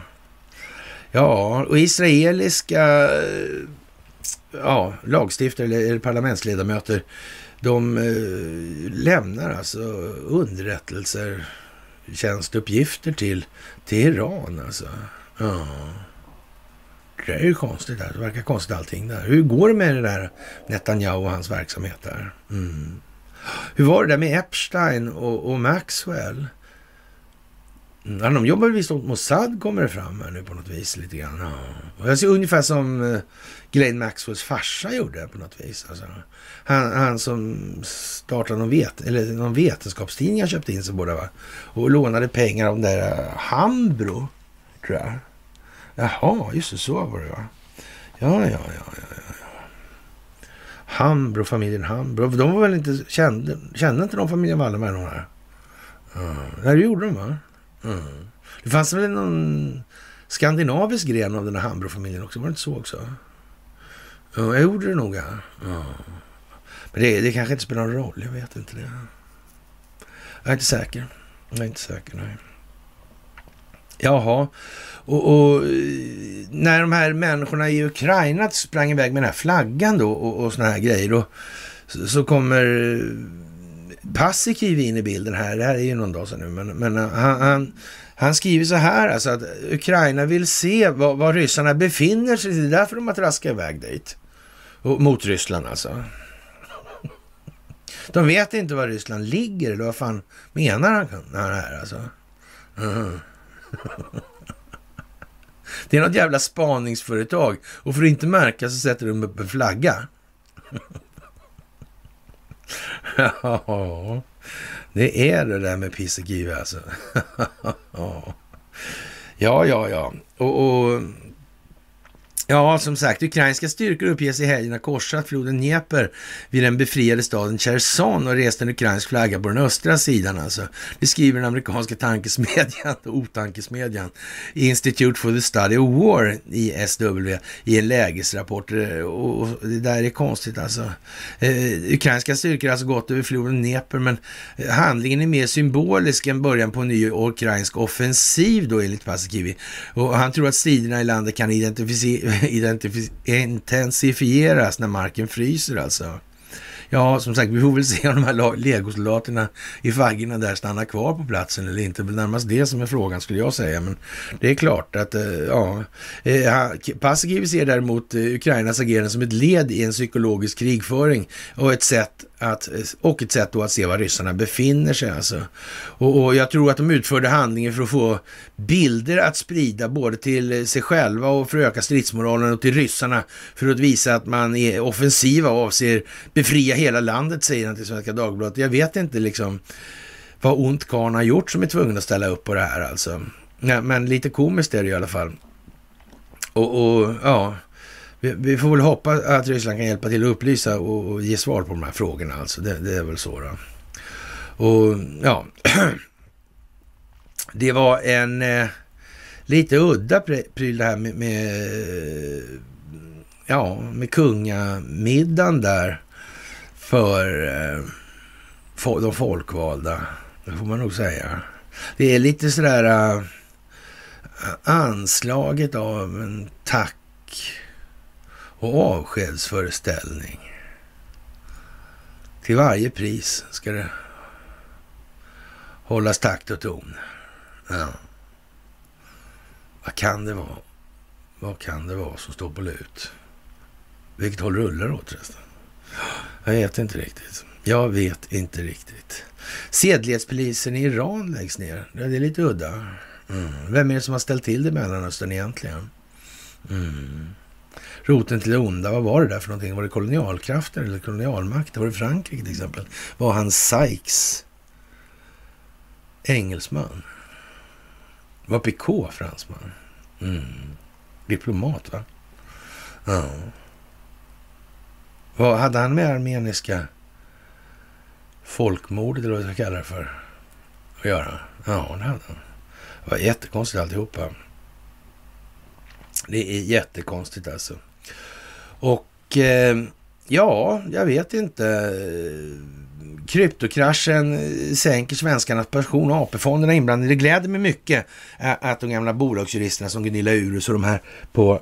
ja och israeliska eh, ja, lagstiftare eller parlamentsledamöter, de eh, lämnar alltså underrättelser, tjänstuppgifter till, Teheran Iran alltså. Ja. Det är ju konstigt. Där. Det verkar konstigt allting där. Hur går det med det där Netanyahu och hans verksamhet där? Mm. Hur var det där med Epstein och, och Maxwell? Mm, ja, de jobbar visst åt Mossad kommer det fram här nu på något vis lite grann. Ja. Jag ser ungefär som eh, Glenn Maxwells farsa gjorde på något vis. Alltså. Han, han som startade någon, vet, eller någon vetenskapstidning han köpte in sig på va? Och lånade pengar av den där eh, Hambro, tror jag. Jaha, just det, så var det va? Ja, ja, ja, ja. ja. Hambro, familjen Hambro. De var väl inte kände, kände inte de familjen Wallenberg någon här? Mm. Nej, det gjorde de va? Mm. Det fanns väl någon skandinavisk gren av den här Hambro-familjen också? Var det inte så också? Ja, jag gjorde det nog ja. ja. Men det, det kanske inte spelar någon roll. Jag vet inte det. Jag är inte säker. Jag är inte säker, nej. Jaha, och, och, eh, när de här människorna i Ukraina sprang iväg med den här flaggan då och, och såna här grejer, då så, så kommer eh, Paasikivi in i bilden här. Det här är ju någon dag sedan nu, men, men eh, han, han, han, skriver så här alltså att Ukraina vill se var, var ryssarna befinner sig. Det är därför de har traskat iväg dit. Mot Ryssland alltså. De vet inte var Ryssland ligger, eller vad fan menar han, det här alltså? Mm. [LAUGHS] Det är något jävla spaningsföretag och för att inte märka så sätter de upp en flagga. [LAUGHS] ja, det är det där med piss och give alltså. [LAUGHS] ja, ja, ja. Och, och Ja, som sagt, ukrainska styrkor uppges i helgen ha korsat floden Dnepr vid den befriade staden Cherson och rest en ukrainsk flagga på den östra sidan alltså. Det skriver den amerikanska tankesmedjan, [LAUGHS] otankesmedjan, Institute for the Study of War, ISW, i en lägesrapport. Eh, och det där är konstigt alltså. Eh, ukrainska styrkor har alltså gått över floden Dnepr, men handlingen är mer symbolisk än början på en ny ukrainsk offensiv då enligt Paasikivi. Och han tror att striderna i landet kan identifiera [LAUGHS] intensifieras när marken fryser alltså. Ja, som sagt, vi får väl se om de här legosoldaterna i faggorna där stannar kvar på platsen eller inte. Det är närmast det som är frågan skulle jag säga. Men det är klart att, eh, ja. Eh, Paasikivi ser däremot eh, Ukrainas agerande som ett led i en psykologisk krigföring och ett sätt att, och ett sätt då att se var ryssarna befinner sig. Alltså. Och, och, jag tror att de utförde handlingen för att få bilder att sprida både till sig själva och för att öka stridsmoralen och till ryssarna för att visa att man är offensiva och avser befria hela landet, säger han till Svenska Dagbladet. Jag vet inte liksom vad ont karln har gjort som är tvungen att ställa upp på det här alltså. Ja, men lite komiskt är det i alla fall. Och, och ja, vi, vi, får väl hoppas att Ryssland kan hjälpa till att upplysa och, och ge svar på de här frågorna alltså. Det, det är väl så då. Och ja, [CLEARS THROAT] det var en eh, lite udda pryl det här med, med, ja, med kungamiddagen där för eh, de folkvalda. Det får man nog säga. Det är lite sådär eh, anslaget av en tack och avskedsföreställning. Till varje pris ska det hållas takt och ton. Ja. Vad kan det vara? Vad kan det vara som står på lut? Vilket håll rullar åt förresten? Jag vet inte riktigt. Jag vet inte riktigt. Sedlighetspolisen i Iran läggs ner. Det är lite udda. Mm. Vem är det som har ställt till det i Mellanöstern egentligen? Mm. Roten till det onda, vad var det där för någonting? Var det kolonialkrafter eller kolonialmakter? Var det Frankrike till exempel? Var han Sykes engelsman? Var Picot fransman? Mm. Diplomat, va? Ja. Vad hade han med armeniska folkmordet, eller vad jag ska kalla det för, att göra? Ja, det hade han. Det var jättekonstigt alltihopa. Det är jättekonstigt alltså. Och eh, ja, jag vet inte. Kryptokraschen sänker svenskarnas pension och AP-fonderna inblandade. Det gläder mig mycket att de gamla bolagsjuristerna som Gunilla Urus och de här på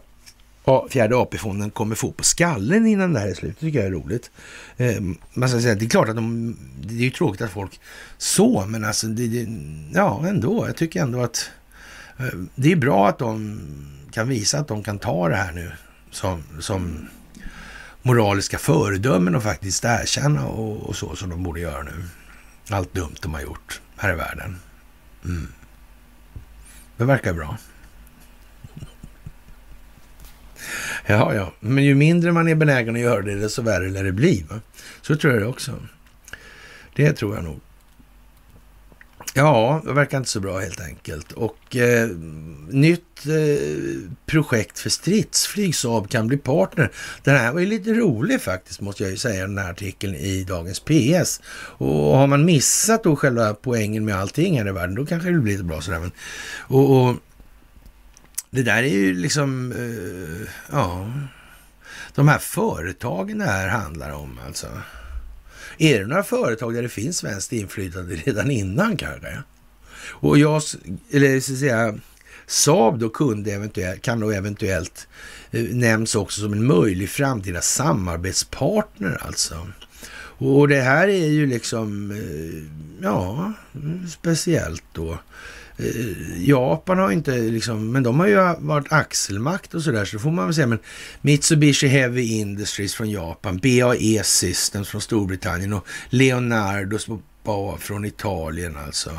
fjärde AP-fonden kommer få på skallen innan det här är slut. Det tycker jag är roligt. Ehm, man ska säga, det är klart att de, det är ju tråkigt att folk så, men alltså, det, det, ja ändå. Jag tycker ändå att eh, det är bra att de kan visa att de kan ta det här nu som, som moraliska föredömen och faktiskt erkänna och, och, så som de borde göra nu. Allt dumt de har gjort här i världen. Mm. Det verkar bra. Ja, ja, men ju mindre man är benägen att göra det, desto värre lär det bli. Va? Så tror jag det också. Det tror jag nog. Ja, det verkar inte så bra helt enkelt. Och eh, nytt eh, projekt för stridsflyg, Saab kan bli partner. Den här var ju lite rolig faktiskt, måste jag ju säga, den här artikeln i dagens PS. Och har man missat då själva poängen med allting här i världen, då kanske det blir lite bra sådär. Men, och, och det där är ju liksom, eh, ja, de här företagen det här handlar om alltså. Är det några företag där det finns svenskt inflytande redan innan kanske? Och jag, eller så att säga, Saab då kunde eventuellt, kan då eventuellt eh, nämns också som en möjlig framtida samarbetspartner alltså. Och det här är ju liksom, eh, ja, speciellt då. Eh, Japan har inte liksom, men de har ju varit axelmakt och sådär, så får man väl säga. Men Mitsubishi Heavy Industries från Japan, BAE Systems från Storbritannien och Leonardo från Italien alltså.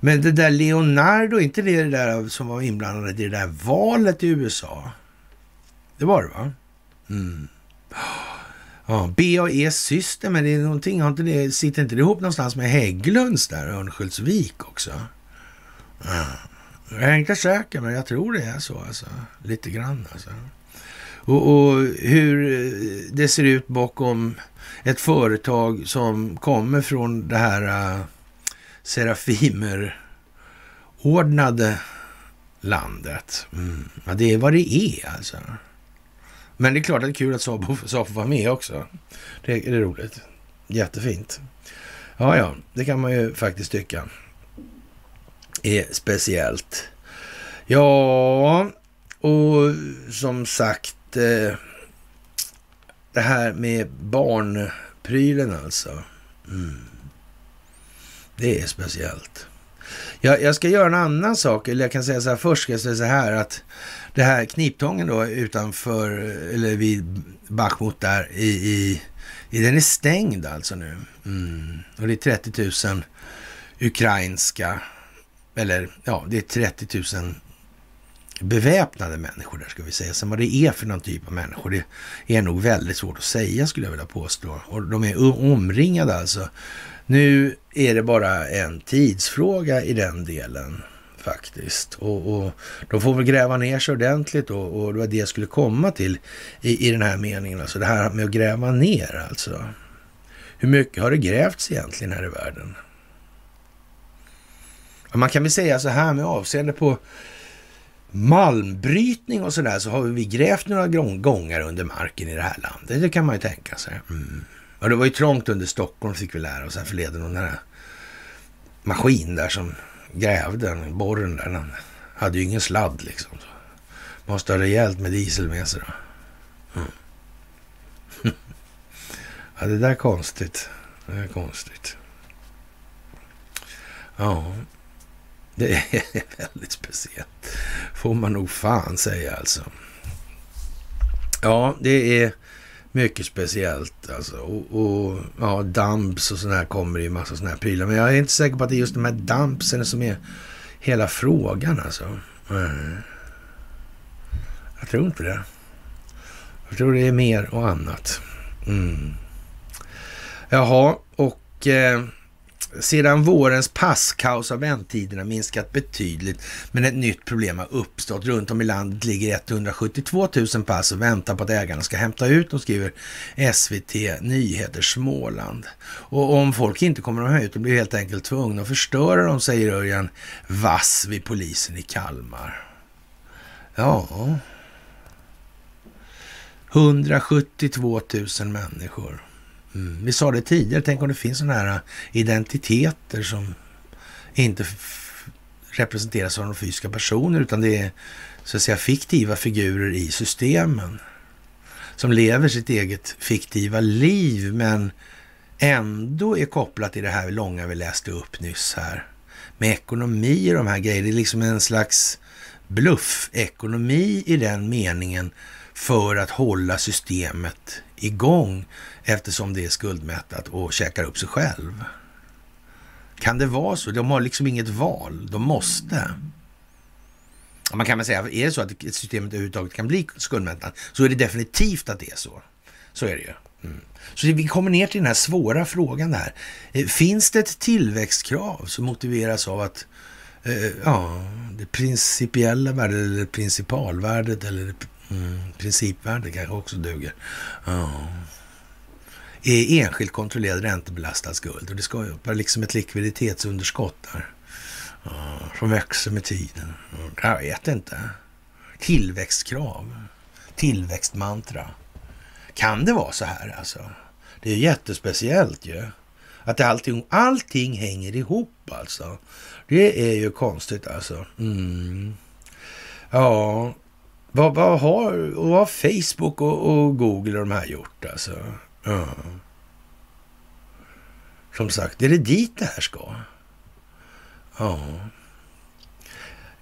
Men det där Leonardo, inte det där som var inblandat i det där valet i USA? Det var det va? Mm. Ja, BAE System, men det är någonting, har inte det, sitter inte det ihop någonstans med Hägglunds där, Örnsköldsvik också? Jag är inte säker, men jag tror det är så. Alltså. Lite grann alltså. Och, och, hur eh, det ser ut bakom ett företag som kommer från det här äh, Serafimer-ordnade landet. Mm. Ja, det är vad det är alltså. Men det är klart att det är kul att Saab får vara med också. Det är roligt. Jättefint. Ja, ja, det kan man ju faktiskt tycka är speciellt. Ja, och som sagt, eh, det här med barnprylen alltså. Mm. Det är speciellt. Jag, jag, ska göra en annan sak, eller jag kan säga så här först, ska jag säga så här att det här kniptången då utanför, eller vid Bachmut där i, i, i den är stängd alltså nu. Mm. Och det är 30 000 ukrainska eller ja, det är 30 000 beväpnade människor där ska vi säga. Sen vad det är för någon typ av människor, det är nog väldigt svårt att säga skulle jag vilja påstå. Och de är omringade alltså. Nu är det bara en tidsfråga i den delen faktiskt. Och, och de får väl gräva ner sig ordentligt då. och det var det jag skulle komma till i, i den här meningen. Alltså det här med att gräva ner alltså. Hur mycket har det grävts egentligen här i världen? Man kan väl säga så här med avseende på malmbrytning och sådär så har vi grävt några gånger under marken i det här landet. Det kan man ju tänka sig. Mm. Och det var ju trångt under Stockholm fick vi lära oss här förleden. Den här maskin där som grävde, den borren där, den hade ju ingen sladd liksom. Måste ha rejält med diesel med sig då. Mm. [LAUGHS] ja, det där är konstigt. Det är konstigt. Ja, det är [LAUGHS] väldigt speciellt. Får man nog fan säga alltså. Ja, det är mycket speciellt alltså. Och, och ja, dumps och sådana här kommer i massa sådana här prylar. Men jag är inte säker på att det är just de här dumpsen som är hela frågan alltså. Eh, jag tror inte det. Jag tror det är mer och annat. Mm. Jaha, och... Eh, sedan vårens passkaos har väntetiderna minskat betydligt, men ett nytt problem har uppstått. Runt om i landet ligger 172 000 pass och väntar på att ägarna ska hämta ut dem, skriver SVT Nyheter Småland. Och om folk inte kommer att hämta ut dem blir helt enkelt tvungna att förstöra dem, säger Örjan Vass vid polisen i Kalmar. Ja... 172 000 människor. Mm. Vi sa det tidigare, tänk om det finns sådana här äh, identiteter som inte representeras av de fysiska personer utan det är så att säga fiktiva figurer i systemen som lever sitt eget fiktiva liv men ändå är kopplat till det här långa vi läste upp nyss här med ekonomi och de här grejerna. Det är liksom en slags bluffekonomi i den meningen för att hålla systemet igång eftersom det är skuldmättat och käkar upp sig själv. Kan det vara så? De har liksom inget val. De måste. Man kan väl säga, är det så att systemet överhuvudtaget kan bli skuldmättat så är det definitivt att det är så. Så är det ju. Mm. Så vi kommer ner till den här svåra frågan här. Eh, finns det ett tillväxtkrav som motiveras av att eh, ja, det principiella värdet eller principalvärdet eller mm, principvärdet kanske också duger. Ja. Är enskilt kontrollerad räntebelastad skuld och det skapar liksom ett likviditetsunderskott där. Ja, som växer med tiden. Jag vet inte. Tillväxtkrav. Tillväxtmantra. Kan det vara så här alltså? Det är jättespeciellt ju. Att allting, allting hänger ihop alltså. Det är ju konstigt alltså. Mm. Ja, vad, vad, har, vad har Facebook och, och, Google och de här gjort alltså? Ja. Som sagt, är det dit det här ska? Ja.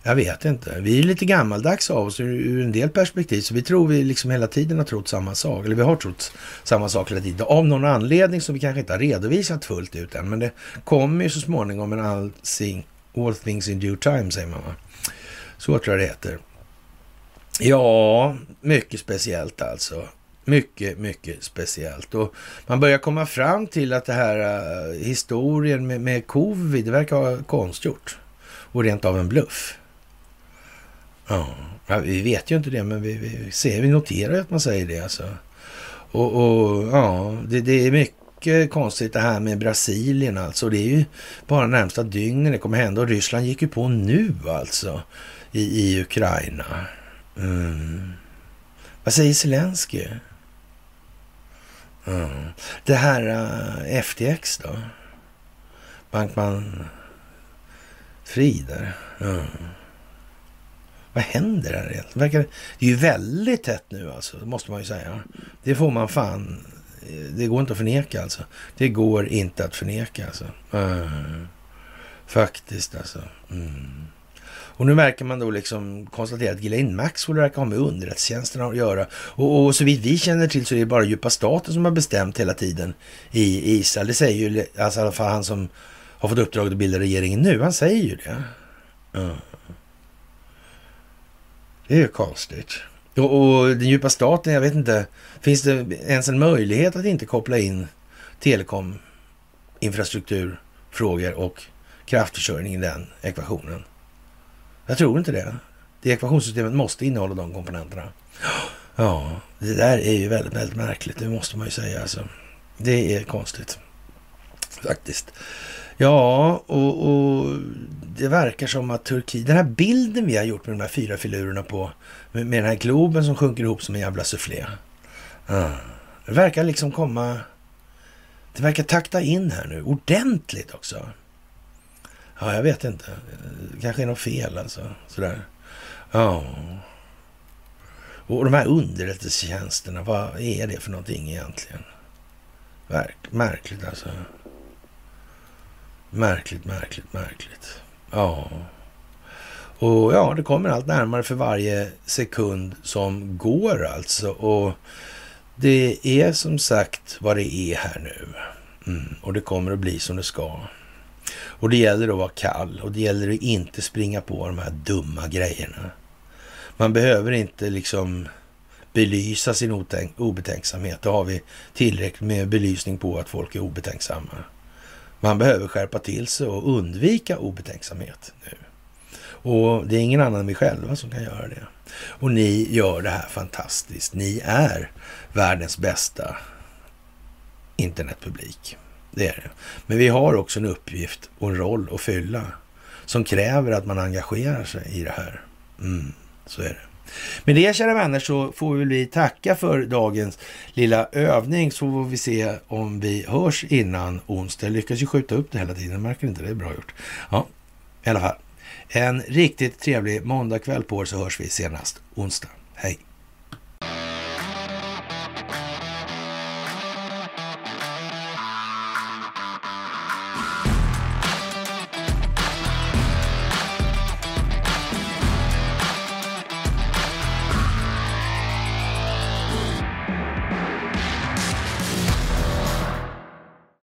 Jag vet inte. Vi är lite gammaldags av oss ur en del perspektiv, så vi tror vi liksom hela tiden har trott samma sak. Eller vi har trott samma sak hela tiden. Av någon anledning som vi kanske inte har redovisat fullt ut än. Men det kommer ju så småningom en all, thing, all things in due time, säger man va? Så tror jag det heter. Ja, mycket speciellt alltså. Mycket, mycket speciellt. Och man börjar komma fram till att det här uh, historien med, med covid, det verkar vara konstgjort. Och rent av en bluff. Ja, vi vet ju inte det, men vi, vi ser, vi noterar att man säger det alltså. Och, och ja, det, det, är mycket konstigt det här med Brasilien alltså. Det är ju bara närmsta dygnen det kommer hända och Ryssland gick ju på nu alltså i, i Ukraina. Mm. Vad säger Zelenskyj? Mm. Det här eh, uh, FTX då? Bankman Frider. Mm. Vad händer här egentligen? Det är ju väldigt tätt nu alltså, måste man ju säga. Det får man fan... Eh, det går inte att förneka alltså. Det går inte att förneka alltså. Mm. Faktiskt alltså. Mm. Och nu märker man då liksom konstatera att Ghislaine Maxwell verkar ha med underrättelsetjänsterna att göra. Och, och så vitt vi känner till så är det bara djupa staten som har bestämt hela tiden i Israel. Det säger ju alltså i alla fall han som har fått uppdraget att bilda regeringen nu. Han säger ju det. Mm. Det är ju konstigt. Och, och, den djupa staten, jag vet inte, finns det ens en möjlighet att inte koppla in telekom, infrastrukturfrågor och kraftförsörjning i den ekvationen? Jag tror inte det. Det ekvationssystemet måste innehålla de komponenterna. Ja, det där är ju väldigt, väldigt märkligt. Det måste man ju säga. Alltså. Det är konstigt faktiskt. Ja, och, och, det verkar som att Turkiet, den här bilden vi har gjort med de här fyra filurerna på, med, med den här globen som sjunker ihop som en jävla soufflé. Ja, det verkar liksom komma, det verkar takta in här nu, ordentligt också. Ja, jag vet inte. Det kanske är något fel alltså. Sådär. Ja. Och de här underrättelsetjänsterna, vad är det för någonting egentligen? Verk, märkligt alltså. Märkligt, märkligt, märkligt. Ja. Och ja, det kommer allt närmare för varje sekund som går alltså. Och det är som sagt vad det är här nu. Mm. Och det kommer att bli som det ska. Och det gäller att vara kall och det gäller att inte springa på de här dumma grejerna. Man behöver inte liksom belysa sin obetänksamhet. Då har vi tillräckligt med belysning på att folk är obetänksamma. Man behöver skärpa till sig och undvika obetänksamhet nu. Och det är ingen annan än vi själva som kan göra det. Och ni gör det här fantastiskt. Ni är världens bästa internetpublik. Det är det. Men vi har också en uppgift och en roll att fylla som kräver att man engagerar sig i det här. Mm, så är det. Med det kära vänner så får vi tacka för dagens lilla övning så får vi se om vi hörs innan onsdag. Jag lyckas ju skjuta upp det hela tiden, märker inte det? är bra gjort. Ja, i alla fall. En riktigt trevlig måndagkväll på er så hörs vi senast onsdag. Hej!